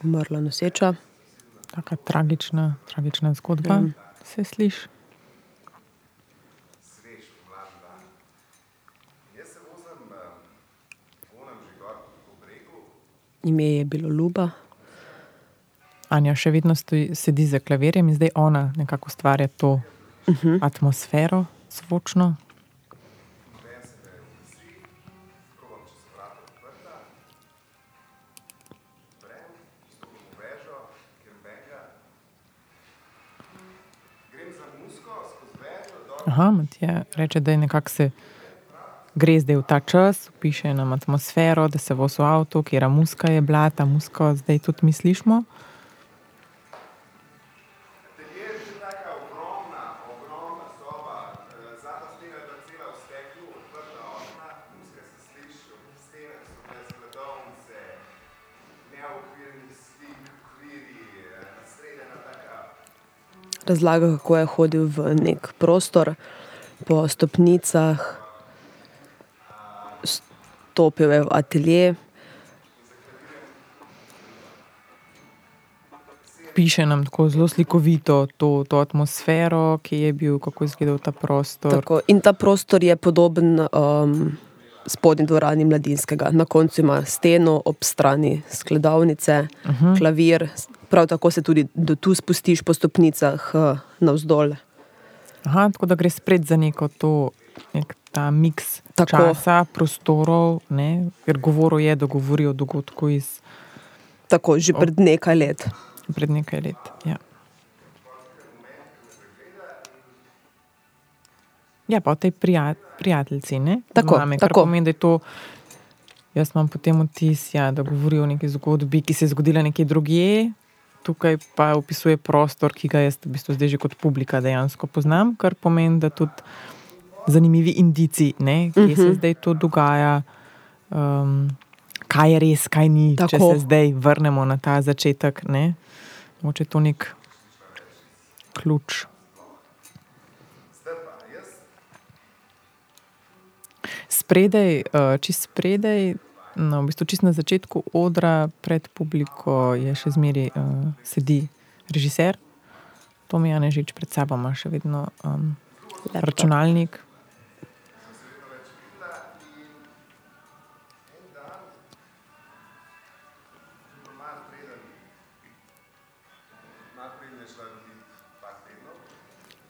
umrla noseča. Taka tragična, tragična zgodba. Mm. Se sliši? Bregu, Ime je bilo Luba. Anja še vedno stoji, sedi za klavirjem in zdaj ona nekako ustvarja to uh -huh. atmosfero zvočno. Aha, Matija reče, da je nekako se gre zdaj v ta čas, piše nam atmosfero, da se vozi v avto, kjer muska je bila, ta muska zdaj tudi mi slišimo. Razlaga, kako je hodil v nek prostor, po stopnicah, stopil je v atelje. Piše nam tako zelo slikovito to, to atmosfero, ki je bil, kako je izgledal ta prostor. Tako, in ta prostor je podoben um, spodnji dvorani mladinskega. Na koncu ima steno, ob strani skladovnice, uh -huh. klavir. Prav tako se tudi do tu spustiš po stopnicah uh, navzdol. Aha, tako da gre spet za neko to, nek ta miks Tako. časa, prostorov, ne? ker govoril je, da govori o dogodku iz Tako že pred nekaj let. pred nekaj let. Ja. Ja, pa o tej prijat, prijateljici, ne? Tako, Mame, tako. pomeni, da je to. Jaz imam potem vtis, ja, da govori o neki zgodbi, ki se je zgodila nekje drugje, tukaj pa opisuje prostor, ki ga jaz v bistvu zdaj že kot publika dejansko poznam, kar pomeni, da tudi zanimivi indici, ne, kje uh -huh. se zdaj to dogaja, um, kaj je res, kaj ni, Tako. če se zdaj vrnemo na ta začetek. Ne. Moče to nek ključ. Spredaj, eh, čist spredaj, no, v bistvu čist na začetku odra, pred publiko je še zmeraj uh, sedi režiser. Tomi Janežič pred sabo ima še vedno um, računalnik.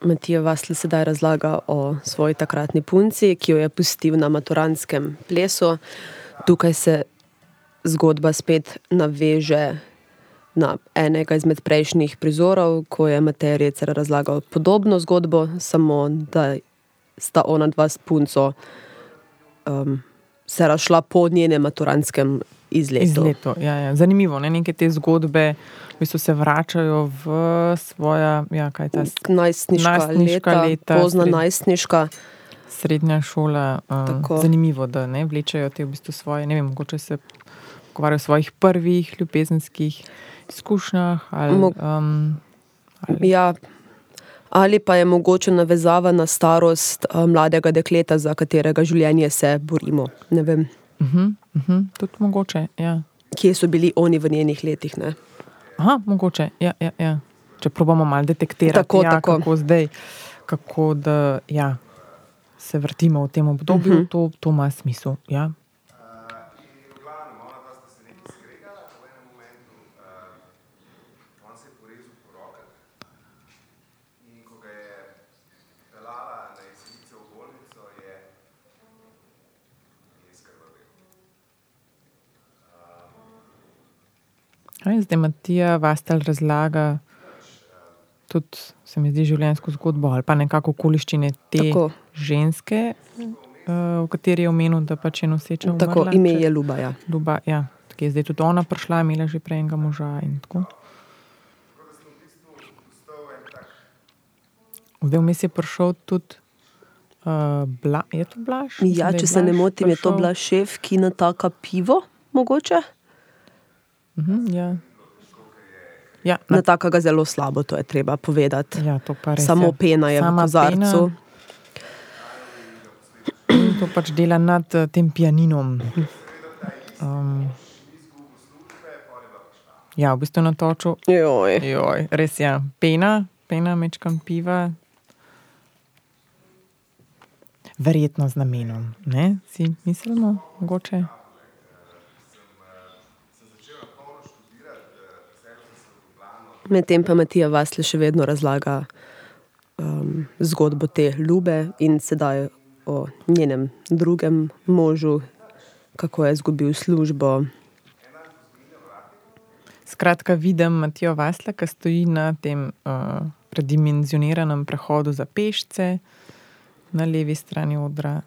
Matija Vasl sedaj razlaga o svoji takratni punci, ki jo je pustil na maturantskem plesu. Tukaj se zgodba spet naveže na enega izmed prejšnjih prizorov, ko je Matej Recer razlagal podobno zgodbo, samo da sta ona dva s punco um, se razšla po njenem maturantskem izletu. Izleto, ja, ja. Zanimivo, ne? neke te zgodbe v bistvu se vračajo v svoja, ja, ta Najstniška, Najstniška leta, leta, pozna sred- najstniška. srednja šola. Um, zanimivo, da ne vlečejo te v bistvu svoje, ne vem, mogoče se pogovarjajo o svojih prvih ljubezenskih izkušnjah. Ali, um, Ja, ali pa je mogoče navezava na starost uh, mladega dekleta, za katerega življenje se borimo. Ne vem. Mhm, mhm, tudi mogoče. Ja. Kje so bili oni v njenih letih? Ne? Aha, mogoče. Ja, ja, ja. Če probamo malo detektirati, Tako, ja, tako. kako zdaj, kako da, ja, se vrtimo v tem obdobju, uh -huh. to, to ima smisel. Ja. In v glavnem, ona dva sta se nekaj skregala, v enem momentu, uh, on se je porezal po rokah in ko ga je pelala na jesenice v bolnico, je, je skrvavel. Aj, zdaj Matija Vastel razlaga tudi, se mi zdi, življenjsko zgodbo ali pa nekako okoliščine te Tako. ženske, uh, v kateri je omenil, da pač je noseča. Tako, umrla, ime če- je Luba. Ja. Ljuba, ja, tako je zdaj tudi ona prišla, imela že prej enega moža in tako. Zdaj vmes je prišel tudi, uh, bla, je to Blaž? Ja, če se ne Blaž motim, je to prišel. bila šef, ki nataka pivo, mogoče. Mhm, ja. Ja, na, Nataka ga zelo slabo, to je treba povedati. ja, res. Samo ja. pena je v Sama kozarcu. Pena, to pač dela nad eh, tem pianinom. Um, ja, v bistvu na toču. Joj. Joj, res je. Ja. Pena, pena mečkam piva. Verjetno z namenom, ne? Si mislimo, mogoče. Medtem pa Matija Vasle še vedno razlaga um, zgodbo te Ljube in sedaj o njenem drugem možu, kako je izgubil službo. Skratka, vidim Matijo Vasla, ki stoji na tem uh, predimenzioniranem prehodu za pešce, na levi strani odra,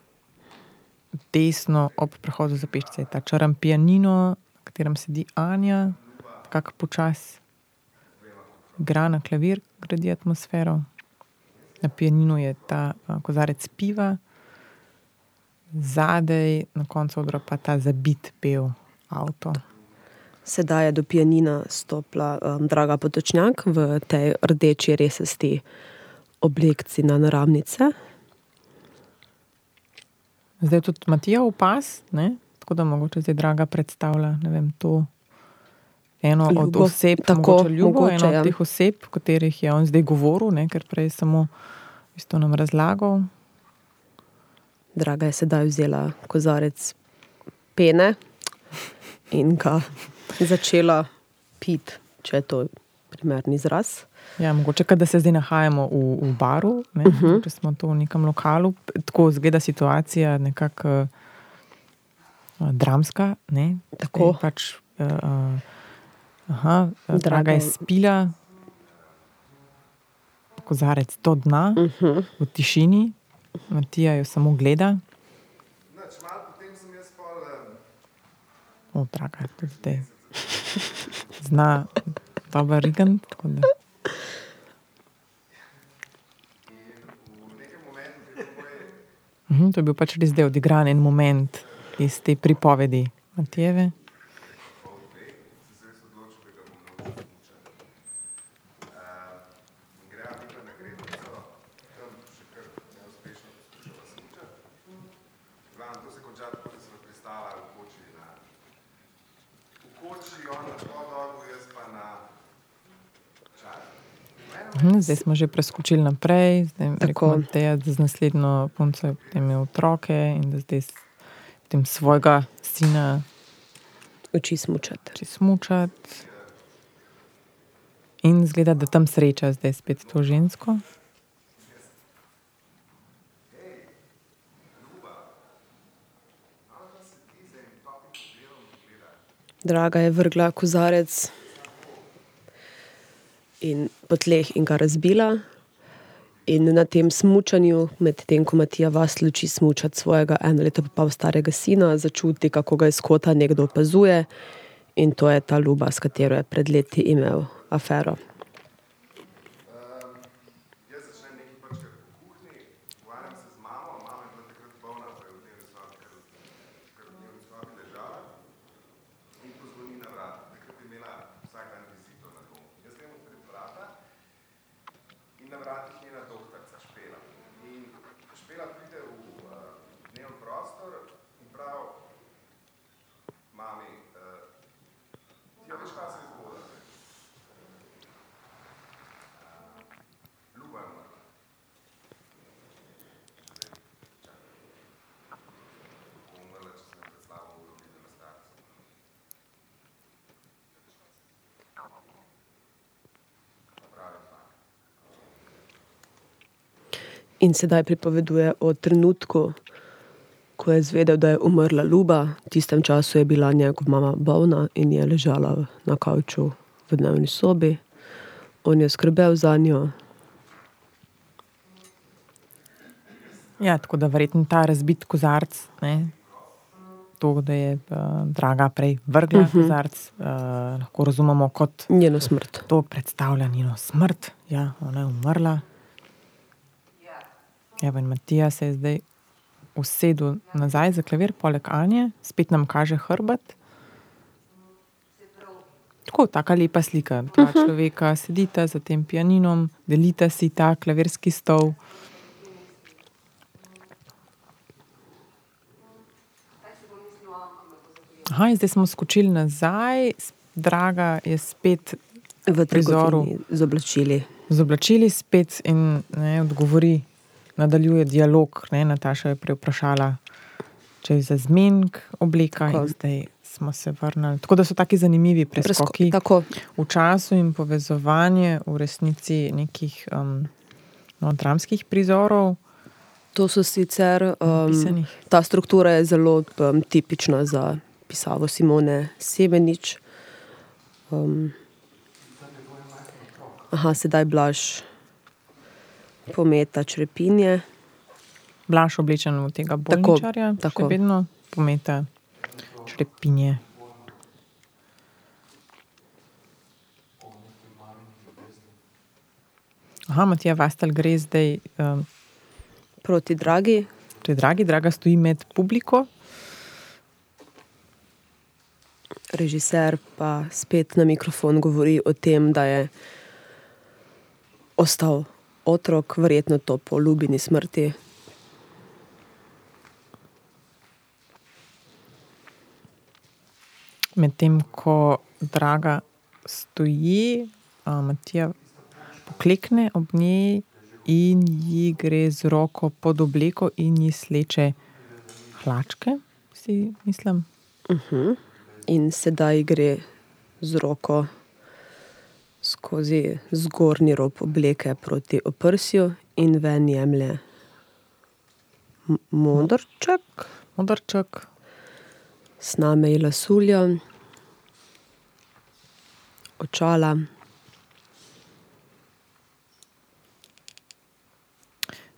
desno ob prehodu za pešce je ta črn pianino, na katerem sedi Anja, kako počasi igra na klavir, gradi atmosfero. Na pianinu je ta uh, kozarec piva, zadaj, na koncu odra pa ta zabit pel avto. Sedaj je do pianina stopila um, Draga Potočnjak v tej rdeči resesti oblekci na naravnice. Zdaj je tudi Matija upas, ne? tako da mogoče zdaj draga predstavlja vem, to eno od Ljubo. oseb, Tako, mogoče ljubo, mogoče, eno od ja. teh oseb, o katerih je on zdaj govoril, ne? ker prej je samo isto nam razlagal. Draga je sedaj vzela kozarec pene in ga začela piti, če je to primerni izraz. Ja, mogoče, da se zdaj nahajamo v, v baru, ne, uh -huh. če smo to v nekem lokalu, tako zgleda situacija nekako uh, dramska. Ne? Tako. Zdaj Pač, uh, uh, aha, Draga draga je je- spila, kozarec do dna, uh -huh. v tišini, Matija jo samo gleda. O, draga, tudi zdaj. Zna rigant, tako da. Mhm, to je bil pač res zdaj odigran en moment iz te pripovedi Matijeve. in greva vidva na Gretnico, tam še kar neuspešno poskušava smučati. V glavnem, to se konča tako, da sva pristala v koči na... V koči, on na podogu, jaz pa na čar. Mhm, zdaj smo že preskočili naprej, zdaj rekel da z naslednjo punco je imel otroke in da zdaj potem svojega sina Uči smučati. če smučati. In zgleda, da tam sreča zdaj spet to žensko. Draga je vrgla kozarec in po tleh in ga razbila. In na tem smučanju, medtem ko Matija vas luči smučati svojega eno leto pa pol starega sina, začuti, kako ga iz kota nekdo opazuje. In to je ta ljuba, s katero je pred leti imel afero. Jaz začnem nekaj prčkati po kuhinji, pogovarjam se z mamo, mama je bila takrat polna, pa je v dnevni sobi, ker, ker v dnevni sobi ležala in pozvoni na vrata. Takrat je imela vsak dan vizito na domu. Jaz grem odpreti vrata in na vratih njena doktorica Špela. In Špela pride v uh, dnevni prostor in prav, In sedaj pripoveduje o trenutku, ko je izvedel, da je umrla Ljuba. V tistem času je bila njegova mama bolna in je ležala na kavču v dnevni sobi. On je skrbel za njo. Ja, tako da verjetno ta razbit kozarc, ne, to, da je uh, draga prej vrgla uh -huh. kozarc, uh, lahko razumemo kot Njeno smrt. to predstavlja njeno smrt. Ja, ona je umrla. Evo, in Matija se je zdaj usedel nazaj za klavir, poleg Anje, spet nam kaže hrbet. Tako, taka lepa slika. Dva uh -huh. človeka sedita za tem pianinom, delita si ta klavirski stol. Aha, zdaj smo skočili nazaj, draga je spet V prizoru. z oblačili. z oblačili spet in ne, odgovori, nadaljuje dialog. Ne, Nataša je prej vprašala, če je za zmenk obleka, Tako. in zdaj smo se vrnili. Tako da so taki zanimivi preskoki Tako. v času in povezovanje v resnici nekih um, no, dramskih prizorov. To so sicer. Um, ta struktura je zelo um, tipična za pisavo Simone Semenič. Um, aha, sedaj blaž pometa črepinje. Blaž oblečen v tega bolničarja, tako. še vedno pometa črepinje. Aha, Matija Vastel gre zdaj, um, Proti dragi, to je dragi, draga stoji med publiko. režiser pa spet na mikrofon govori o tem, da je ostal otrok, verjetno to po ljubini smrti. Medtem ko draga stoji, Matija poklekne ob njej in ji gre z roko pod obleko in ji sleče hlačke, si mislim. In sedaj gre z roko skozi zgornji rob obleke proti oprsju in ven jemlje modrček, Modrček, sname in lasuljo, očala.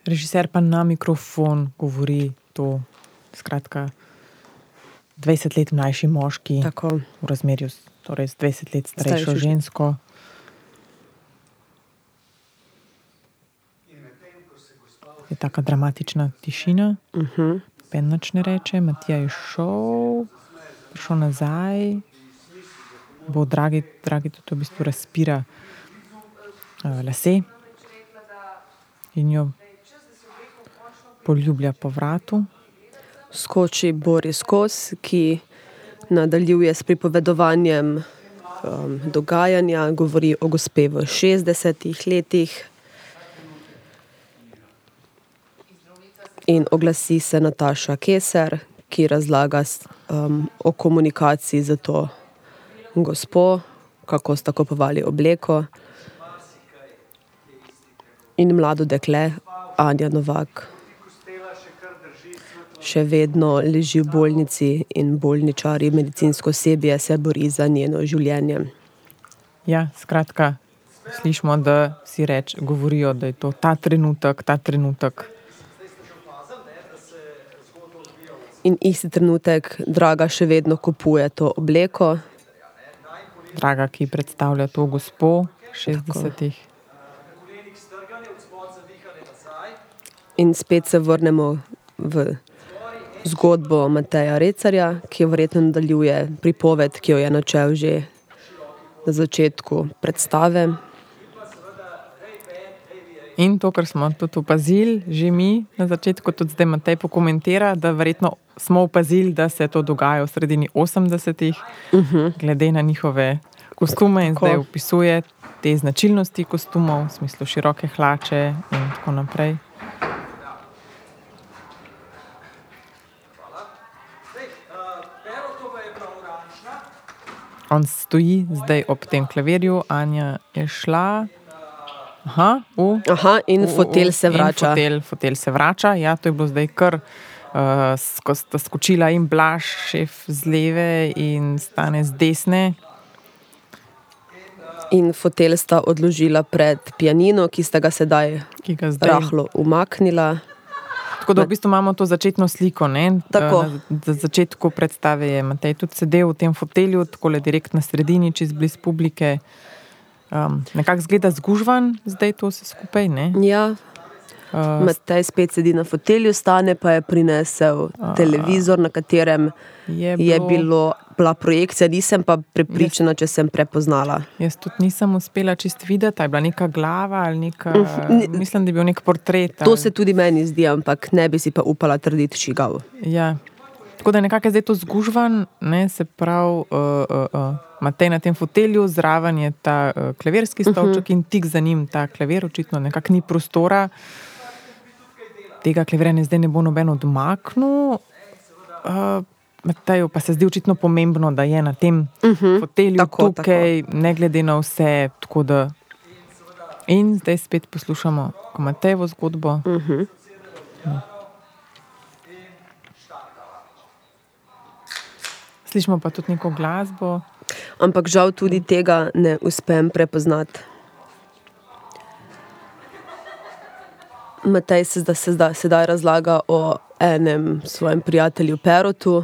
režiser pa na mikrofon govori to. Skratka, 20 let mlajši moški Tako. v razmerju torej z 20 let Starejšo žensko. Je taka dramatična tišina, Uh -huh. Ben nič ne reče, Matija je šel, prišel nazaj, bo dragi, dragi tudi v bistvu razpira uh, lase in jo poljublja po vratu. Skoči Boris Kos, ki nadaljuje s pripovedovanjem um, dogajanja, govori o gospe v 60-ih letih. In oglasi se Nataša Keser, ki razlaga um, o komunikaciji z to gospo, kako sta kupovali obleko. In mlado dekle, Anja Novak, še vedno leži v bolnici in bolničari, medicinsko osebje se bori za njeno življenje. Ja, skratka, slišimo, da si reč, govorijo, da je to ta trenutek, ta trenutek. In isti trenutek, draga, še vedno kupuje to obleko, Draga, ki predstavlja to gospo 60-ih. in spet se vrnemo v zgodbo Mateja Recarja, ki verjetno nadaljuje pripoved, ki jo je načel že na začetku predstave. In to, kar smo tudi opazili, že mi na začetku, tudi zdaj Matej pokomentira, da verjetno smo opazili, da se to dogaja v sredini 80-ih, uh -huh. glede na njihove kostume in zdaj opisuje te značilnosti kostumov, v smislu široke hlače in tako naprej. On stoji zdaj ob tem klavirju, Anja je šla, Aha, v, Aha, in v- v- fotelj se vrača. Fotelj, fotelj se vrača. Ja, to je bilo zdaj kar. Uh, ko sta skočila in blaž, šef z leve in stane z desne. In fotelj sta odložila pred pianino, ki sta ga sedaj ki ga zdaj rahlo umaknila. Tako da v bistvu imamo to začetno sliko. Ne? Tako. Eh, Na za- začetku predstave je Matej tudi sedel v tem fotelju, tako le direkt na sredini, čez blizu publike. Um, nekako zgleda zgužvan, zdaj to vse skupaj. Ne? Ja, Uh, Matej spet sedi na fotelju, stane pa je prinesel televizor, na katerem je je bilo, bila projekcija, nisem pa prepričana, če sem prepoznala. Jaz tudi nisem uspela čist videti, je bila neka glava ali neka. ni- Mislim, da je bil nek portret. To ali- se tudi meni zdi, ampak ne bi si pa upala trditi šigav. Ja. Tako da nekako je zdaj to zgužvan, ne, se pravi, uh, uh, uh, Matej na tem fotelju, zraven je ta uh, klavirski stolček uh -huh. in tik za njim ta klavir, očitno nekako ni prostora. Tega klavirja zdaj ne bo noben odmaknil. Uh, Mateju pa se zdi očitno pomembno, da je na tem uh -huh. fotelju Tako, tukaj, tako. ne glede na vse. tako Da... In zdaj spet poslušamo Matejevo zgodbo. Uh -huh. Slišimo pa tudi neko glasbo. Ampak žal tudi tega ne uspem prepoznati. Matej se zdaj, se zdaj, sedaj razlaga o enem svojem prijatelju Perotu,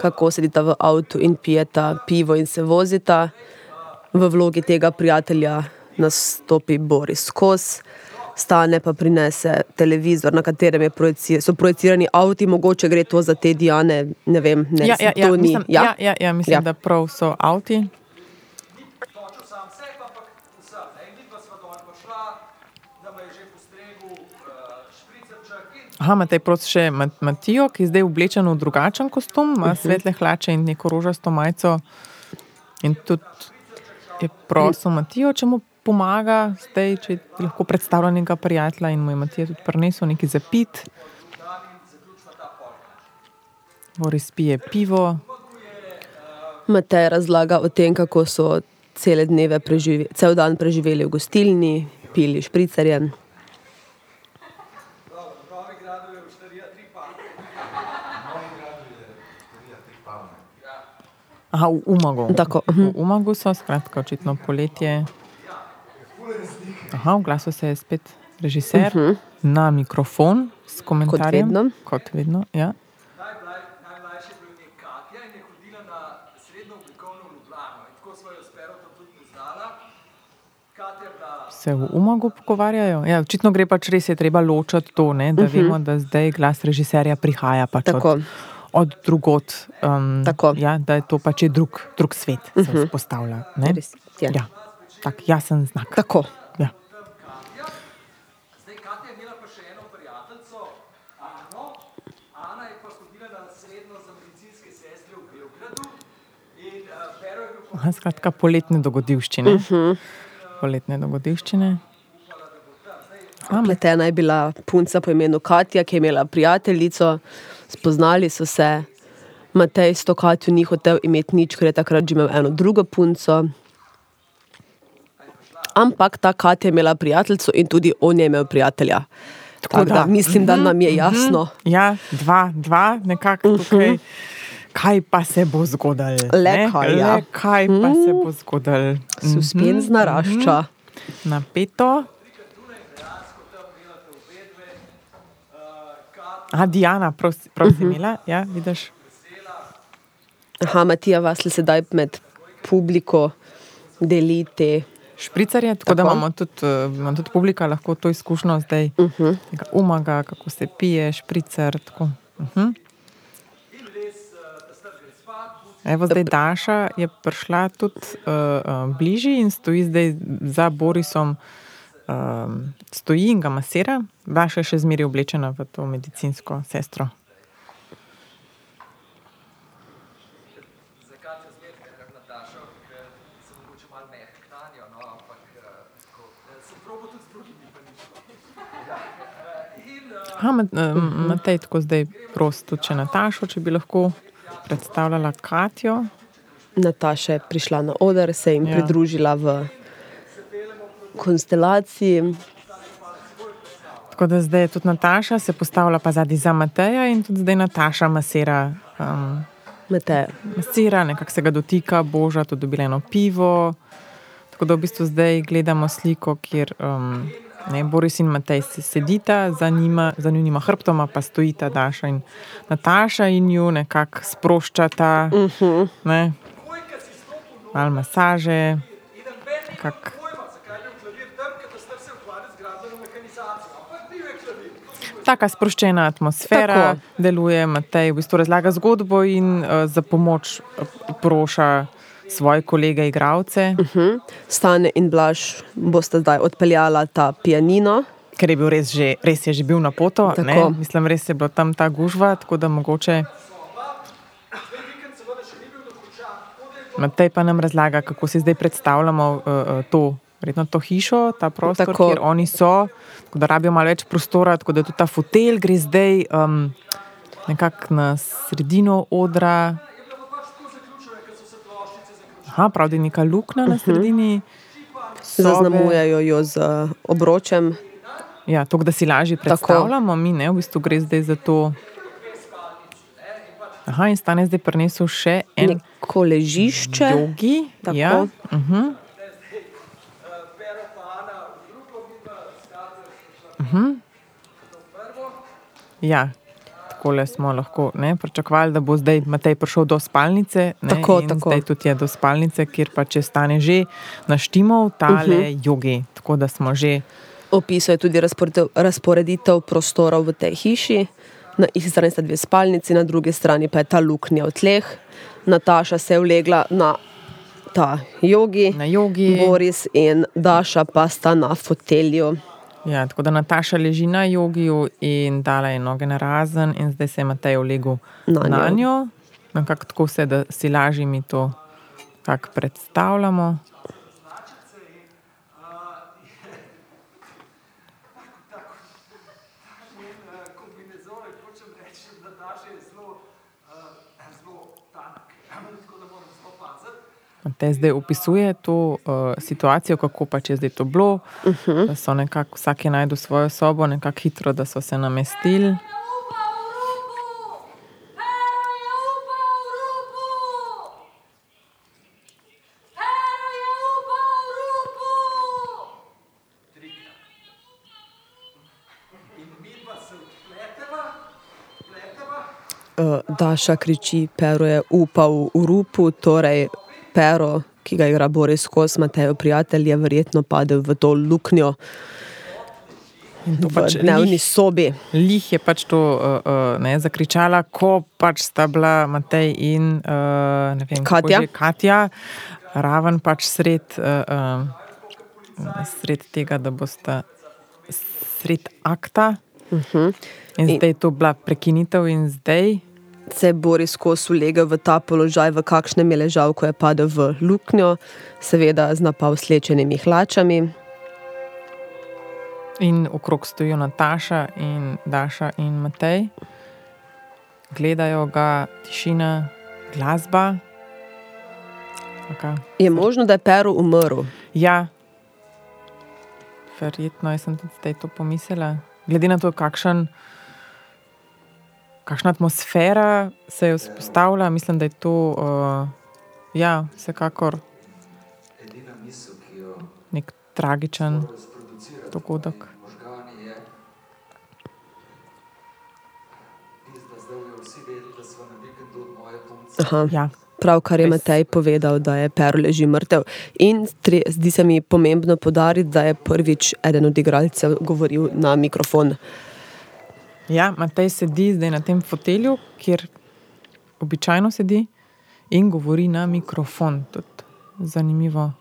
kako sedita v avtu in pijeta pivo in se vozita. V vlogi tega prijatelja nastopi Boris Kos, stane pa prinese televizor, na katerem je projeci, so projicirani avti, mogoče gre to za te Diane, ne vem, ne, Ja, ja, ja, to ni. mislim, ja, ja, ja, mislim Ja. ja. da prav so avti. Uh, Aha, imate prosti še Mat- Matijo, ki je zdaj oblečen v drugačen kostum, ima svetle hlače in neko rožasto majico. In tudi je prosil Matijo, če mu pomaga, zdaj, če lahko predstavlja nekega prijatelja in mu je Matija tudi prinesel nekaj zapit. Boris pije pivo. Matej razlaga o tem, kako so cele dneve preživeli, cel dan preživeli v gostilni, pili špricerje. Aha, v Umagu. Tako, V Umagu so, skratka, očitno poletje. Aha, v glasu se je spet režiser uh -huh. na mikrofon s komentarjem. vedno. Kot vedno, ja. bila Se v Umagu pogovarjajo. Ja, očitno gre pač res, je treba ločiti to, ne, da uh -huh. vemo, da zdaj glas režiserja prihaja pač Tako. od, od drugot. Um, Tako. Ja, da je to pač je drug, drug svet, se uh -huh. vzpostavlja. ne. Res, ja. Ja, tak jasen znak. Tako. Ja. Zdaj, Katja je imela pa še eno prijateljico, Ano. Ana je pa hodila na srednjo za medicinske sestre v Beogradu. In Pero je bil Aha, skratka, poletne dogodivščine. Uh -huh. Poletne dogodivščine. Pletena je bila punca po imenu Katja, ki je imela prijateljico, spoznali so se. Matej s to Katjo ni hotel imeti nič, ker je takrat že imel eno drugo punco. Ampak ta Katja je imela prijateljico in tudi on je imel prijatelja. Tako da, da. mislim, da nam je jasno. Ja, dva, dva nekako tukaj. Kaj pa se bo zgodilo? Le ne? kaj, ja. Le kaj pa se bo zgodilo? Suspens narašča. Napeto. A, Diana, prosim, prosim imela, ja, vidiš. Aha, Matija Vasl sedaj med publiko deli te. Špricarje, tako, tako da imamo tudi, uh, ima tudi publika lahko to izkušnjo zdaj, uh -huh. umaga, kako se pije, špricer. Tako. Uh -huh. Evo, zdaj Daša je prišla tudi uh, uh, bližje in stoji zdaj za Borisom, um, stoji in ga masira. Daša je še zmeraj oblečena v to medicinsko sestro. za Katjo zmeraj nekako Natašo, ker sem mogoče malo mehek na njo, no, ampak uh, tako, eh, sem probal tudi z drugimi, pa ni šlo. Ja, eh, in uh, Aha, Mat- uh, Matej tako zdaj prost tudi še Natašo, če bi lahko predstavljala Katjo. Nataša je prišla na oder, se jim Ja. pridružila v konstelaciji. Tako da zdaj je tudi Nataša se postavila pa zadnji za Mateja in tudi zdaj Nataša masira. Um, Mateja. masira, nekako se ga dotika, boža, tudi dobila eno pivo. Tako da v bistvu zdaj gledamo sliko, kjer um, ne, Boris in Matej se sedita, za, njima, za njunima hrbtoma pa stojita Daša in Nataša in ju nekako sproščata, uh -huh. ne, malo masaže. Smo Taka sproščena atmosfera Tako. deluje, Matej v bistvu razlaga zgodbo in uh, za pomoč uh, proša svoje kolege, igravce, uh. Hm. Stane in Blaž bosta zdaj odpeljala ta pianino. ker je bil res že, res je že bil na poto. Mislim, res je bila tam ta gužva, tako da mogoče. Matej pa nam razlaga, kako si zdaj predstavljamo uh, uh, to. Verjetno to hišo, ta prostor, tako. kjer oni so, tako da rabijo malo več prostora, tako da tudi ta fotelj gre zdaj um, nekako na sredino odra. Aha, prav, da je neka luknja na sredini. sobe. Zaznamujejo jo z uh, obročem. Ja, to, da si lažje predstavljamo, mi ne, v bistvu gre zdaj za to. Aha, in stane zdaj prinesel še en Neko ležišče. jogi. Tako. Ja, uh -huh. ja. Takole smo lahko ne, pričakovali, da bo zdaj Matej prišel do spalnice. Ne, Tako, tako. Zdaj tudi je do spalnice, kjer pa če stane že naštimal tale uh Mhm. -huh. jogi. Tako da smo že Opisuje tudi razporeditev, razporeditev prostorov v tej hiši. Na eni strani sta dve spalnici, na drugi strani pa je ta luknja v tleh. Nataša se je vlegla na ta jogi, na jogi. Boris in Daša pa sta na fotelju. Ja, tako da Nataša leži na jogiju in dala je noge na razen, in zdaj se je Matej ulegel Nanjo. na njo. Nekako tako se, da si lažje mi to predstavljamo. kombinezon, hočem reči, da Nataša je zelo, uh, zelo tanek. Tako da moram zelo Matej zdaj opisuje to uh, situacijo, kako pač je zdaj to bilo. Uh -huh. Da so nekako vsak je najdel svojo sobo, nekako hitro, da so se namestili. Uh, Daša kriči, Pero je upal v rupu, torej Pero, ki ga igra Boris Kos, Matejo prijatelj, je verjetno padel v to luknjo to v pač dnevni lih, sobi. lih je pač to uh, uh, ne, zakričala, ko pač sta bila Matej in uh, vem, Katja. že, Katja, raven pač sred, uh, uh, sred tega, da bosta sred akta. Uh -huh. Mhm. In- zdaj je to bila prekinitev, in zdaj Se je Boris Kos ulegel v ta položaj, v kakšnem je ležal, ko je padel v luknjo, seveda z napav slečenimi hlačami. in okrog stojijo Nataša in Daša in Matej, gledajo ga, tišina, glasba. Okay. Je možno, da je Pero umrl? Ja, verjetno sem tudi zdaj to pomislila. Glede na to, kakšen, kakšna atmosfera se je vzpostavila, mislim, da je to uh, ja, vsekakor nek tragičen dogodek. Aha. Ja. Pravkar je. Matej povedal, da je Pero leži mrtev. In tre, zdi se mi pomembno podariti, da je prvič eden od igralcev govoril na mikrofon. Ja, Matej sedi zdaj na tem fotelju, kjer običajno sedi in govori na mikrofon. Tudi zanimivo.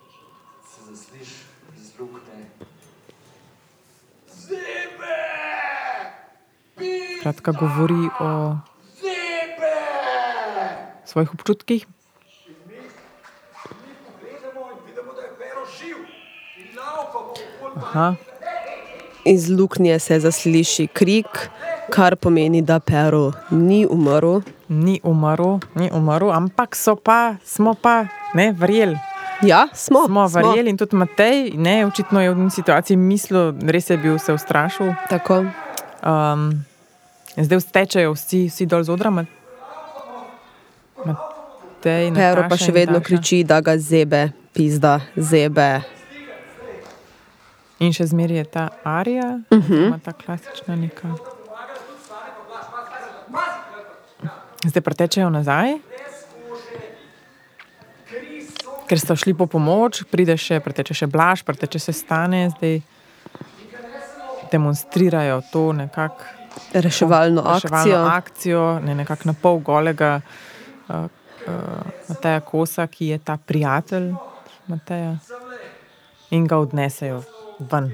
Kratka govori o svojih občutkih. gledamo in vidimo, da je pero živ. In laupamo okoli Aha. Iz luknje se zasliši krik, kar pomeni, da Pero ni umrl. Ni umrl, ni umrl, ampak so pa, smo pa ne verjeli. Ja, smo. smo verjeli in tudi Matej, ne, očitno je v tej situaciji mislil, res je bil se ustrašil. Tako. Um, zdaj stečejo vsi, vsi dol z odra. Ma- Matej, Pero pa Nataša še in vedno Daša. kriči, da ga zebe, pizda, zebe. In še zmeraj je ta arija, uh -huh. ta klasična neka. Zdaj pretečejo nazaj, ker so šli po pomoč, pride še, preteče še blaž, preteče se stane, zdaj demonstrirajo to nekako. Reševalno reševalno akcijo. akcijo ne, nekako na pol golega uh, uh, Mateja Kosa, ki je ta prijatelj Mateja, in ga odnesejo ven.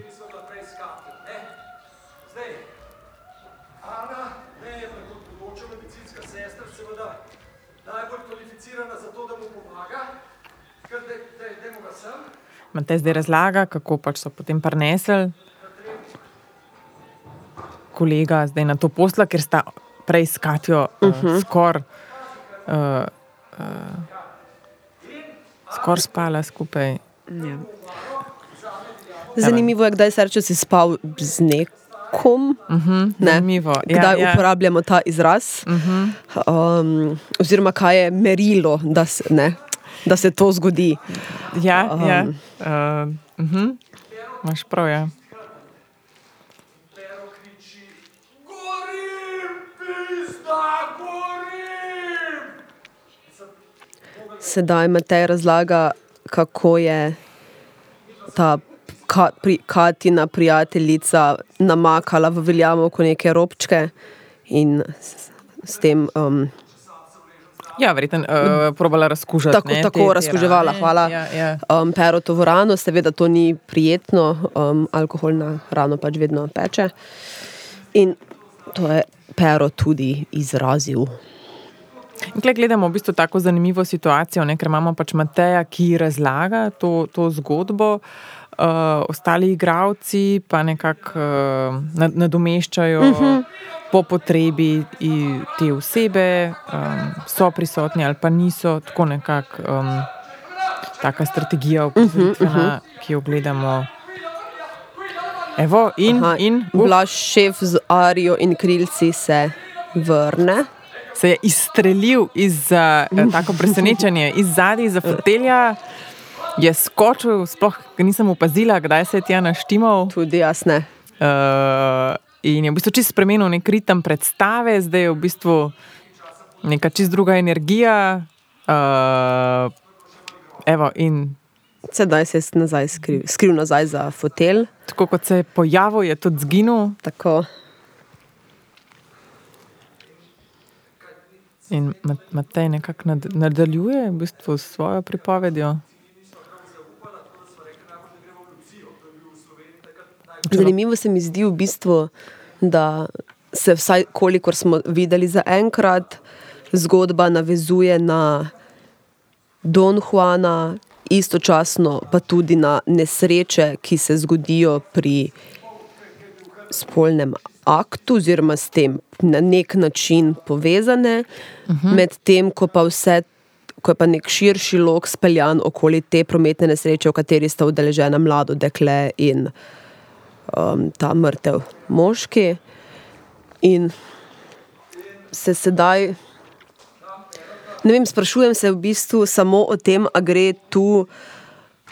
Ana, ne je pa kot bodoča medicinska sestra, seveda najbolj kvalificirana za to, da mu pomaga, ker da, da, dajmo ga sem. Matej zdaj razlaga, kako pač so potem prenesli kolega zdaj na to posla, ker sta prej s Katjo uh, uh -huh. skoraj uh, uh, skor spala skupaj. Ja. Zanimivo je, kdaj se reče, si spal z nekom. Uh -huh, ne. zanimivo. Ja, Kdaj ja. uporabljamo ta izraz? Uh -huh. um, oziroma, kaj je merilo, da se, ne, da se to zgodi. Ja, um. ja. Uh, uh -huh. Imaš prav, ja. Sedaj Matej razlaga, kako je ta ka, pri, Katina prijateljica namakala v veljamovko neke robčke in s, s tem. Um, Ja, verjetno uh, probala razkužati. Tako, ne, tako te- razkuževala, rane. hvala. Ja, ja. Um, pero to v rano, seveda to ni prijetno, um, alkohol na rano pač vedno peče. In to je pero tudi izrazil. In Tukaj gledamo v bistvu tako zanimivo situacijo, ne, ker imamo pač Mateja, ki razlaga to, to zgodbo, uh, ostali igravci pa nekako uh, nad- nadomeščajo uh -huh. Po potrebi te osebe, um, so prisotni ali pa niso, tako nekako um, taka strategija, upozoritvena, uh -huh. ki jo gledamo. Evo, in, Aha, in uh, Blaž šef z Arijo in krilci se vrne. se je izstrelil iz uh, tako presenečenja, iz zadnji za fotelja. Je skočil, sploh nisem opazila, kdaj se je tja naštimal. Tudi jaz ne. Uh, in je v bistvu čist spremenil nek ritem predstave, zdaj je v bistvu neka čist druga energija. Uh, evo, in Sedaj se je nazaj skril, skril nazaj za fotelj. tako kot se je pojavil, je tudi zginil. Tako. In Ma- Matej nekako nad, nadaljuje v bistvu s svojo pripovedjo. Zanimivo se mi zdi v bistvu, da se vsaj kolikor smo videli za enkrat, zgodba navezuje na Don Juana, istočasno pa tudi na nesreče, ki se zgodijo pri spolnem aktu, oziroma s tem na nek način povezane, uh -huh. medtem ko pa vse. Ko je pa nek širši lok speljan okoli te prometne nesreče, v kateri sta udeležena mlado dekle in um, ta mrtev moški. In se sedaj, ne vem, sprašujem se v bistvu samo o tem, a gre tu,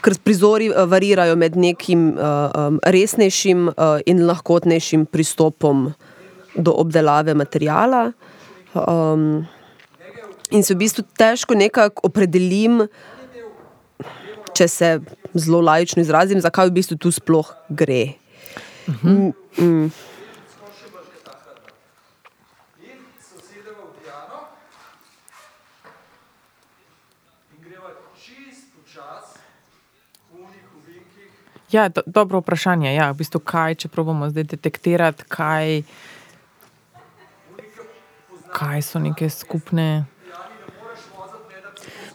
ker prizori eh, varirajo med nekim uh, um, resnejšim uh, in lahkotnejšim pristopom do obdelave materijala. Um, in se v bistvu težko nekako opredelim, če se zelo laično izrazim, zakaj v bistvu tu sploh gre. Mm, mm. V unih ovinkih, Ja, do, dobro vprašanje. Ja, v bistvu kaj, če probamo zdaj detektirati, kaj, kaj so neke skupne.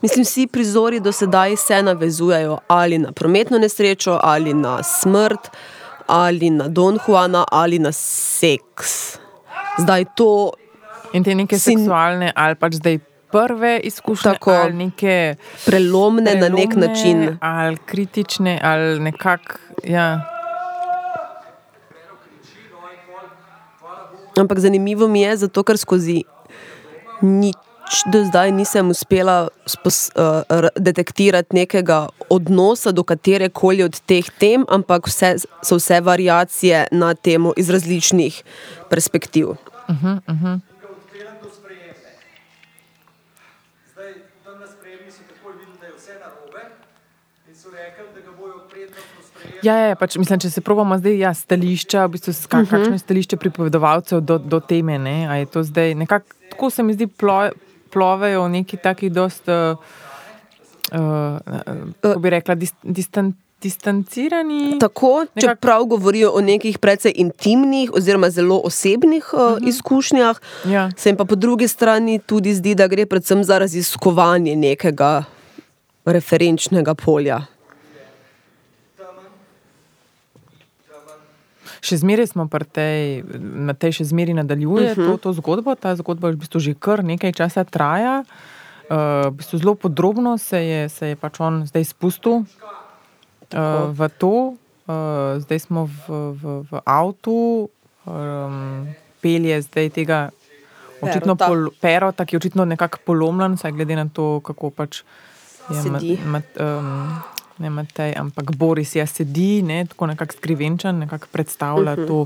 Mislim, vsi prizori do sedaj se navezujejo ali na prometno nesrečo, ali na smrt, ali na Don Juana, ali na seks. Zdaj to, In te neke Sin- seksualne, ali pač zdaj prve izkušnje, Tako. ali neke Prelomne na nek prelomne, način. Ali kritične, ali nekako. Ja. Ampak zanimivo mi je, zato ker skozi nič do zdaj nisem uspela spos, uh, detektirati nekega odnosa do katere koli od teh tem, ampak vse, so vse variacije na temo iz različnih perspektiv. ga bojo prednostno sprejeli. Ja, ja, ja, pač, mislim, če se probamo zdaj, ja, stališča, v bistvu, s- ka- kakšno je stališče pripovedovalcev do, do teme. Ne? A je to zdaj nekako, tako se mi zdi, plo, plovejo v neki taki dost, uh, uh, kako bi rekla, dis, distan, distancirani. Tako, Nekak- čeprav govorijo o nekih precej intimnih oziroma zelo osebnih uh, izkušnjah, Ja. se jim pa po drugi strani tudi zdi, da gre predvsem za raziskovanje nekega referenčnega polja. Še zmeraj smo pri tej, na tej še zmeraj nadaljuje uh -huh. to, to zgodbo. Ta zgodba v bistvu že kar nekaj časa traja. Uh, v bistvu zelo podrobno se je, se je pač on zdaj spustil uh, v to. Uh, zdaj smo v, v, v avtu, um, pelje zdaj tega. Očitno Perota. pol, perota, ki je očitno nekako polomljen, saj glede na to, kako pač je Sedi. Ma, mat, um, ne Matej, ampak Boris ja sedi, ne, tako nekako skrivenčen, nekako predstavlja uh -huh. to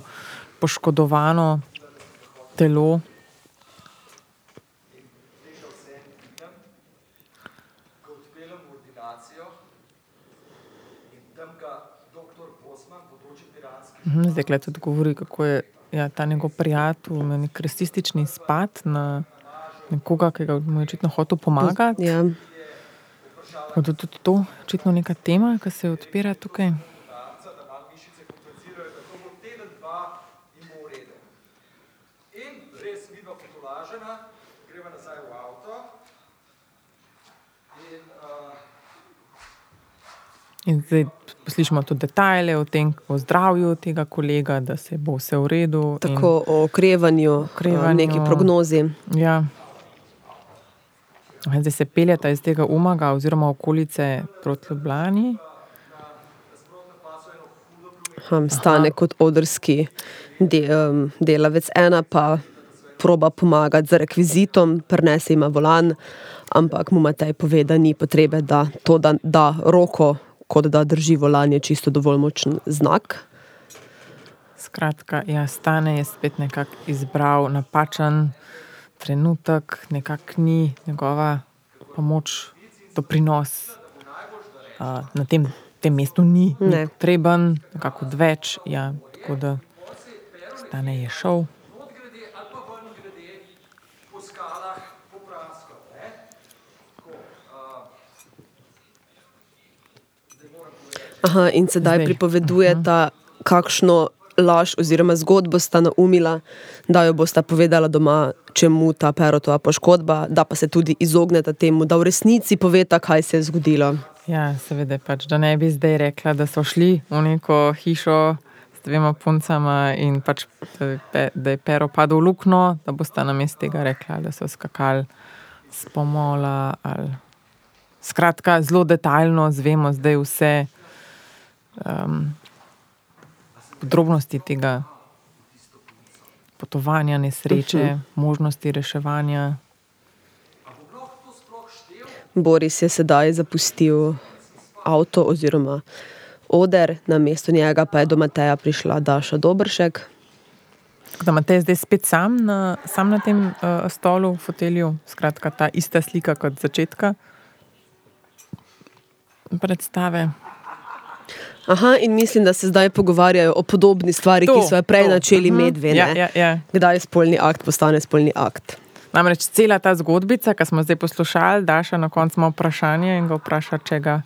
poškodovano telo. Mhm, Zdaj, gled tudi govori, kako je ja, ta njegov prijatelj nek rasistični spad na nekoga, ki ga mu je očitno hotel pomagati. Ja. Tako da tudi to očitno neka tema, ki se odpira tukaj. Dva in bo v redu. In res vidva potolažena, greva nazaj v avto. In In zdaj slišimo tudi detajle o tem, o zdravju tega kolega, da se bo vse v redu. in- Tako o okrevanju, Okrevanju. o neki prognozi. Ja. Zdaj se peljeta iz tega umaga oziroma okolice proti Ljubljani. Um, stane kot odrski de, um, delavec, ena pa proba pomagati z rekvizitom, prenese ima volan, ampak mu Matej pove, da ni potrebe, da to da, da roko, kot da drži volan, je čisto dovolj močen znak. Skratka, ja, stane je spet nekako izbral napačen trenutek, nekako ni njegova pomoč, doprinos uh, na tem, tem mestu ni, Ne. potreben, nekako odveč. Ja, tako da stane je šel. uh. Aha, in sedaj Zdaj. pripovedujeta, kakšno laž oziroma zgodbo sta naumila, da jo bosta povedala doma, čemu ta perotova poškodba, da pa se tudi izogneta temu, da v resnici poveta, kaj se je zgodilo. Ja, seveda, pač, da ne bi zdaj rekla, da so šli v neko hišo s dvema puncama in pač, da, je pero padel v luknjo, da boste na mestu tega rekla, da so skakali s pomola. Ali... Skratka, zelo detaljno zvemo zdaj vse um, podrobnosti tega potovanja, nesreče, možnosti reševanja. Boris je sedaj zapustil avto oziroma oder, na mesto njega pa je do Mateja prišla Daša Dobršek. Tako Da imate zdaj spet sam na, sam na tem uh, stolu, v fotelju, skratka, ta ista slika kot začetka predstave. Aha, in mislim, da se zdaj pogovarjajo o podobni stvari, To, ki so jo prej to. načeli Mhm. medve. Ja, ne? ja, ja. Kdaj spolni akt postane spolni akt. Namreč cela ta zgodbica, ki smo zdaj poslušali, Daša na koncu ima vprašanje in ga vpraša, če ga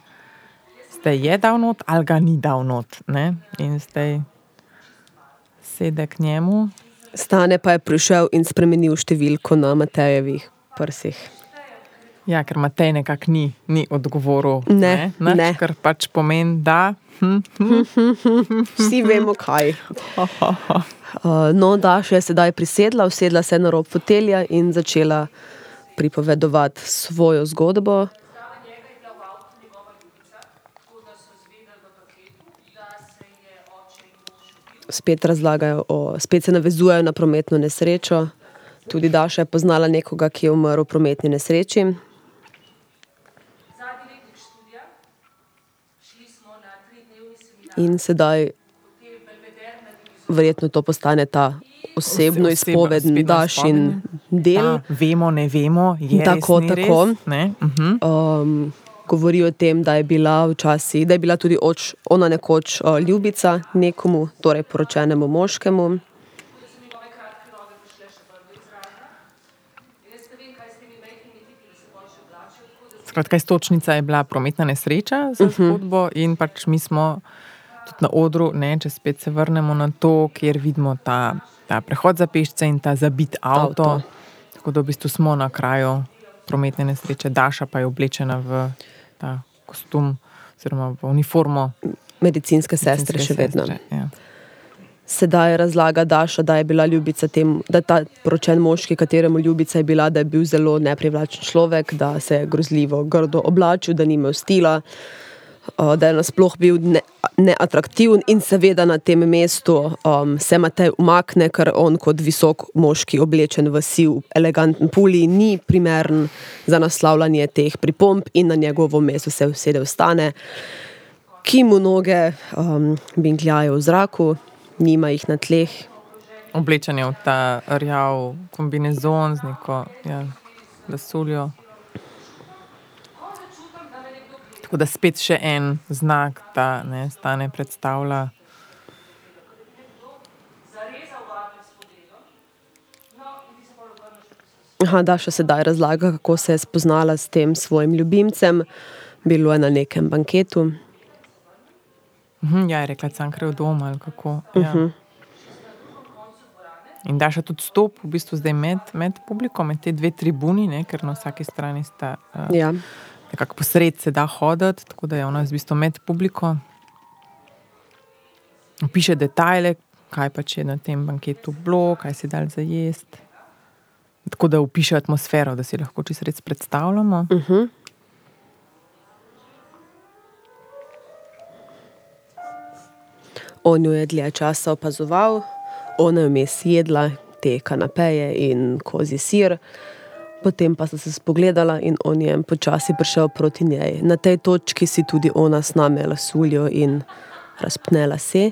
zdaj je dal not ali ga ni dal not. Ne? In zdaj sede k njemu. Stane pa je prišel in spremenil številko na Matejevih prsih. Ja, ker Matej nekako ni, ni odgovoril. Ne, Nič, ne. Kar pač pomeni, da. Vsi vemo, kaj. No, Daša je sedaj prisedla, usedla se na rob fotelja in začela pripovedovati svojo zgodbo. Spet razlagajo, o, spet se navezujejo na prometno nesrečo. Tudi Daša je poznala nekoga, ki je umrl v prometni nesreči. Zadnji letnik študija, šli smo na tridnevni seminar, In sedaj verjetno to postane ta osebno spet Dašin izpoveden. del. Ta, vemo, ne vemo, je Tako, res, tako. Res, ne? Mhm. Um, govori o tem, da je bila včasih, da je bila tudi oč, ona nekoč uh, ljubica nekomu, torej poročenemu moškemu. In Skratka, istočnica je bila prometna nesreča za Mhm. zgodbo, in pač mi smo tudi na odru, ne, če spet se vrnemo na to, kjer vidimo ta, ta prehod za pešce in ta zabit avto. Avto. Tako da v bistvu smo na kraju prometne nesreče, Daša pa je oblečena v ta kostum, oziroma v uniformo. Medicinske sestre še vedno. sestre, Ja. Sedaj razlaga Daša, da je bila ljubica tem, da je ta poročen moški, kateremu ljubica je bila, da je bil zelo neprivlačen človek, da se je grozljivo grdo oblačil, da ni imel stila, uh, da je nasploh bil ne, neatraktiven in seveda na tem mestu um, se Matej umakne, ker on kot visok moški oblečen v siv, eleganten puli ni primeren za naslavljanje teh pripomb in na njegovo mesto se usede vstane, ki mu noge um, bingljajo v zraku, nima jih na tleh. Oblečen je v ta rjav kombinezon z neko ja, lasuljo. Tako da spet še en znak, da ne stane predstavlja. v Aha, Daša sedaj razlaga, kako se je spoznala s tem svojim ljubimcem. Bilo je na nekem banketu. Mhm, ja, je rekla, Cankrev dom ali kako. Ja. In da še tudi stop, v bistvu zdaj med, med publiko, med te dve tribuni, ne, ker na vsaki strani sta uh, Ja. Nekako posred se da hoditi, tako da je ona v bistvu med publiko. Piše detajle, kaj pač je na tem banketu bilo, kaj si dal za jesti. Tako da upiše atmosfero, da si lahko čisto res predstavljamo. Uh -huh. On jo je dlje časa opazoval, ona je vmes jedla te kanapeje in kozi sir. Potem pa sta se spogledala in on je počasi prišel proti njej. Na tej točki si tudi ona sname lasuljo in razpne lase.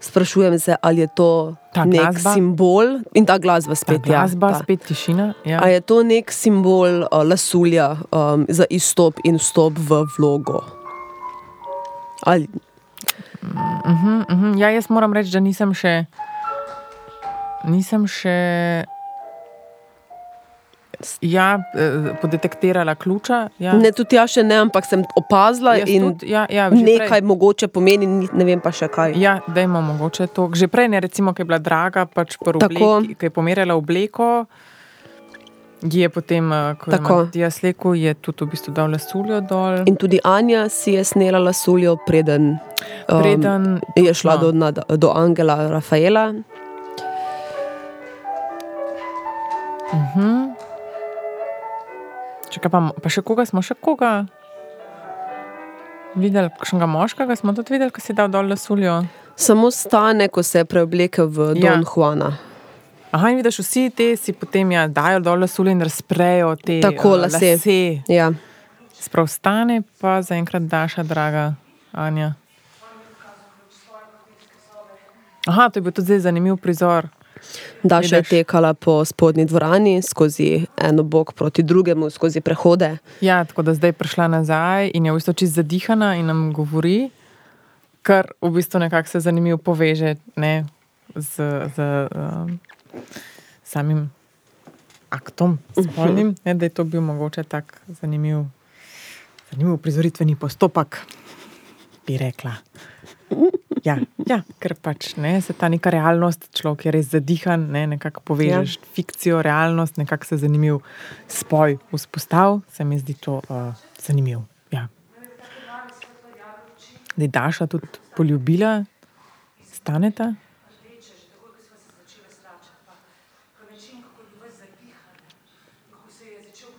Sprašujem se, ali je to Ta nek glasba? simbol in ta glasba Ta spet. glasba, ja, ta. spet tišina. Ja. A je to nek simbol uh, lasulja um, za izstop in vstop v vlogo? Ali, Mhm, mhm. Ja, jaz moram reči, da nisem še. Nisem še. Ja, eh, podetektirala ključa. Ja. ne, tudi jaz še ne, ampak sem opazila Jaz in tudi, ja, ja, nekaj prej. mogoče pomeni, ni- ne vem pa še kaj. Ja, da ima mogoče to. Že prej, ne, recimo, ki je bila draga, pač obleki, ki je pomerjala obleko. Je potem, eh, ko je Tako. Matijas rekel, je tudi v bistvu dal lasuljo dol. In tudi Anja si je snela lasuljo, preden, um, Preden je šla no. do, na, do Angela Rafaela. Čakaj, pa, pa še koga smo, še koga? Videli, kakšnega moškega smo tudi videli, ki si dal dol lasuljo. Samo stane, ko se je preoblekel v Ja. Don Juana. Aha, in vidiš, vsi ti si potem ja, dajo dol lasuljo in razprejo te Tako, eh, lase. lase. Ja. Sprav stane, pa zaenkrat daša, draga Anja. Aha, to je bil tudi zanimiv prizor. Daša je tekala po spodnji dvorani, skozi eno bok proti drugemu, skozi prehode. Ja, tako da zdaj je prišla nazaj in je v bistvu čisto zadihana in nam govori, kar v bistvu nekako se zanimivo poveže ne, z, z um, samim aktom, spolnim, ne, da je to bil mogoče tak zanimiv, zanimiv prizoritveni postopek, bi rekla. Ja, ja, ker pač ne, se ta neka realnost, človek je res zadihan, ne, nekako povežeš ja. fikcijo, realnost, nekako se zanimiv spoj vzpostavil, se mi zdi to uh, zanimivo. Ja. Da je Daša tudi poljubila, staneta. način, kako je bil ves zapihan, kako se je začel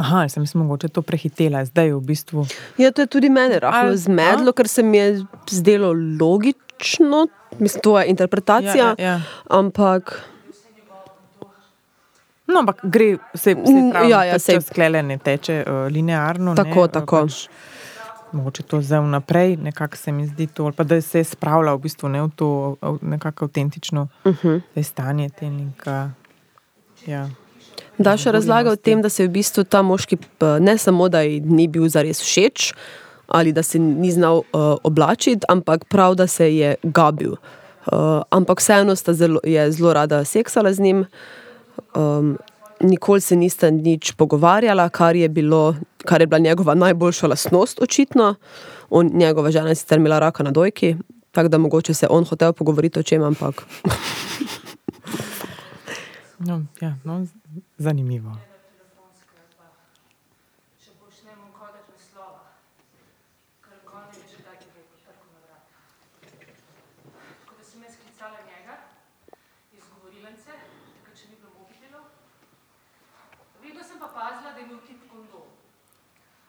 Aha, sem se mogoče to prehitela, zdaj je v bistvu. Ja, to je tudi mene rahlo Ali- zmedlo, ker se mi je zdelo logično, mislim, to je interpretacija, Ja, ja, ja. ampak No, ampak gre Mm, vse pravi, ja, ja, sklele ne teče uh, linearno. Tako, ne, tako. Pač, mogoče to zdaj vnaprej, nekako se mi zdi to, pa da se je spravila v bistvu ne v to nekako avtentično uh Mhm. -huh. stanje tennika. Ja. Da še razlaga o tem, da se je v bistvu ta moški ne samo, da ji ni bil zares všeč ali da se ni znal uh, oblačiti, ampak prav, da se je gabil. Uh, ampak vseeno sta zelo, je zelo rada seksala z njim. Um, nikoli se nista nič pogovarjala, kar je, bilo, kar je bila njegova najboljša lastnost, očitno. On, njegova žena je sicer imela raka na dojki, tako da mogoče se je on hotel pogovoriti o čem, ampak No, ja, no, zanimivo.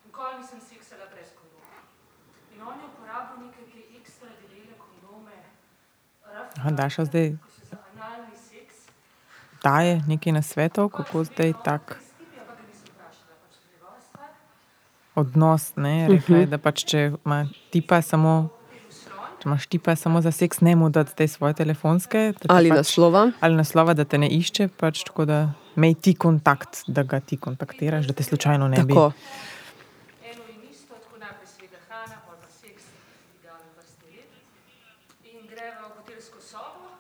Nikoli nisem seksala brez kondoma. In on je uporabil neke te ekstra debele kondome, Aha, Daša zdaj ko so za analni seks. Daje nekaj na svetov, kako zdaj tak odnos. Ne, rekla je, da pač če ima tipa samo. Če imaš tipa samo za seks, ne mu dati te svoje telefonske. ali pač, naslova. ali naslova, da te ne išče, pač tako da imej ti kontakt, da ga ti kontaktiraš, da te slučajno ne bi. Tako. Eno in isto, tako najprej seveda hrana, pol pa seks, idealno vrstni red. In greva v hotelsko sobo,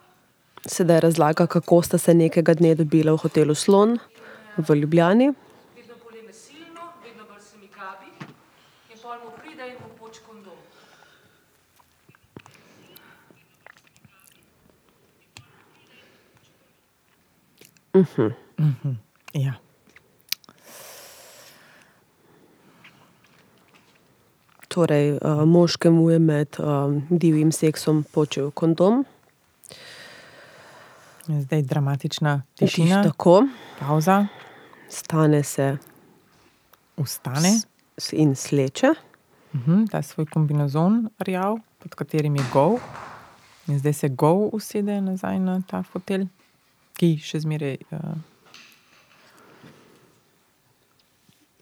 Sedaj razlaga, kako sta se nekega dne dobila v hotelu Slon v Ljubljani. in mu poč kondom. Ja. Torej, uh, moškemu je med um, divjim seksom počel kondom. Zdaj dramatična Tiš, tišina, tako, pauza, stane se ustane, s- in sleče. mhm, ta svoj kombinezon rjav, pod katerim je gov. In zdaj se gov usede nazaj na ta fotelj, ki še zmeraj. Uh,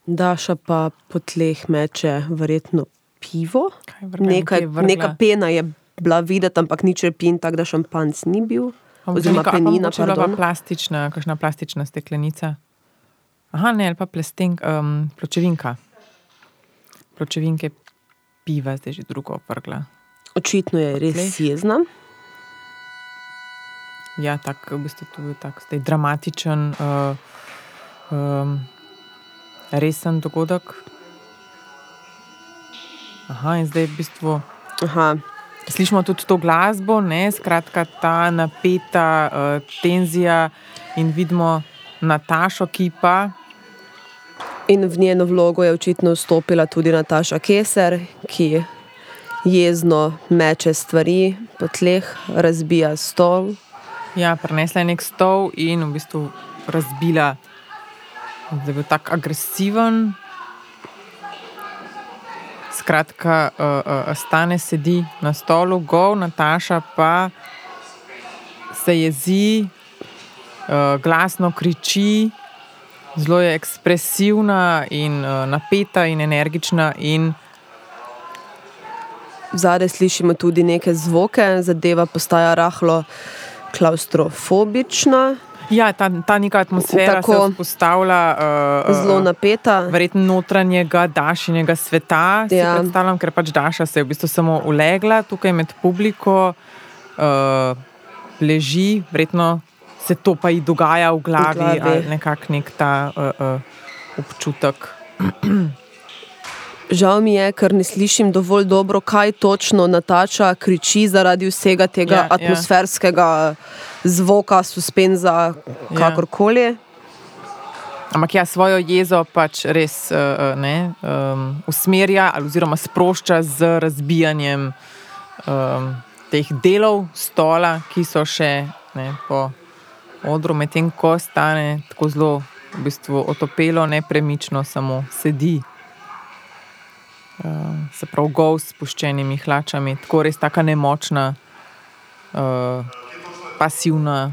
Daša pa po tleh meče verjetno pivo. kaj vrga, Neka, nekaj neka pena je bila videti, ampak nič repin, tako da šampanc ni bil. Oziroma penina, je bila pa plastična, kakšna plastična steklenica. Aha, ne, ali pa plestenk, um, pločevinka. Pločevinke piva, zdaj že drugo vrgla. Očitno je res tleh. jezna. Ja, tako v bistvu je tak zdaj dramatičen, uh, um, resen dogodek. Aha, in zdaj v bistvu Aha, slišimo tudi to glasbo, ne, skratka ta napeta uh, tenzija in vidimo Natašo, ki pa In v njeno vlogo je očitno vstopila tudi Nataša Keser, ki jezno meče stvari po tleh, razbija stol. ja, prinesla je nek stol in v bistvu razbila. Zdaj je bil tako agresiven. Skratka, uh, uh, stane sedi na stolu, gov, Nataša pa se jezi, uh, glasno kriči, zelo je ekspresivna in uh, napeta in energična. In Zadaj slišimo tudi neke zvoke, zadeva postaja rahlo klaustrofobična, ja, ta, ta neka atmosfera Tako, se vzpostavlja. Uh, zelo napeta. Verjetno notranjega dašinega sveta, Ja. predstavljam, ker pač Daša se je v bistvu samo ulegla tukaj med publiko, uh, leži, verjetno se to pa ji dogaja v glavi, V glavi. ali nekako nek ta uh, uh, občutek. Žal mi je, ker ne slišim dovolj dobro, kaj točno Natača kriči zaradi vsega tega Ja, ja, ja. Zvoka, suspenza, Ja. kakorkoli. Ampak ja, svojo jezo pač res uh, ne, um, usmerja ali oziroma sprošča z razbijanjem um, teh delov stola, ki so še ne, po odru, medtem ko stane tako zelo v bistvu otopelo, nepremično, samo sedi. Uh, se pravi, gov s spuščenimi hlačami, tako res tako nemočna, uh, pasivna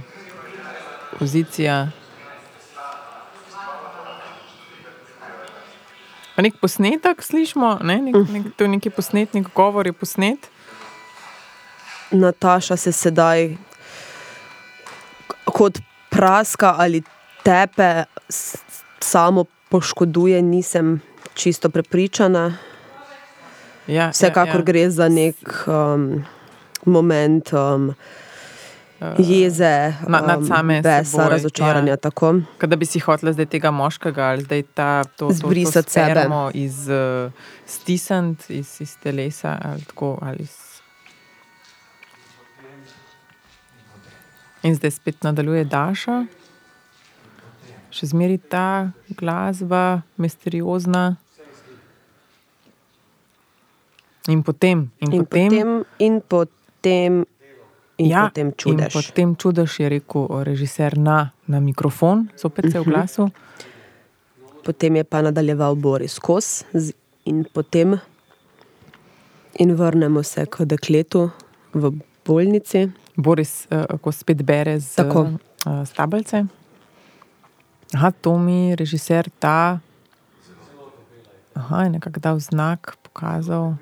pozicija. Pa nek posnetek slišimo, ne? nek, nek, to je neki posnetnik, govor je posnet. Nataša se sedaj kot praska ali tepe, samo poškoduje, nisem čisto prepričana. Ja, Vsekakor ja, ja. gre za nek um, moment um, jeze, Na- nad um, same besa, seboj, razočaranja. ja. Tako. Kot da bi si hotel zdaj tega moškega ali zdaj ta, to, Zbrisati sebe. iz uh, stisniti iz, iz telesa ali tako. Ali iz... In zdaj spet nadaljuje Daša. Še zmeri ta glasba, misteriozna. In potem, in, In potem, potem, in potem, in ja, potem in čudež. potem čudež je rekel režiser na, na mikrofon, zopet se je Mhm. oglasil. Potem je pa nadaljeval Boris Kos in potem in vrnemo se k dekletu v bolnici. Boris, uh, ko spet bere z Tako. uh, stabelce. Aha, to mi režiser ta. Aha, je nekako dal znak, pokazal.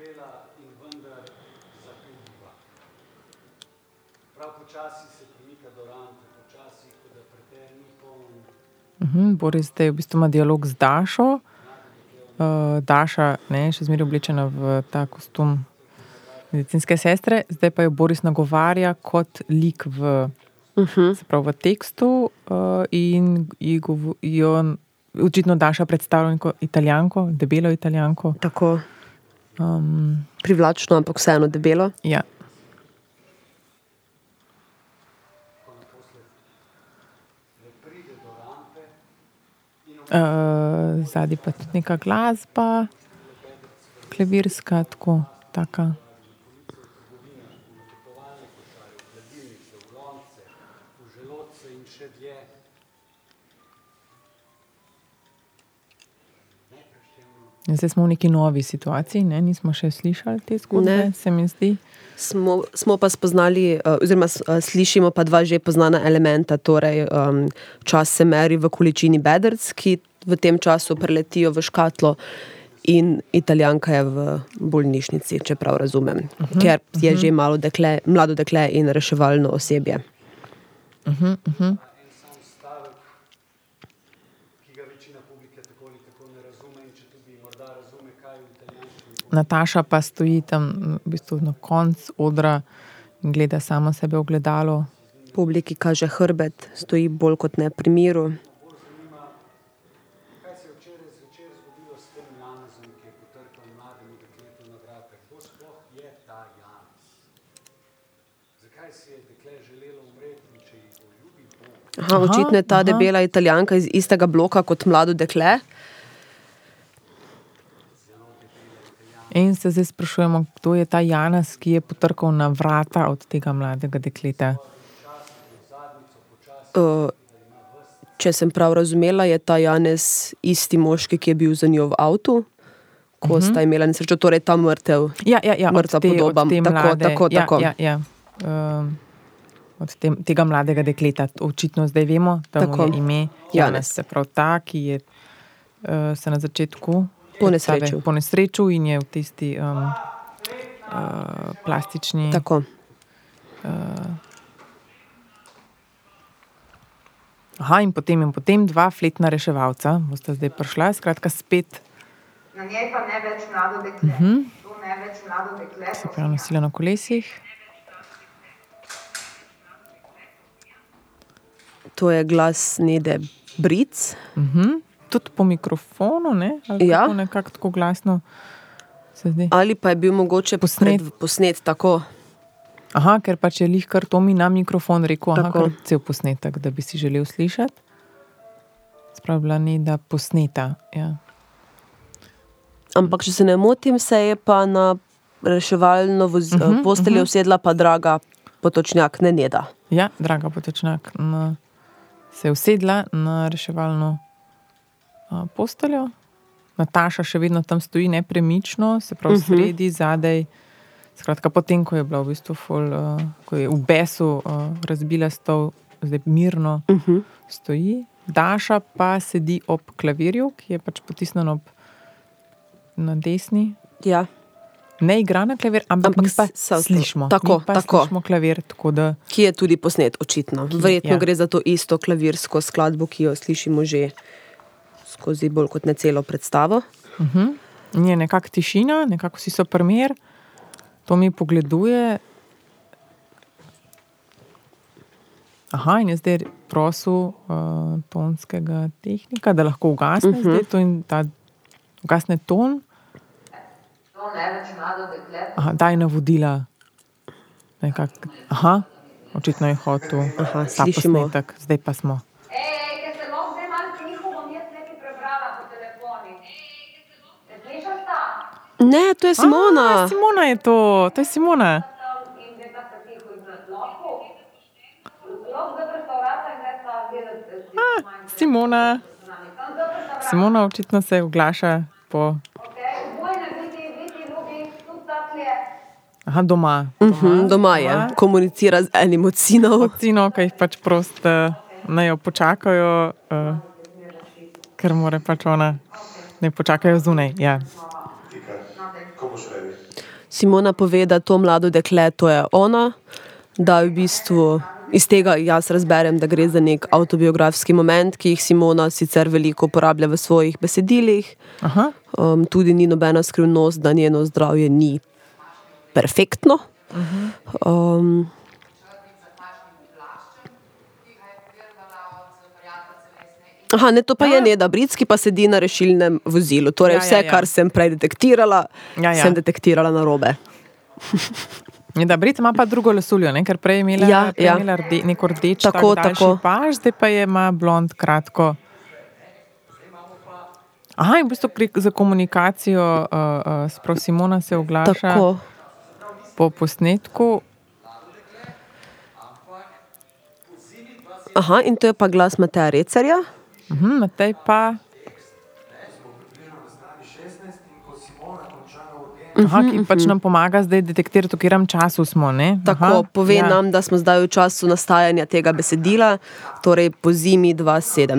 Prav počasi se premika do rampe, počasi, kot da preter ni poln. Uh, Boris zdaj v bistvu ima dialog z Dašo. Uh, Daša ne, še zmeraj oblečena v ta kostum medicinske sestre, zdaj pa jo Boris nagovarja kot lik v, Uh -huh. se pravi, v tekstu uh, in jo očitno Daša predstavlja kot italijanko, debelo italijanko. Tako Um, privlačno, ampak vseeno debelo. ja. Uh, zadnji pa tudi neka glasba, klavirska, tako, taka. In Zdaj smo v neki novi situaciji, ne? nismo še slišali te zgodbe, Ne. se mi zdi. Smo, smo pa spoznali, eh, oziroma eh, slišimo pa dva že poznana elementa, torej um, čas se meri v količini bedrc, ki v tem času preletijo v škatlo, in italijanka je v bolnišnici, če prav razumem, uh -huh, ker je uh -huh. že malo dekle, mlado dekle in reševalno osebje. Uh -huh, uh -huh. En sam stavek, ki ga večina publike tako ali tako ne razume in če tudi morda razume, kaj v italijanščini Nataša pa stoji tam m, v bistvu na koncu odra in gleda samo sebe v gledalo. Publiki kaže hrbet, stoji bolj kot ne pri miru. Aha, Aha, očitno je ta aha. debela italijanka iz istega bloka kot mlado dekle. In se zdaj sprašujemo, kdo je ta Janes, ki je potrkal na vrata od tega mladega dekleta. Uh, če sem prav razumela, je ta Janez isti moški, ki je bil za njo v avtu, ko uh -huh. sta imela nesrečo, torej ta mrtev. Ja, ja, ja Mrtva te, podoba. Od te Tako, mlade, tako, ja, tako. Ja, ja. Um, od te, tega mladega dekleta. Očitno zdaj vemo, da tako. Tako. mu je ime Janez. Janez. Se pravi, ta, ki je uh, se na začetku Ponesrečil. predstave ponesrečil in je v tisti um, uh, plastični. Tako. Aha, in potem, in potem dva fletna reševalca, boste zdaj prišla, skratka, spet Na njej pa ne več mlado dekle. Uh -huh. To ne več mlado dekle. se pravi nosila na kolesih. To je glas Nede Bric. Mhm. Tudi po mikrofonu, ne? Ali Ja. kako nekako tako glasno. Ali pa je bil mogoče Posnet. pred- posnet tako. Aha, ker pač je lih kar to mi na mikrofon rekel, aha, kar cel posnetek, da bi si želel slišati. Sprav bila ni da posneta. Ja. Ampak, če se ne motim, se je pa na reševalno voz, uh Mhm, -huh, posteljo uh -huh. usedla pa draga potočnjak, ne Neda. ja, draga potočnak, na, se je usedla na reševalno uh, posteljo. Nataša še vedno tam stoji nepremično, se pravi, uh -huh. sredi, zadaj. Skratka, potem, ko je bila v bistvu ful, uh, ko je v besu uh, razbila stol, zdaj mirno uh -huh. stoji. Daša pa sedi ob klavirju, ki je pač potisnjen ob na desni. Ja. Ne igra na klavir, ampak, Ampak pa slišimo. tako, pa tako. Slišimo klavir, tako da Ki je tudi posnet, očitno. Verjetno ja. gre za to isto klavirsko skladbo, ki jo slišimo že skozi bolj kot ne celo predstavo. je nekako tišina, nekako vsi so primer. To mi pogleduje. Aha, in je zdaj prosil uh, tonskega tehnika, da lahko ugasne uh -huh. zdaj to in ta ugasne ton. Aha, daj navodila. Nekak, aha, očitno je hotel Aha, slišimo. posnetek, zdaj pa smo. Ej, ker se lahko zdaj malo tiho, bom jaz nekaj prebrala po telefonu. Ne slišiš ta? Ne, to je A, Simona. Simona je to, to je Simona. A, Simona. Simona očitno se oglaša po Okej, bojne biti, biti ljubi, tudi taklje. aha, doma. Mhm, Doma je, komunicira z enim od sinov. Sino, ki jih pač prost, eh, naj jo počakajo, uh, ker mora pač ona, ne počakajo zunaj. Ja. Simona pove, da to mlado dekle, to je ona, da v bistvu iz tega jaz razberem, da gre za nek avtobiografski moment, ki jih Simona sicer veliko uporablja v svojih besedilih. Aha, Um, tudi ni nobena skrivnost, da njeno zdravje ni perfektno. Um, Aha, ne, to pa je Neda Bric, ki pa sedi na rešilnem vozilu. Torej, Ja, ja, vse, ja. kar sem prej detektirala, Ja, ja. sem detektirala na robe. je, da Brit ima pa drugo lasuljo, ne? ker prej je imela, Ja, prej ja. imela rde, neko rdeč, Tako, tak daljši tako. paž, zdaj pa je ima blond kratko. Aha, in v bistvu gre za komunikacijo, uh, uh, sprav Simona se oglaša Tako. po posnetku. Aha, in to je pa glas Mateja Recerja. Mhm, Matej pa. Aha, ki pač nam pomaga zdaj detektirati, v katerem času smo. Ne? Tako Aha, pove ja. nam, da smo zdaj v času nastajanja tega besedila, torej po zimi 2017,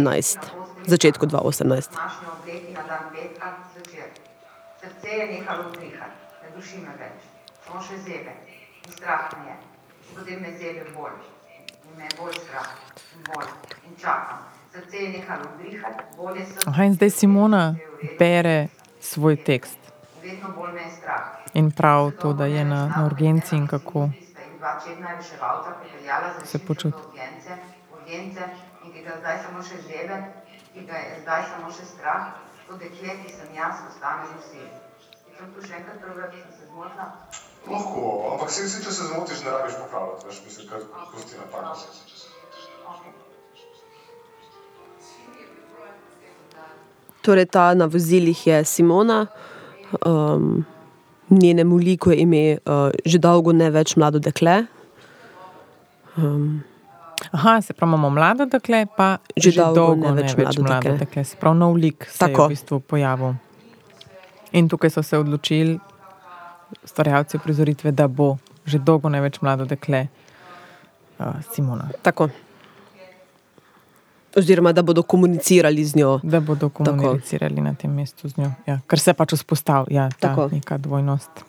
začetku 2018. Današnjo obleki na dan petka zvečer. Srce je nehalo utrihati, ne duši me več. Samo še zebe in strah me je. Potem me zebe bolj in me bolj strah in bolj in čakam. Aha, in zdaj Simona bere svoj tekst in prav to, da je na, na urgenci in kako. Se počuti. do urgence, urgence in ki ga zdaj samo še zebe, ki ga je zdaj samo še strah, to dekle, ki sem jaz, ostane v sebi. Sem tu še enkrat prebrati, sem se zmotila. Lahko, ampak se, se, če se zmotiš, ne rabiš popravljati, veš, mislim, kar pusti napako. Torej, ta na vozilih je Simona, um, njenemu liku je ime uh, že dolgo ne več mlado dekle. Aha, se pravi, imamo mlado dekle, pa Že že, dolgo dolgo ne ne več več mlado mlado dekle. dekle. Se pravi, nov lik se Tako. je v bistvu pojavil. In tukaj so se odločili, ustvarjalci prizoritve, da bo že dolgo ne več mlado dekle uh, Simona. Tako. Oziroma, da bodo komunicirali z njo. Da bodo komunicirali na tem mestu z njo. Ja, ker se pač vzpostavlja ja, ta Tako. neka dvojnost.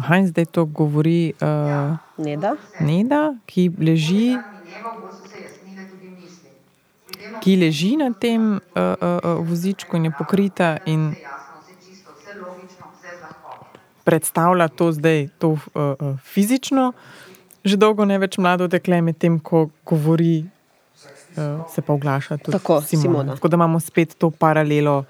Aha, in zdaj to govori uh, Neda? Neda, ki leži, ki leži na tem uh, uh, vozičku in je pokrita in je jasno, vse čisto, vse logično, vse z lahkoto. Predstavlja to zdaj to, uh, uh, fizično, že dolgo ne več mlado dekle, medtem ko govori, uh, se pa oglaša tudi Tako, Simona. Simona. Tako da imamo spet to paralelo,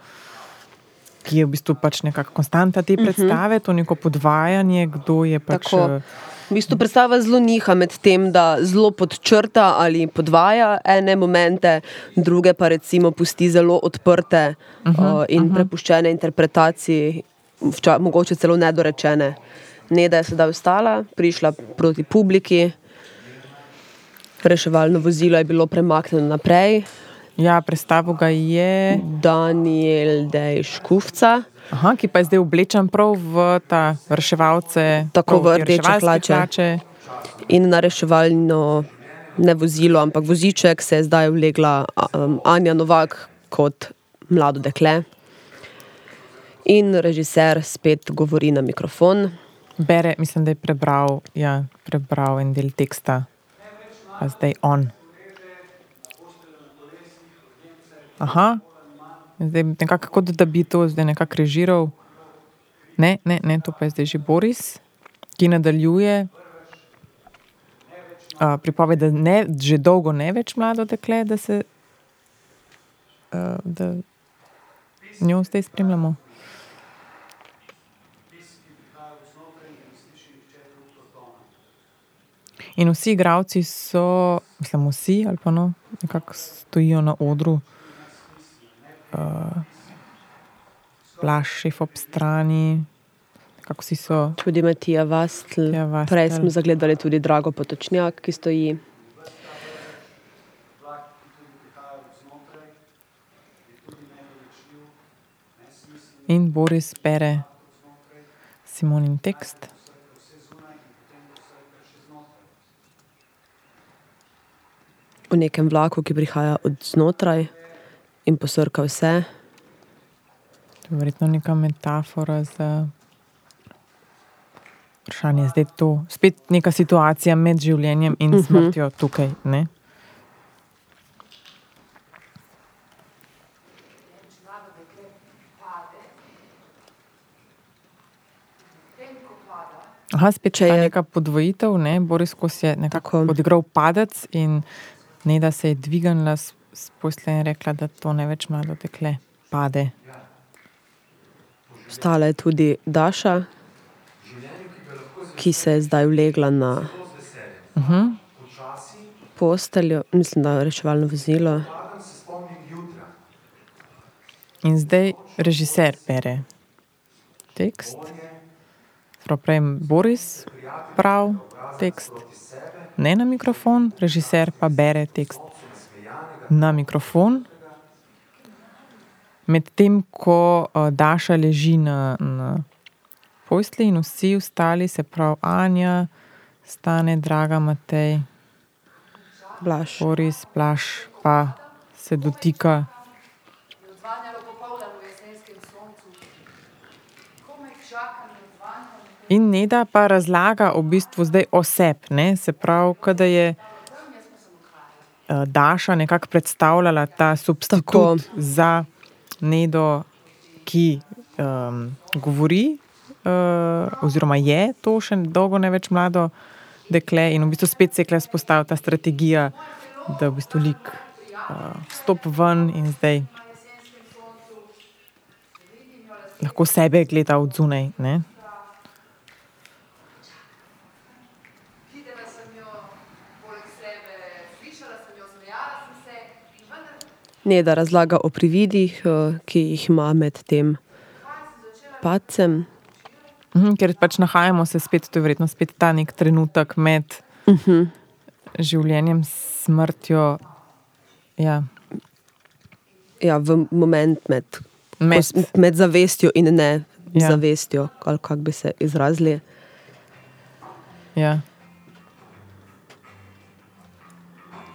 ki je v bistvu pač nekakšna konstanta te predstave, to neko podvajanje, kdo je pač. Mhm. Tako. uh, V bistvu predstava zelo niha med tem, da zelo podčrta ali podvaja ene momente, druge pa recimo pusti zelo odprte uh -huh, uh, in uh -huh. prepuščene interpretaciji, vča, mogoče celo nedorečene. Neda je sedaj vstala, prišla proti publiki, reševalno vozilo je bilo premaknjeno naprej. Ja, predstavo ga je. Daniel Dej Škufca, Aha, ki pa je zdaj oblečen prav v ta reševalce, Tako v rdeče hlače. hlače. in na reševalno, ne vozilo, ampak voziček se je zdaj vlegla um, Anja Novak kot mlado dekle. In režiser spet govori na mikrofon. Bere, mislim, da je prebral, ja, prebral en del teksta, pa zdaj on. Aha, zdaj nekako, kot da bi to zdaj nekako režiral. Ne, ne, ne, to pa je zdaj že Boris, ki nadaljuje. Uh, pripoved, da ne, že dolgo ne več mlado dekle, da se uh, da njo zdaj spremljamo. In vsi igravci so, mislim, vsi ali pa no, nekako stojijo na odru, uh, plašif ob strani, kako vsi so. Tudi Matija Vastl. Matija Vastl. Prej smo zagledali tudi Drago Potočnjak, ki stoji. In Boris bere Simonin tekst. V nekem vlaku, ki prihaja od znotraj in posrka vse. To je verjetno neka metafora za vprašanje. Zdaj je to spet neka situacija med življenjem in Mhm. smrtjo tukaj. Ne? Aha, spet Če je- neka podvojitev, ne? Boris Kos je nekako Tako. odigral padec in ne da se je dvignila s, posle in rekla, da to ne več mlado dekle pade. Stala je tudi Daša, ki se je zdaj vlegla na Uh -huh. posteljo, mislim, da je reševalno vozilo. In zdaj režiser bere tekst. Prav prej Boris prav tekst, ne na mikrofon, režiser pa bere tekst na mikrofon. Medtem ko uh, Daša leži na, na postelji in vsi ostali, se pravi Anja, stane, draga Matej, Blaž. Boris, Plaš, pa se dotika Odzvanjalo popoldan v jesenskem soncu. Komaj čakam na odzvanjanje. In Neda pa razlaga v bistvu zdaj o sebi, se pravi, da je eh, Daša nekako predstavljala ta substitut Tako. za Nedo, ki um, govori, uh, oziroma je to še dolgo ne več mlado dekle, in v bistvu spet se je tukaj spostavila ta strategija, da v bistvu lik uh, stopi ven in zdaj lahko sebe gleda od zunaj. Ne? Videla sem jo poleg sebe, slišala sem jo, smejala sem se in vendar Neda razlaga o prividih, eh, ki jih ima med tem padcem. Mhm, ker pač nahajamo se spet, to je verjetno spet ta nek trenutek med Uh -huh. življenjem, smrtjo. Ja, Ja, v moment med, med, ko med zavestjo in ne ja. zavestjo, ali kako bi se izrazili. ja.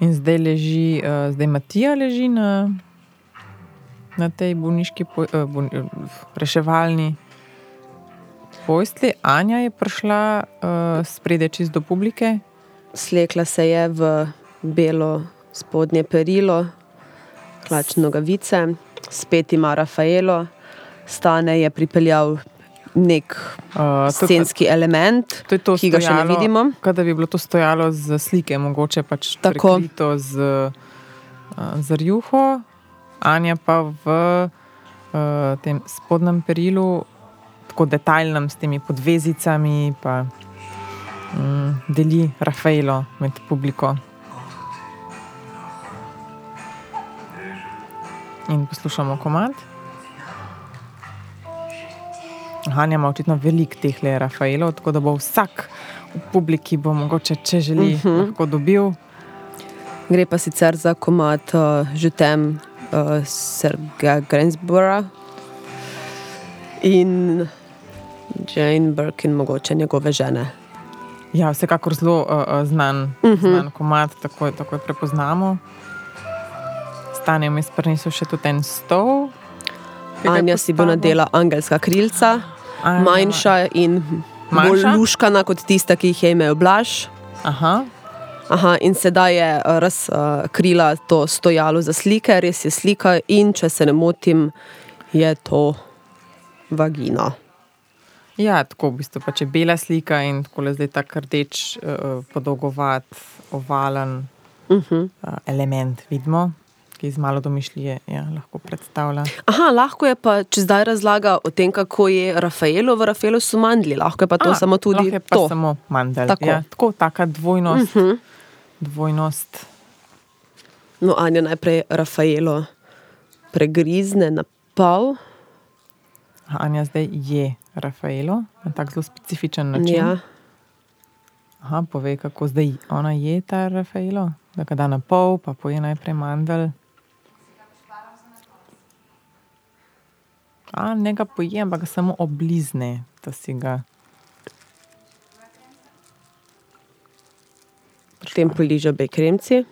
In zdaj leži, uh, zdaj Matija leži na, na tej bolniški, po, uh, bol, uh, reševalni postelji. Anja je prišla uh, spredaj čist do publike. Slekla se je v belo spodnje perilo, hlač nogavice, spet ima Rafaelo, stane je pripeljal nek Uh, to, scenski element, to je to ki ga še ne stojalo, vidimo. Kot da bi bilo to stojalo z slike, mogoče pač Tako. prekrito z, uh, z rjuho, Anja pa v uh, tem spodnjem perilu, tako detaljnem, s temi podvezicami, pa um, deli Rafaelo med publiko. In poslušamo komad. Hanja ima očitno veliko teh le Rafaelov, tako da bo vsak v publiki, bo mogoče, če želi, uh -huh. lahko dobil. Gre pa sicer za komat uh, Žutem uh, Sergeja Gainsbora in Jane Birkin, mogoče njegove žene. Ja, vsekakor zelo uh, znan, uh -huh. znan komat, tako, tako prepoznamo. Stane vmes prinesel še tudi en stol. je Anja si bo nadela angelska krilca, Anja. manjša in bolj luškana kot tista, ki jih je imel Blaž. Aha, Aha, in sedaj je uh, razkrila uh, to stojalo za slike, res je slika, in če se ne motim, je to vagina. ja, tako v bistvu pač je bela slika in tako le zdaj tako rdeč, uh, podolgovat, ovalen Uh -huh. uh, element vidimo, ki z malo domišljije ja, lahko predstavlja. Aha, lahko je pa, če zdaj razlaga o tem, kako je Rafaelo, v Rafaelu so mandli, lahko je pa to A, samo tudi je to. samo mandel. Tako. Ja, tako taka dvojnost. Uh -huh. dvojnost. No, Anja najprej Rafaelo pregrizne na pol. Anja zdaj je Rafaelo na tak zelo specifičen način. Ja. Aha, pove, kako zdaj ona je ta Rafaelo, da ga da na pol, pa poje najprej mandel. A ne ga poje, ampak ga samo oblizne, da si ga. Potem poliža obe kremci.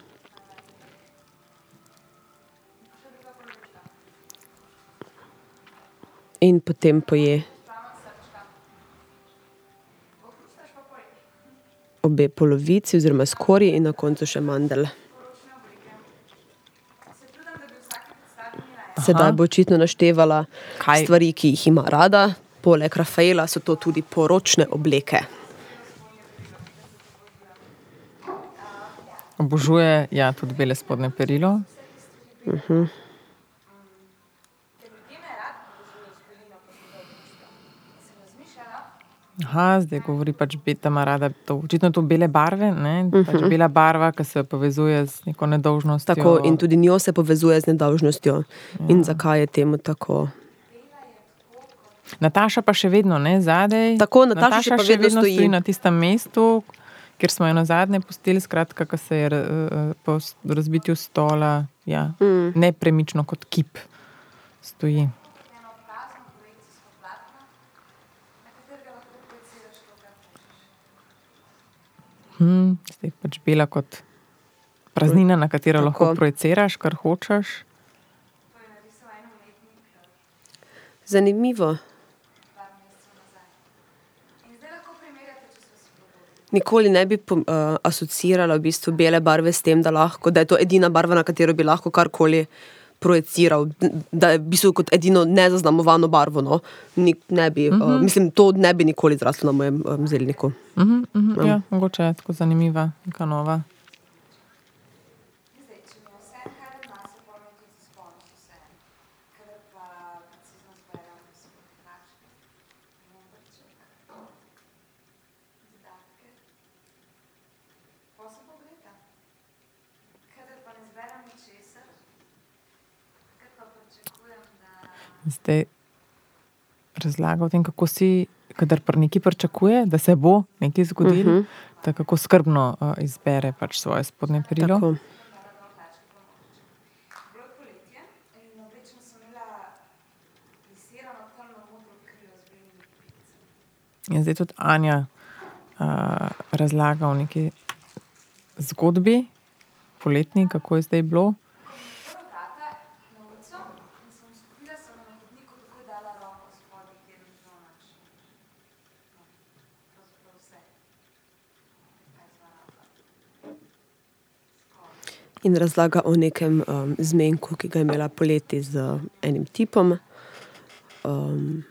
In potem poje obe polovici, oziroma skorji, in na koncu še mandel. Sedaj bo očitno naštevala Kaj? stvari, ki jih ima rada. Poleg Rafaela so to tudi poročne obleke. Obožuje ja, tudi bele spodne perilo. Aha, zdaj govori pač, da ima rada to, očitno to bele barve. ne, Pač bela barva, ki se povezuje z neko nedolžnostjo. Tako, in tudi njo se povezuje z nedolžnostjo. Ja. In zakaj je temu tako? Nataša pa še vedno ne zadaj. Tako, Nataša še pa vedno stoji. stoji na tistem mestu, kjer smo jo na zadnje pustili, skratka, ko se je uh, po razbitju stola ja, mm. nepremično kot kip stoji. Zdaj je pač bela kot praznina, na katero Tako. lahko projiciraš, kar hočeš. Zanimivo. Nikoli ne bi uh, asociirala v bistvu bele barve s tem, da, lahko, da je to edina barva, na katero bi lahko karkoli projiciral, da je v bistvu kot edino nezaznamovano barvo. No. Ni, ne bi, uh -huh. uh, mislim, to ne bi nikoli zraslo na mojem um, zelniku. Uh -huh, uh -huh, ja, mogoče je tako zanimiva, neka nova. Zdaj razlaga o tem, kako si, kadar neki pričakuje, da se bo nekaj zgodilo, uh -huh. da kako skrbno uh, izbere pač svoje spodnje perilo. Tako. In zdaj tudi Anja uh, razlaga o neki zgodbi, poletni, kako je zdaj bilo. In razlaga o nekem um, zmenku, ki ga je imela poleti z enim tipom. Um,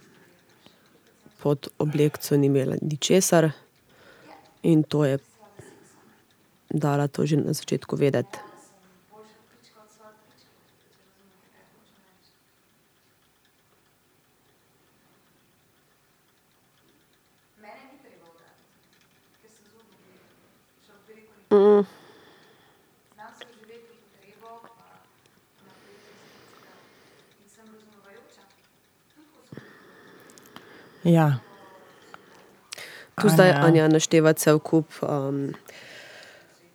pod oblekco ni imela ničesar, in to je dala to že na začetku vedeti. Mm. Ja. Tu zdaj Anja. Anja našteva cel kup um,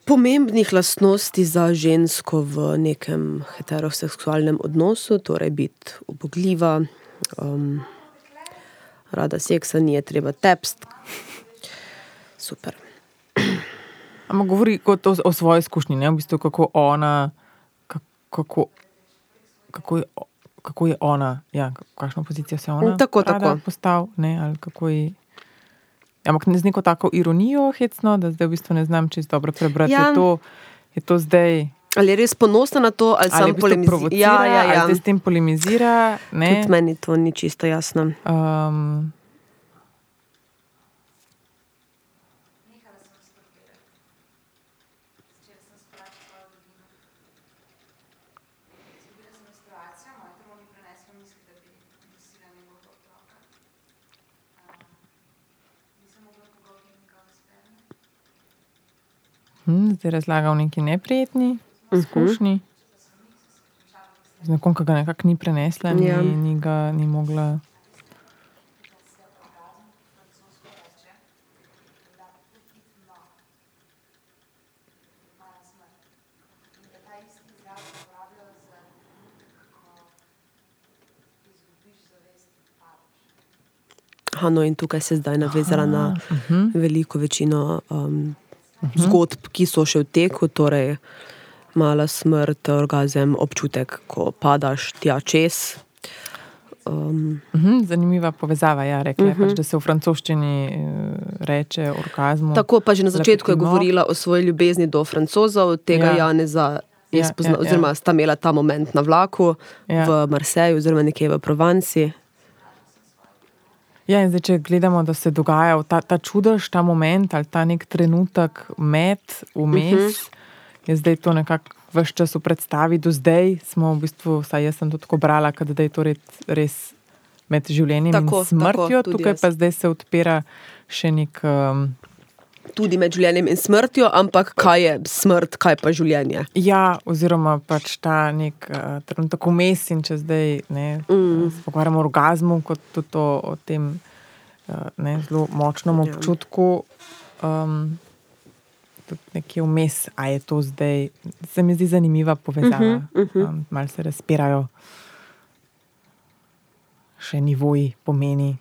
pomembnih lastnosti za žensko v nekem heteroseksualnem odnosu, torej biti ubogljiva, um, rada seksa, ni je treba tepst. Super. Ampak govori kot o, o svoji izkušnji, ne? v bistvu, kako ona, ka- kako, kako, je, kako je ona, ja, kakšno pozicijo se ona Tako, tako. postal, ne, ali kako je. Ja, Ampak ne z neko tako ironijo, hecno, da zdaj v bistvu ne znam čisto dobro prebrati. Ja. Je, to, je to zdaj. Ali je res ponosna na to, ali, Ali samo v bistvu polemizira? provocira, Ja, ja, ali ja. zdaj s tem polemizira. Tudi meni to ni čisto jasno. Um, Nehala sem masturbirati. Začela sem sprati svojo vagino. Izgubila sem menstruacijo, moje telo ni preneslo misli, da bi nosila njegovega otroka. Um, nisem mogla pogoltniti njegove sperme. Hm, zdaj razlaga o neki neprijetni izkušnji. Z nekom, ki ga nekako ni prenesla, ni, Ja. ni ga ni mogla. Smrt. In. Aha, tukaj se je zdaj navezala na Mhm. veliko večino um, zgodb, ki so še v teku, torej mala smrt, orgazem, občutek, ko padaš tja čez. Um, Mhm, zanimiva povezava. Ja, rekla, uh -huh. pač, da se v francoščini eh, reče orgazmu. tako pa že na začetku je Lepotino. govorila o svoji ljubezni do francozov, tega Ja. ja. Janeza. Je Ja, spozna, ja, ja. Oziroma, sta imela ta moment na vlaku ja. v Marseju, oziroma nekje v Provanci. Ja, in zdaj, če gledamo, da se dogaja ta, ta čudež, ta moment ali ta nek trenutek med, vmes, uh Mhm. -huh. je zdaj to nekako vse čas v predstavi. Do zdaj smo v bistvu, vsaj jaz sem to tako brala, kot da je to res, res med življenjem Tako, in smrtjo, tako, tukaj jaz. pa zdaj se odpira še nek. Um, Tudi med življenjem in smrtjo, ampak kaj je smrt, kaj pa življenje. Ja, oziroma pač ta nek uh, trenutek vmes in če zdaj ne, mm. se pogovarjamo o orgazmu, kot tudi o, o tem uh, ne, zelo močnem Ja. občutku. Um, tudi nekje vmes, a je to zdaj, se mi zdi zanimiva povezava. Uh -huh, uh -huh. Um, mal se razpirajo še nivoji pomeni